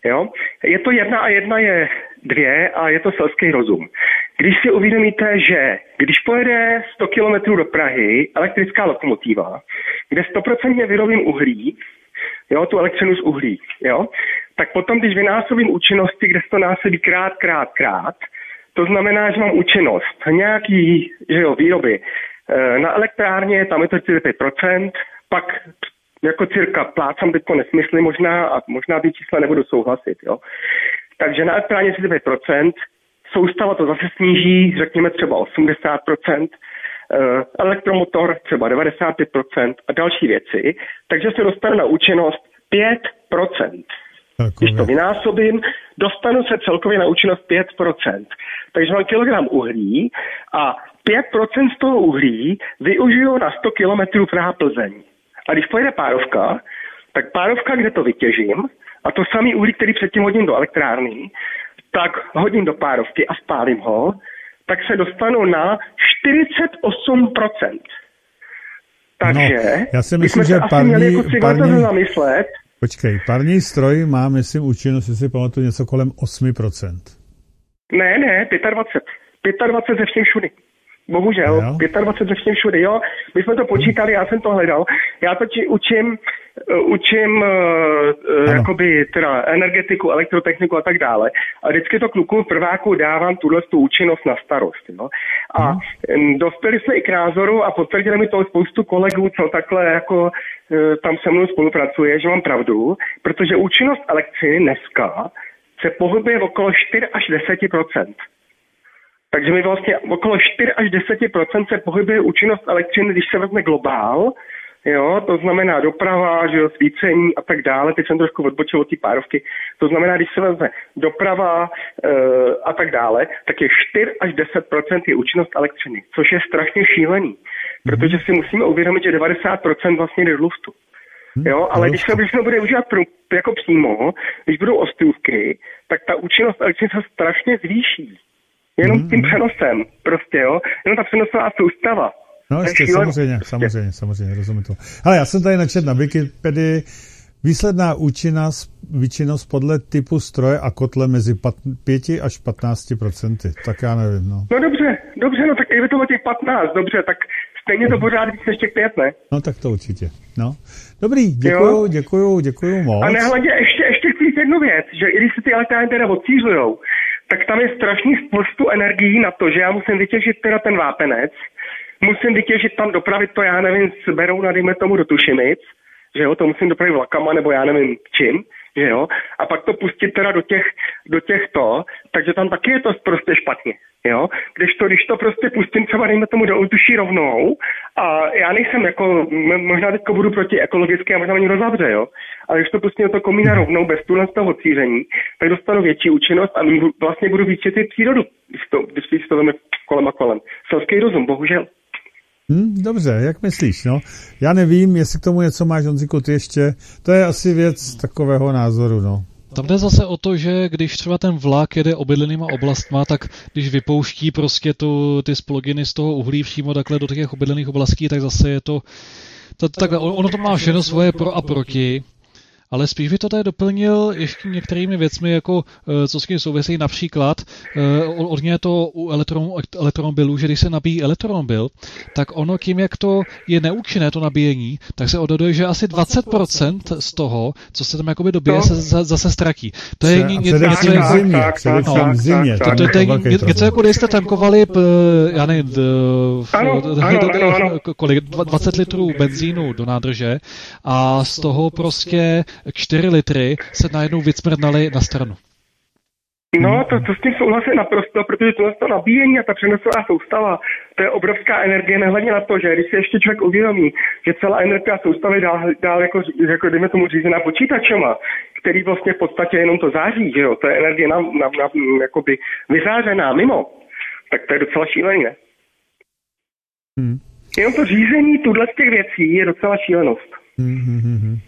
Jo? Je to jedna a jedna je dvě a je to selský rozum. Když si uvědomíte, že když pojede 100 km do Prahy elektrická lokomotiva, kde 100% vyrobím uhlí, jo, tu elektřinu z uhlí, jo, tak potom, když vynásobím účinnosti, kde se to násobí krát, krát, krát, to znamená, že mám účinnost nějaký že jo, výroby. E, Na elektrárně tam je to 45%, pak jako cirka plácám teďko nesmysly možná a možná ty čísla nebudu souhlasit. Jo. Takže na elektrárně 45%, soustava to zase sníží, řekněme třeba 80%, eh, elektromotor třeba 95% a další věci, takže se dostanu na účinnost 5%. Když to vynásobím, dostanu se celkově na účinnost 5%. Takže mám kilogram uhlí a 5% z toho uhlí využiju na 100 km Praha Plzeň. A když pojede párovka, tak párovka, kde to vytěžím, a to samý uhlí, který předtím hodím do elektrárny, tak hodím do párovky a spálím ho, tak se dostanu na 48%. Takže No, já si myslím, že parní- jako parní- zamyslet, Počkej, parní stroj má, myslím, účinnost, jestli si pamatuju, něco kolem 8%. Ne, ne, 25. 25 ze všem všudy. Bohužel, Jo? 25 ze všem všudy, jo. My jsme to počítali, já jsem to hledal. Já to či, učím, eh, učím uh, uh, jakoby teda energetiku, elektrotechniku a tak dále. A vždycky to klukům v prváku dávám tuhle tu účinnost na starost, jo. A mm, dospěli jsme i k názoru a potvrdili mi to spoustu kolegů, co takhle jako eh, tam se mnou spolupracuje, že mám pravdu, protože účinnost elektřiny dneska se pohybuje okolo 4 až 10 takže mi vlastně okolo 4 až 10% se pohybuje účinnost elektřiny, když se vezme globál, Jo, to znamená doprava, že jo, svícení a tak dále. Teď jsem trošku odbočil od té párovky. To znamená, když se vezme doprava e, a tak dále, tak je 4 až 10% je účinnost elektřiny, což je strašně šílený. Protože si musíme uvědomit, že 90 vlastně jde do luftu. Hm, jo, ale když se, se bude užívat pro, jako přímo, když budou ostůvky, tak ta účinnost elektřiny se strašně zvýší. Jenom hmm. tím přenosem, prostě, jo. Jenom ta přenosová soustava. No ještě, samozřejmě, prostě. samozřejmě, samozřejmě, rozumím to. Ale já jsem tady načet na Wikipedii výsledná účinnost, výčinnost podle typu stroje a kotle mezi 5 až 15 procenty. Tak já nevím, no. No dobře, dobře, no tak kdyby to bylo těch 15, dobře, tak stejně to pořád víc než těch 5, ne? No tak to určitě, no. Dobrý, děkuju, jo? děkuju, děkuju moc. A nehledě, ještě, ještě chci říct jednu věc, že i když se ty elektrárny teda odcířujou, tak tam je strašný spoustu energií na to, že já musím vytěžit teda ten vápenec, musím vytěžit tam dopravit to, já nevím, s Berouna, dejme tomu do Tušimic, že jo, to musím dopravit vlakama nebo já nevím čím, že jo, a pak to pustit teda do těch, do těchto, takže tam taky je to prostě špatně, jo, když to, když to prostě pustím třeba dejme tomu do ovzduší rovnou a já nejsem jako, možná teď budu proti ekologické a možná mě rozavře, jo, ale když to pustím do toho komína rovnou bez tuhle z toho cíření, tak dostanu větší účinnost a vlastně budu víc přírodu, když to, když to kolem a kolem. Selský rozum, bohužel. Hm, dobře, jak myslíš, no? Já nevím, jestli k tomu něco máš, Honziku, ty ještě. To je asi věc takového názoru, no. Tam jde zase o to, že když třeba ten vlak jede obydlenýma oblastma, tak když vypouští prostě tu, ty sploginy z toho uhlí přímo takhle do těch obydlených oblastí, tak zase je to, to takhle, ono to má všechno svoje pro a proti ale spíš by to tady doplnil ještě některými věcmi, jako eh, co s tím souvisí například eh, od mě to u elektron, elektromobilů, že když se nabíjí elektromobil, tak ono tím, jak to je neúčinné to nabíjení, tak se odhaduje, že asi 20% z toho, co se tam jakoby dobije, se zase ztratí. To je něco jako... Zimě, to, je něco jako když jste tankovali, já nevím, kolik, 20 litrů benzínu do nádrže a z toho prostě 4 litry se najednou vycmrdnaly na stranu. No, to, to s tím souhlasím naprosto, protože tohle to nabíjení a ta přenosová soustava, to je obrovská energie, nehledně na to, že když se ještě člověk uvědomí, že celá energie soustava je dál, dál jako, jako dejme tomu řízená počítačema, který vlastně v podstatě jenom to září, že jo, to je energie na, na, na, jakoby vyzářená mimo, tak to je docela šílený, ne? Hmm. Jenom to řízení tuhle z těch věcí je docela šílenost. Hmm, hmm, hmm.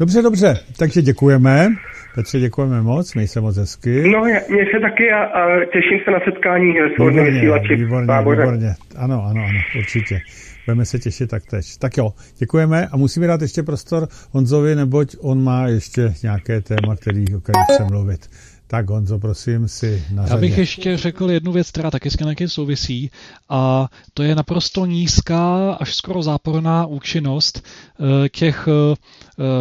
Dobře, dobře, takže děkujeme. Petře, děkujeme moc, měj se moc hezky. No, mě se taky a, a těším se na setkání s hodnými vysílači. Výborně, výborně. Ano, ano, ano, určitě. Budeme se těšit taktéž. Tak jo, děkujeme a musíme dát ještě prostor Honzovi, neboť on má ještě nějaké téma, který, o kterém chce mluvit. Tak Honzo, prosím, si na Já bych ještě řekl jednu věc, která taky s nějakým souvisí a to je naprosto nízká, až skoro záporná účinnost eh, těch eh,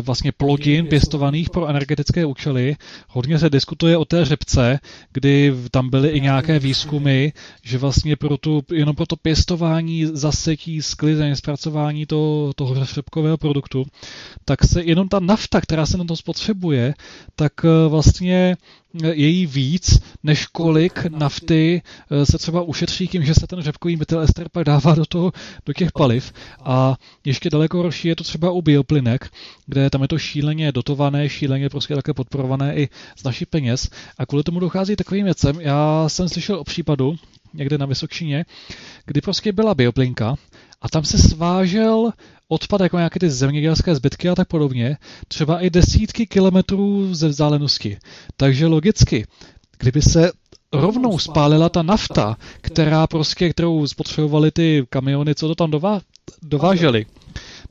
vlastně plodin pěstovaných pro energetické účely. Hodně se diskutuje o té řepce, kdy tam byly i nějaké výzkumy, že vlastně pro tu, jenom pro to pěstování, zasetí, sklizeň, zpracování to, toho řepkového produktu, tak se jenom ta nafta, která se na to spotřebuje, tak eh, vlastně je jí víc, než kolik nafty eh, se třeba ušetří tím, že se ten řepkový ester pak dává do, toho, do těch paliv. A ještě daleko horší je to třeba u bioplynek, kde tam je to šíleně dotované, šíleně prostě také podporované i z našich peněz. A kvůli tomu dochází takovým věcem. Já jsem slyšel o případu, někde na Vysočině, kdy prostě byla bioplynka a tam se svážel odpad jako nějaké ty zemědělské zbytky a tak podobně, třeba i desítky kilometrů ze vzdálenosti. Takže logicky, kdyby se rovnou spálila ta nafta, která prostě, kterou spotřebovaly ty kamiony, co to tam dová, dovážely,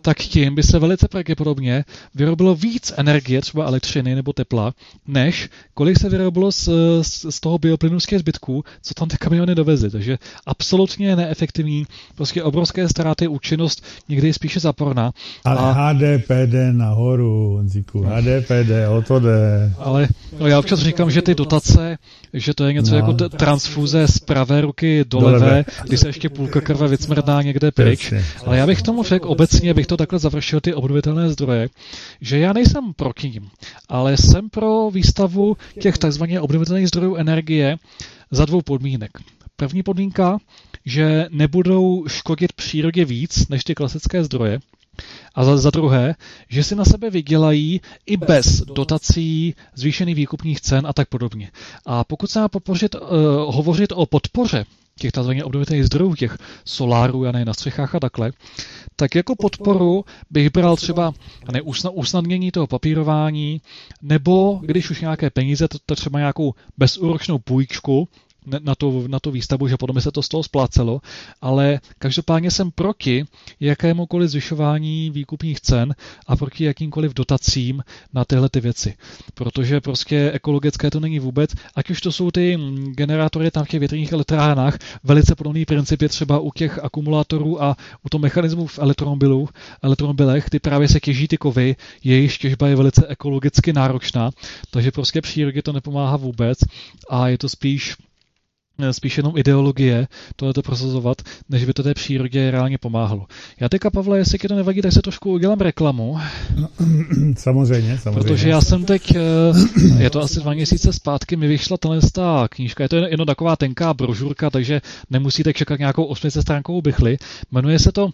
tak tím by se velice pravděpodobně vyrobilo víc energie, třeba elektřiny nebo tepla, než kolik se vyrobilo z, z, z toho bioplynu z těch zbytků, co tam ty kamiony dovezly. Takže absolutně neefektivní, prostě obrovské ztráty, účinnost, někdy spíše zaporná. Ale a... HDP jde nahoru, Honzíku, HDP jde, o to jde. Ale no já občas říkám, že ty dotace, že to je něco no. jako transfuze z pravé ruky do, do levé, levé, kdy se ještě půlka krve vycmrdá někde pryč. Ale já bych tomu řekl obecně, bych to takhle završil ty obnovitelné zdroje, že já nejsem proti ním, ale jsem pro výstavu těch takzvaně obnovitelných zdrojů energie za dvou podmínek. První podmínka, že nebudou škodit přírodě víc než ty klasické zdroje, A za, za druhé, že si na sebe vydělají i bez dotací, zvýšených výkupních cen a tak podobně. A pokud se má uh, hovořit o podpoře těch tzv. obnovitelných zdrojů, těch solárů, a ne na střechách a takhle, tak jako podporu bych bral třeba ne, usnadnění toho papírování, nebo když už nějaké peníze, to, to třeba nějakou bezúročnou půjčku, na tu, na tu výstavu, že potom se to z toho splácelo, ale každopádně jsem proti jakémukoliv zvyšování výkupních cen a proti jakýmkoliv dotacím na tyhle ty věci. Protože prostě ekologické to není vůbec, ať už to jsou ty generátory tam v těch větrných elektrárnách, velice podobný princip je třeba u těch akumulátorů a u toho mechanismu v elektromobilu, elektromobilech, ty právě se těží ty kovy, jejich těžba je velice ekologicky náročná, takže prostě přírodě to nepomáhá vůbec a je to spíš spíš jenom ideologie tohleto prosazovat, než by to té přírodě reálně pomáhalo. Já teďka, Pavle, jestli ti to nevadí, tak se trošku udělám reklamu. No, samozřejmě, samozřejmě. Protože já jsem teď, eh, je to asi dva měsíce zpátky, mi vyšla ta knížka, je to jenom taková tenká brožurka, takže nemusíte čekat nějakou 800 stránkovou bychli. Jmenuje se to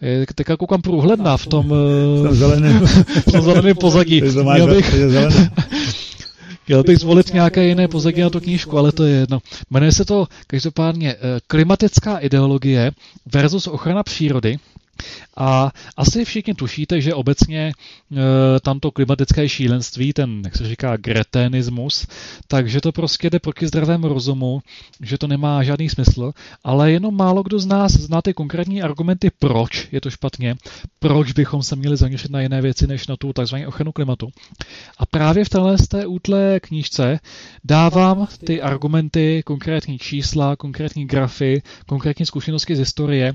je teďka koukám průhledná v tom, v tom zeleném, v tom zeleném pozadí. Měl bych, Chtěl bych zvolit nějaké jiné pozadí na tu knížku, ale to je jedno. Jmenuje se to každopádně eh, Klimatická ideologie versus ochrana přírody. A asi všichni tušíte, že obecně e, tamto klimatické šílenství, ten, jak se říká, gretenismus, takže to prostě jde proti zdravému rozumu, že to nemá žádný smysl, ale jenom málo kdo z nás zná ty konkrétní argumenty, proč je to špatně, proč bychom se měli zaměřit na jiné věci, než na tu tzv. ochranu klimatu. A právě v téhle z té útlé knížce dávám ty argumenty, konkrétní čísla, konkrétní grafy, konkrétní zkušenosti z historie,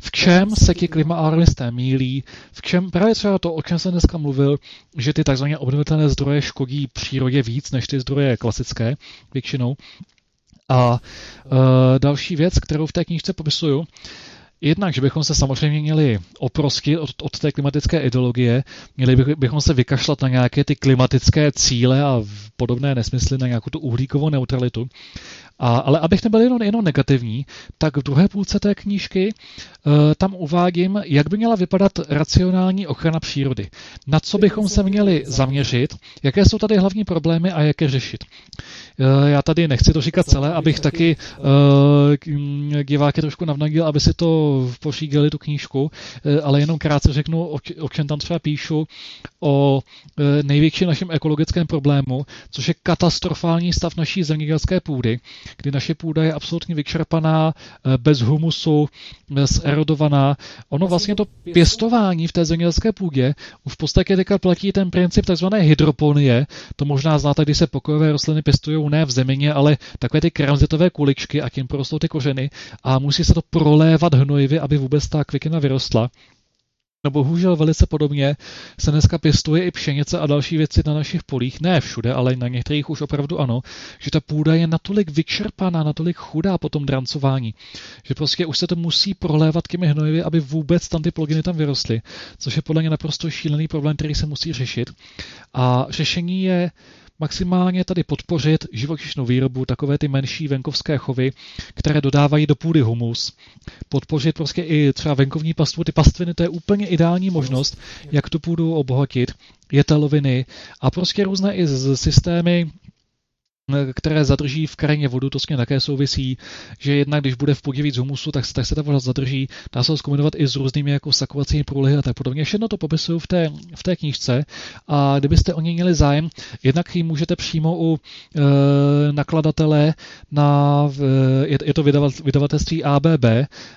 v čem se ti klimaarlisté mílí, v čem právě třeba to, o čem jsem dneska mluvil, že ty tzv. obnovitelné zdroje škodí přírodě víc než ty zdroje klasické většinou. A uh, další věc, kterou v té knižce popisuju, Jednak, že bychom se samozřejmě měli oprostit od, od té klimatické ideologie, měli bychom se vykašlat na nějaké ty klimatické cíle a podobné nesmysly, na nějakou tu uhlíkovou neutralitu. A, ale abych nebyl jenom, jenom negativní, tak v druhé půlce té knížky uh, tam uvádím, jak by měla vypadat racionální ochrana přírody. Na co bychom se měli zaměřit, jaké jsou tady hlavní problémy a jak je řešit. Uh, já tady nechci to říkat celé, abych taky uh, diváky trošku navnadil, aby si to pořídili tu knížku, ale jenom krátce řeknu, o, čem tam třeba píšu, o největším našem ekologickém problému, což je katastrofální stav naší zemědělské půdy, kdy naše půda je absolutně vyčerpaná, eh, bez humusu, zerodovaná. Ono vlastně to pěstování v té zemědělské půdě už v podstatě teďka platí ten princip tzv. hydroponie. To možná znáte, když se pokojové rostliny pěstují ne v zemině, ale takové ty kramzitové kuličky a tím porostou ty kořeny a musí se to prolévat hnojivy, aby vůbec ta květina vyrostla. No bohužel velice podobně se dneska pěstuje i pšenice a další věci na našich polích, ne všude, ale na některých už opravdu ano, že ta půda je natolik vyčerpaná, natolik chudá po tom drancování, že prostě už se to musí prolévat těmi hnojivy, aby vůbec tam ty plodiny tam vyrostly, což je podle mě naprosto šílený problém, který se musí řešit. A řešení je maximálně tady podpořit živočišnou výrobu, takové ty menší venkovské chovy, které dodávají do půdy humus. Podpořit prostě i třeba venkovní pastvu, ty pastviny, to je úplně ideální možnost, jak tu půdu obohatit, jeteloviny a prostě různé i systémy které zadrží v krajině vodu, to s tím také souvisí, že jednak, když bude v půdě víc humusu, tak, tak se ta voda zadrží. Dá se ho zkombinovat i s různými jako sakovacími průlihy a tak podobně. Všechno to popisuju v té, v té knížce a kdybyste o něj měli zájem, jednak ji můžete přímo u e, nakladatele na, je, je to vydavatelství ABB,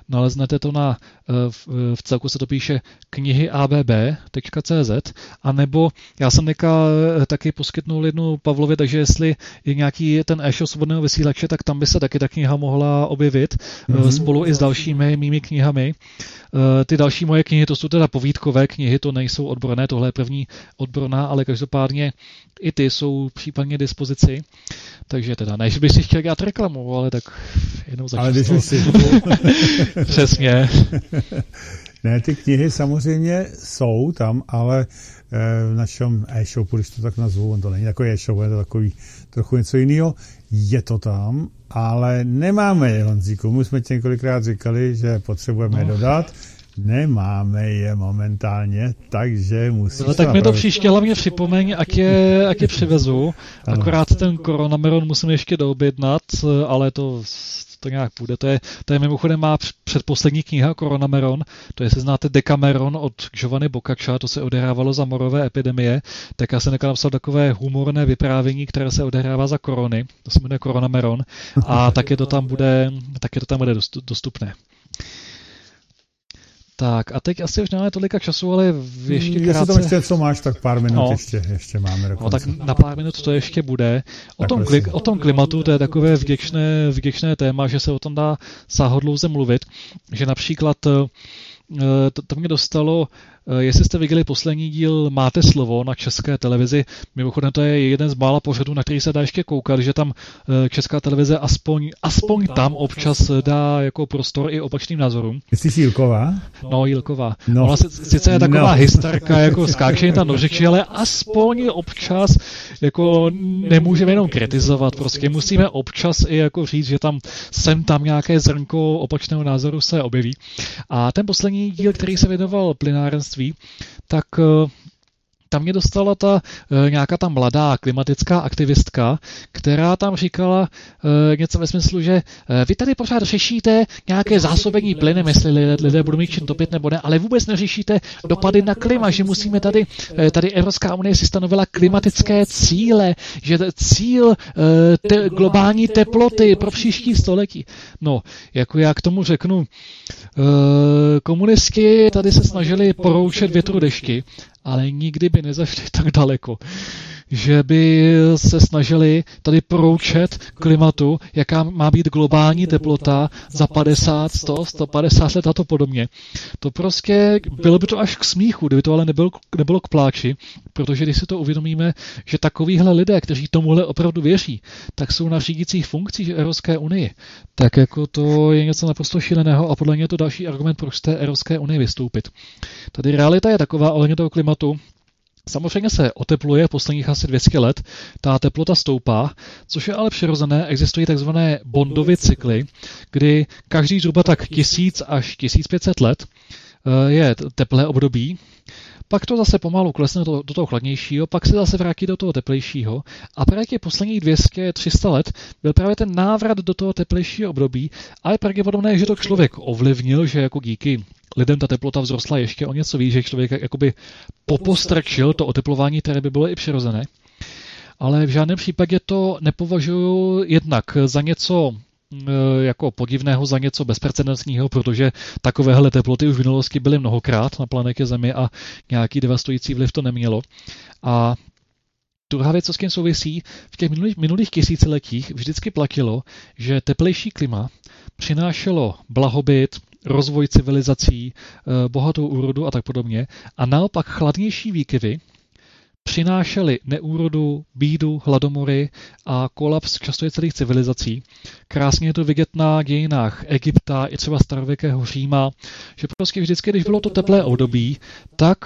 naleznete to na, e, v, v celku se to píše knihy abb.cz a nebo já jsem neka e, taky poskytnul jednu Pavlovi, takže jestli je nějaký ten e-shop svobodného vysílače, tak tam by se taky ta kniha mohla objevit mm-hmm. spolu i s dalšími mými knihami. Eh, ty další moje knihy, to jsou teda povídkové knihy, to nejsou odborné, tohle je první odborná, ale každopádně i ty jsou případně dispozici. Takže teda, než bych si chtěl dělat reklamu, ale tak jenom začnu. Ale když si. Přesně. Ne, ty knihy samozřejmě jsou tam, ale v našem e-shopu, když to tak nazvu, on to není takový e-shop, je to takový trochu něco jiného, je to tam, ale nemáme je, Honzíku. My jsme tě několikrát říkali, že potřebujeme no. dodat Nemáme je momentálně, takže musíme... Ale tak mi to příště hlavně připomeň, jak je, jak je přivezu. Akorát ten koronameron musím ještě doobjednat, ale to, to nějak půjde. To je, to je mimochodem má předposlední kniha Koronameron, to je, se znáte Decameron od Giovanni Boccaccia, to se odehrávalo za morové epidemie, tak já jsem nekal napsal takové humorné vyprávění, které se odehrává za korony, to se jmenuje Koronameron a taky to tam bude, taky to tam bude dostupné. Tak a teď asi už nemáme tolika času, ale ještě krátce... Jestli tam ještě co máš, tak pár minut no. ještě, ještě máme No, tak na pár minut to ještě bude. O tom, kli, o tom klimatu to je takové vděčné, vděčné téma, že se o tom dá sáhodlouze mluvit, že například eh, to, to mě dostalo jestli jste viděli poslední díl Máte slovo na české televizi, mimochodem to je jeden z mála pořadů, na který se dá ještě koukat, že tam eh, česká televize aspoň, aspoň tam občas dá jako prostor i opačným názorům. Jsi Jílková? No, Jílková. No. Ona sice je taková no. histarka, jako skáče tam do řeči, ale aspoň občas jako nemůžeme jenom kritizovat, prostě musíme občas i jako říct, že tam sem tam nějaké zrnko opačného názoru se objeví. A ten poslední díl, který se věnoval plynárenství, zemědělství, tak eh, tam mě dostala ta e, nějaká ta mladá klimatická aktivistka, která tam říkala e, něco ve smyslu, že e, vy tady pořád řešíte nějaké zásobení plynem, jestli lidé, lidé budou mít čím topit nebo ne, ale vůbec neřešíte dopady na klima, že musíme tady, tady Evropská unie si stanovila klimatické cíle, že cíl te, globální teploty pro příští století. No, jako já k tomu řeknu, komunisti tady se snažili poroučet větru dešti, ale nikdy by nezašli tak daleko, že by se snažili tady proučet klimatu, jaká má být globální teplota za 50, 100, 150 let a to podobně. To prostě, bylo by to až k smíchu, kdyby to ale nebylo, nebylo k pláči, protože když si to uvědomíme, že takovýhle lidé, kteří tomuhle opravdu věří, tak jsou na řídících funkcích Evropské unie, tak jako to je něco naprosto šíleného a podle mě je to další argument, proč z té Evropské unie vystoupit. Tady realita je taková ohledně toho klimatu, Samozřejmě se otepluje posledních asi 200 let, ta teplota stoupá, což je ale přirozené, existují takzvané bondovy cykly, kdy každý zhruba tak 1000 až 1500 let eh, je teplé období, pak to zase pomalu klesne do, do toho chladnějšího, pak se zase vrátí do toho teplejšího. A právě těch posledních 200-300 let byl právě ten návrat do toho teplejšího období a je pravděpodobné, že to člověk ovlivnil, že jako díky lidem ta teplota vzrostla ještě o něco víc, že člověk jakoby popostrčil to oteplování, které by bylo i přirozené. Ale v žádném případě to nepovažuji jednak za něco Eh, jako podivného za něco bezprecedentního, protože takovéhle teploty už v minulosti byly mnohokrát na planetě Zemi a nějaký devastující vliv to nemělo. A Druhá věc, co s tím souvisí, v těch minulých, minulých tisíciletích vždycky platilo, že teplejší klima přinášelo blahobyt, rozvoj civilizací, eh, bohatou úrodu a tak podobně. A naopak chladnější výkyvy přinášely neúrodu, bídu, hladomory a kolaps často celých civilizací. Krásně je to vidět na dějinách Egypta i třeba starověkého Říma, že prostě vždycky, když bylo to teplé období, tak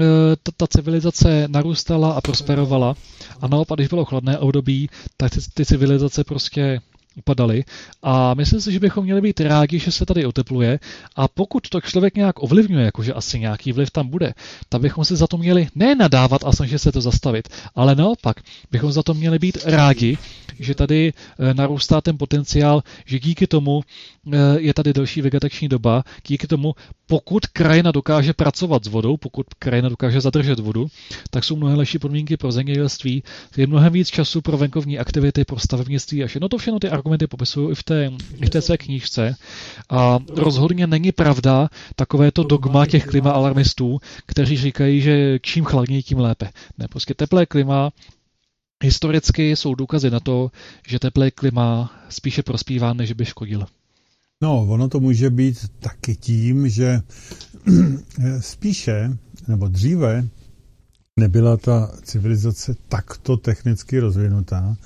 e, ta, ta civilizace narůstala a prosperovala a naopak, když bylo chladné období, tak ty, ty civilizace prostě upadaly. A myslím si, že bychom měli být rádi, že se tady otepluje. A pokud to člověk nějak ovlivňuje, jakože asi nějaký vliv tam bude, tak bychom si za to měli ne nadávat a snažit se to zastavit, ale naopak bychom za to měli být rádi, že tady eh, narůstá ten potenciál, že díky tomu je tady delší vegetační doba, díky tomu, pokud krajina dokáže pracovat s vodou, pokud krajina dokáže zadržet vodu, tak jsou mnohem lepší podmínky pro zemědělství, je mnohem víc času pro venkovní aktivity, pro stavebnictví a všechno to všechno ty argumenty popisují i v té, i v té své knížce. A rozhodně není pravda takovéto dogma těch klima alarmistů, kteří říkají, že čím chladněji, tím lépe. Ne, prostě teplé klima Historicky jsou důkazy na to, že teplé klima spíše prospívá, než by škodil. No, ono to může být taky tím, že spíše, nebo dříve, nebyla ta civilizace takto technicky rozvinutá.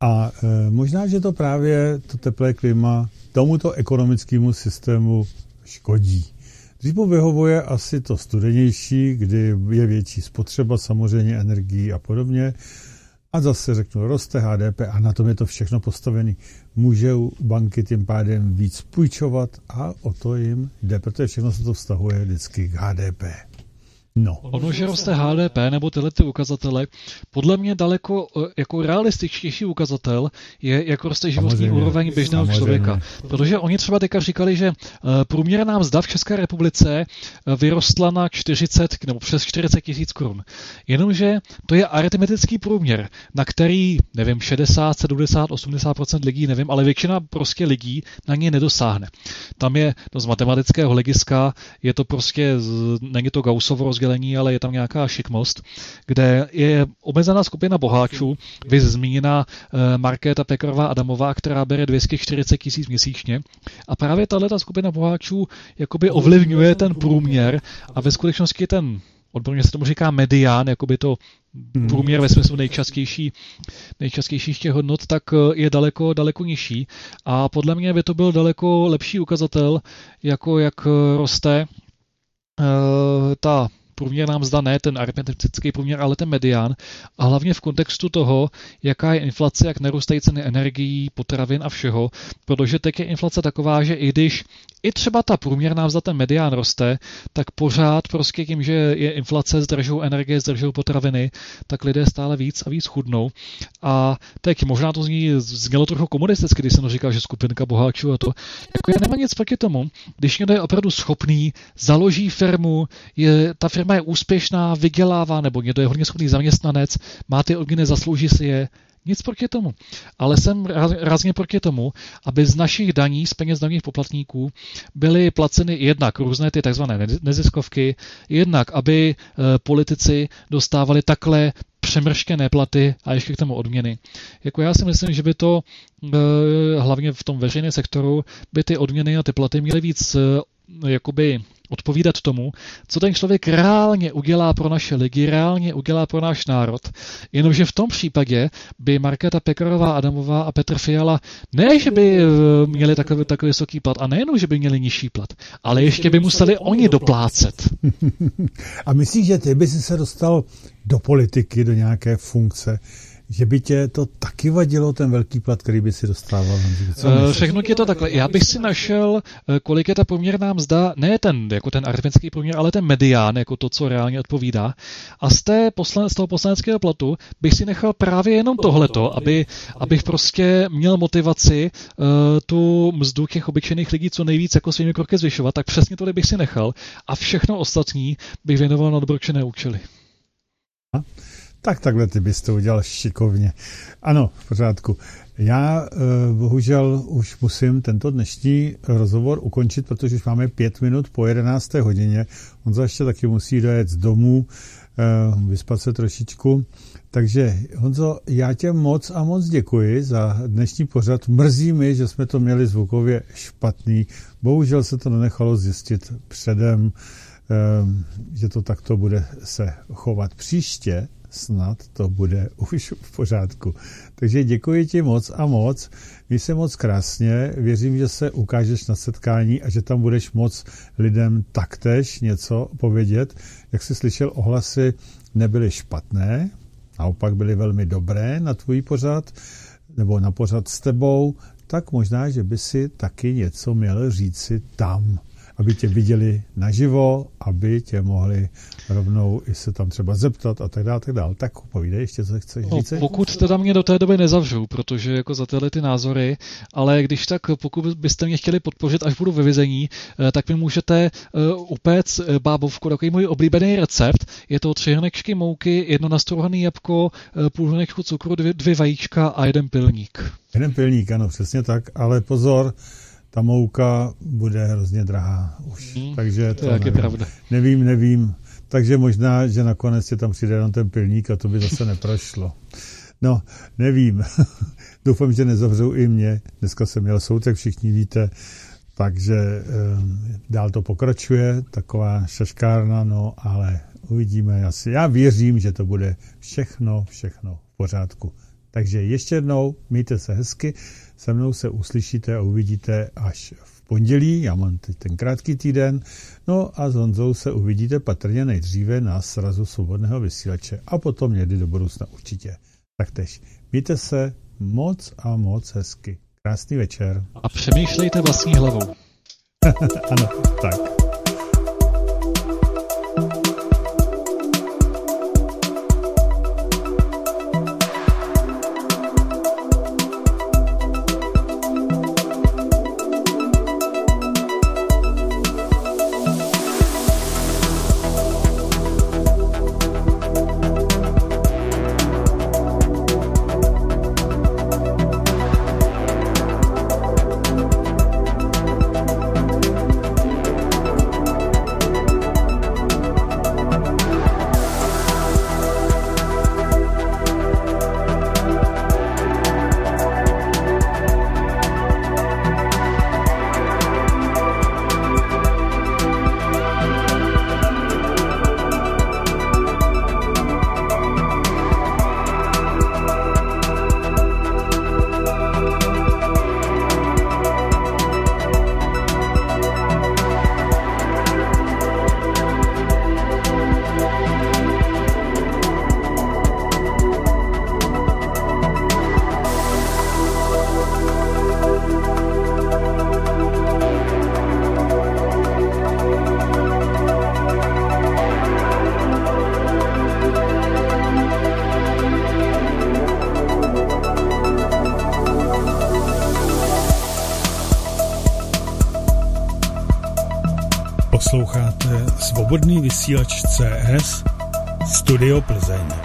A e, možná, že to právě to teplé klima tomuto ekonomickému systému škodí. Dřív mu vyhovuje asi to studenější, kdy je větší spotřeba samozřejmě energií a podobně. A zase řeknu, roste HDP a na tom je to všechno postavené. Můžou banky tím pádem víc půjčovat a o to jim jde, protože všechno se to vztahuje vždycky k HDP. No. Ono, že roste HDP nebo tyhle ty ukazatele, podle mě daleko eh, jako realističtější ukazatel je, jak roste životní Samozřejmě. úroveň běžného Samozřejmě. člověka. Protože oni třeba teďka říkali, že eh, průměrná mzda v České republice eh, vyrostla na 40 nebo přes 40 tisíc korun. Jenomže to je aritmetický průměr, na který, nevím, 60, 70, 80% lidí, nevím, ale většina prostě lidí na ně nedosáhne. Tam je no, z matematického hlediska, je to prostě, není to Gaussovo rozdělení, ale je tam nějaká šikmost, kde je omezená skupina boháčů, vy zmíněná eh, Markéta Pekarová Adamová, která bere 240 tisíc měsíčně. A právě tahle skupina boháčů jakoby ovlivňuje ten průměr a ve skutečnosti ten odborně se tomu říká medián, jakoby to hmm. průměr ve smyslu nejčastější, nejčastějších těch hodnot, tak eh, je daleko, daleko nižší. A podle mě by to byl daleko lepší ukazatel, jako jak eh, roste ta průměrná mzda, ne ten aritmetický průměr, ale ten medián. A hlavně v kontextu toho, jaká je inflace, jak narůstají ceny energií, potravin a všeho, protože teď je inflace taková, že i když i třeba ta průměrná mzda, ten medián roste, tak pořád prostě tím, že je inflace, zdržou energie, zdržou potraviny, tak lidé stále víc a víc chudnou. A teď možná to zní, znělo trochu komunisticky, když jsem říkal, že skupinka boháčů a to. Jako já nemám nic proti tomu, když někdo je opravdu schopný, založí firmu, je, ta firma je úspěšná, vydělává, nebo někdo je hodně schopný zaměstnanec, má ty odměny, zaslouží si je, nic proti tomu. Ale jsem rázně proti tomu, aby z našich daní, z peněz daných poplatníků, byly placeny jednak různé ty takzvané neziskovky, jednak aby e, politici dostávali takhle přemrštěné platy a ještě k tomu odměny. Jako já si myslím, že by to e, hlavně v tom veřejném sektoru by ty odměny a ty platy měly víc e, jakoby odpovídat tomu, co ten člověk reálně udělá pro naše lidi, reálně udělá pro náš národ. Jenomže v tom případě by Markéta Pekarová, Adamová a Petr Fiala ne, že by eh, měli takový, takový vysoký plat a nejenom, že by měli nižší plat, ale ještě by museli oni doplácet. A myslíš, že ty by si se dostal do politiky, do nějaké funkce, že by tě to taky vadilo, ten velký plat, který by si dostával? Uh, řeknu ti to takhle. Já bych si našel, eh, kolik je ta poměrná mzda, ne ten, jako ten aritmetický poměr, ale ten medián, jako to, co reálně odpovídá. A z, té poslen, z toho poslaneckého platu bych si nechal právě jenom tohleto, aby, abych prostě měl motivaci uh, tu mzdu těch obyčejných lidí co nejvíc jako svými kroky zvyšovat, tak přesně tohle bych si nechal a všechno ostatní bych věnoval na dobročené účely. A? Tak takhle ty bys to udělal šikovně. Ano, v pořádku. Já eh, bohužel už musím tento dnešní rozhovor ukončit, protože už máme pět minut po 11. hodině. On ještě taky musí dojet z domů, eh, vyspat se trošičku. Takže Honzo, já tě moc a moc děkuji za dnešní pořad. Mrzí mi, že jsme to měli zvukově špatný. Bohužel se to nenechalo zjistit předem, eh, že to takto bude se chovat příště snad to bude už v pořádku. Takže děkuji ti moc a moc. Měj se moc krásně. Věřím, že se ukážeš na setkání a že tam budeš moc lidem taktéž něco povědět. Jak jsi slyšel, ohlasy nebyly špatné, naopak byly velmi dobré na tvůj pořad nebo na pořad s tebou, tak možná, že by si taky něco měl říci tam aby tě viděli naživo, aby tě mohli rovnou i se tam třeba zeptat a tak dále, tak dále. Tak povídej ještě, co chceš no, říct. Pokud teda mě do té doby nezavřou, protože jako za tyhle ty názory, ale když tak, pokud byste mě chtěli podpořit, až budu ve vězení, eh, tak mi můžete eh, upéct eh, bábovku, takový můj oblíbený recept. Je to tři hrnečky mouky, jedno nastrouhané jabko, půl hrnečku cukru, dvě, dvě vajíčka a jeden pilník. Jeden pilník, ano, přesně tak, ale pozor, ta mouka bude hrozně drahá už. Mm, Takže to, to nevím. je pravda. Nevím, nevím. Takže možná, že nakonec je tam přijde jenom ten pilník a to by zase neprošlo. No, nevím. Doufám, že nezavřou i mě. Dneska jsem měl soud, jak všichni víte. Takže um, dál to pokračuje, taková šaškárna, no, ale uvidíme asi. Já věřím, že to bude všechno, všechno v pořádku. Takže ještě jednou, mějte se hezky. Se mnou se uslyšíte a uvidíte až v pondělí, já mám teď ten krátký týden, no a s Honzou se uvidíte patrně nejdříve na srazu svobodného vysílače a potom někdy do budoucna určitě. taktež. Mějte se moc a moc hezky. Krásný večer. A přemýšlejte vlastní hlavou. ano, tak. Svobodný vysílač CS Studio Plzeň.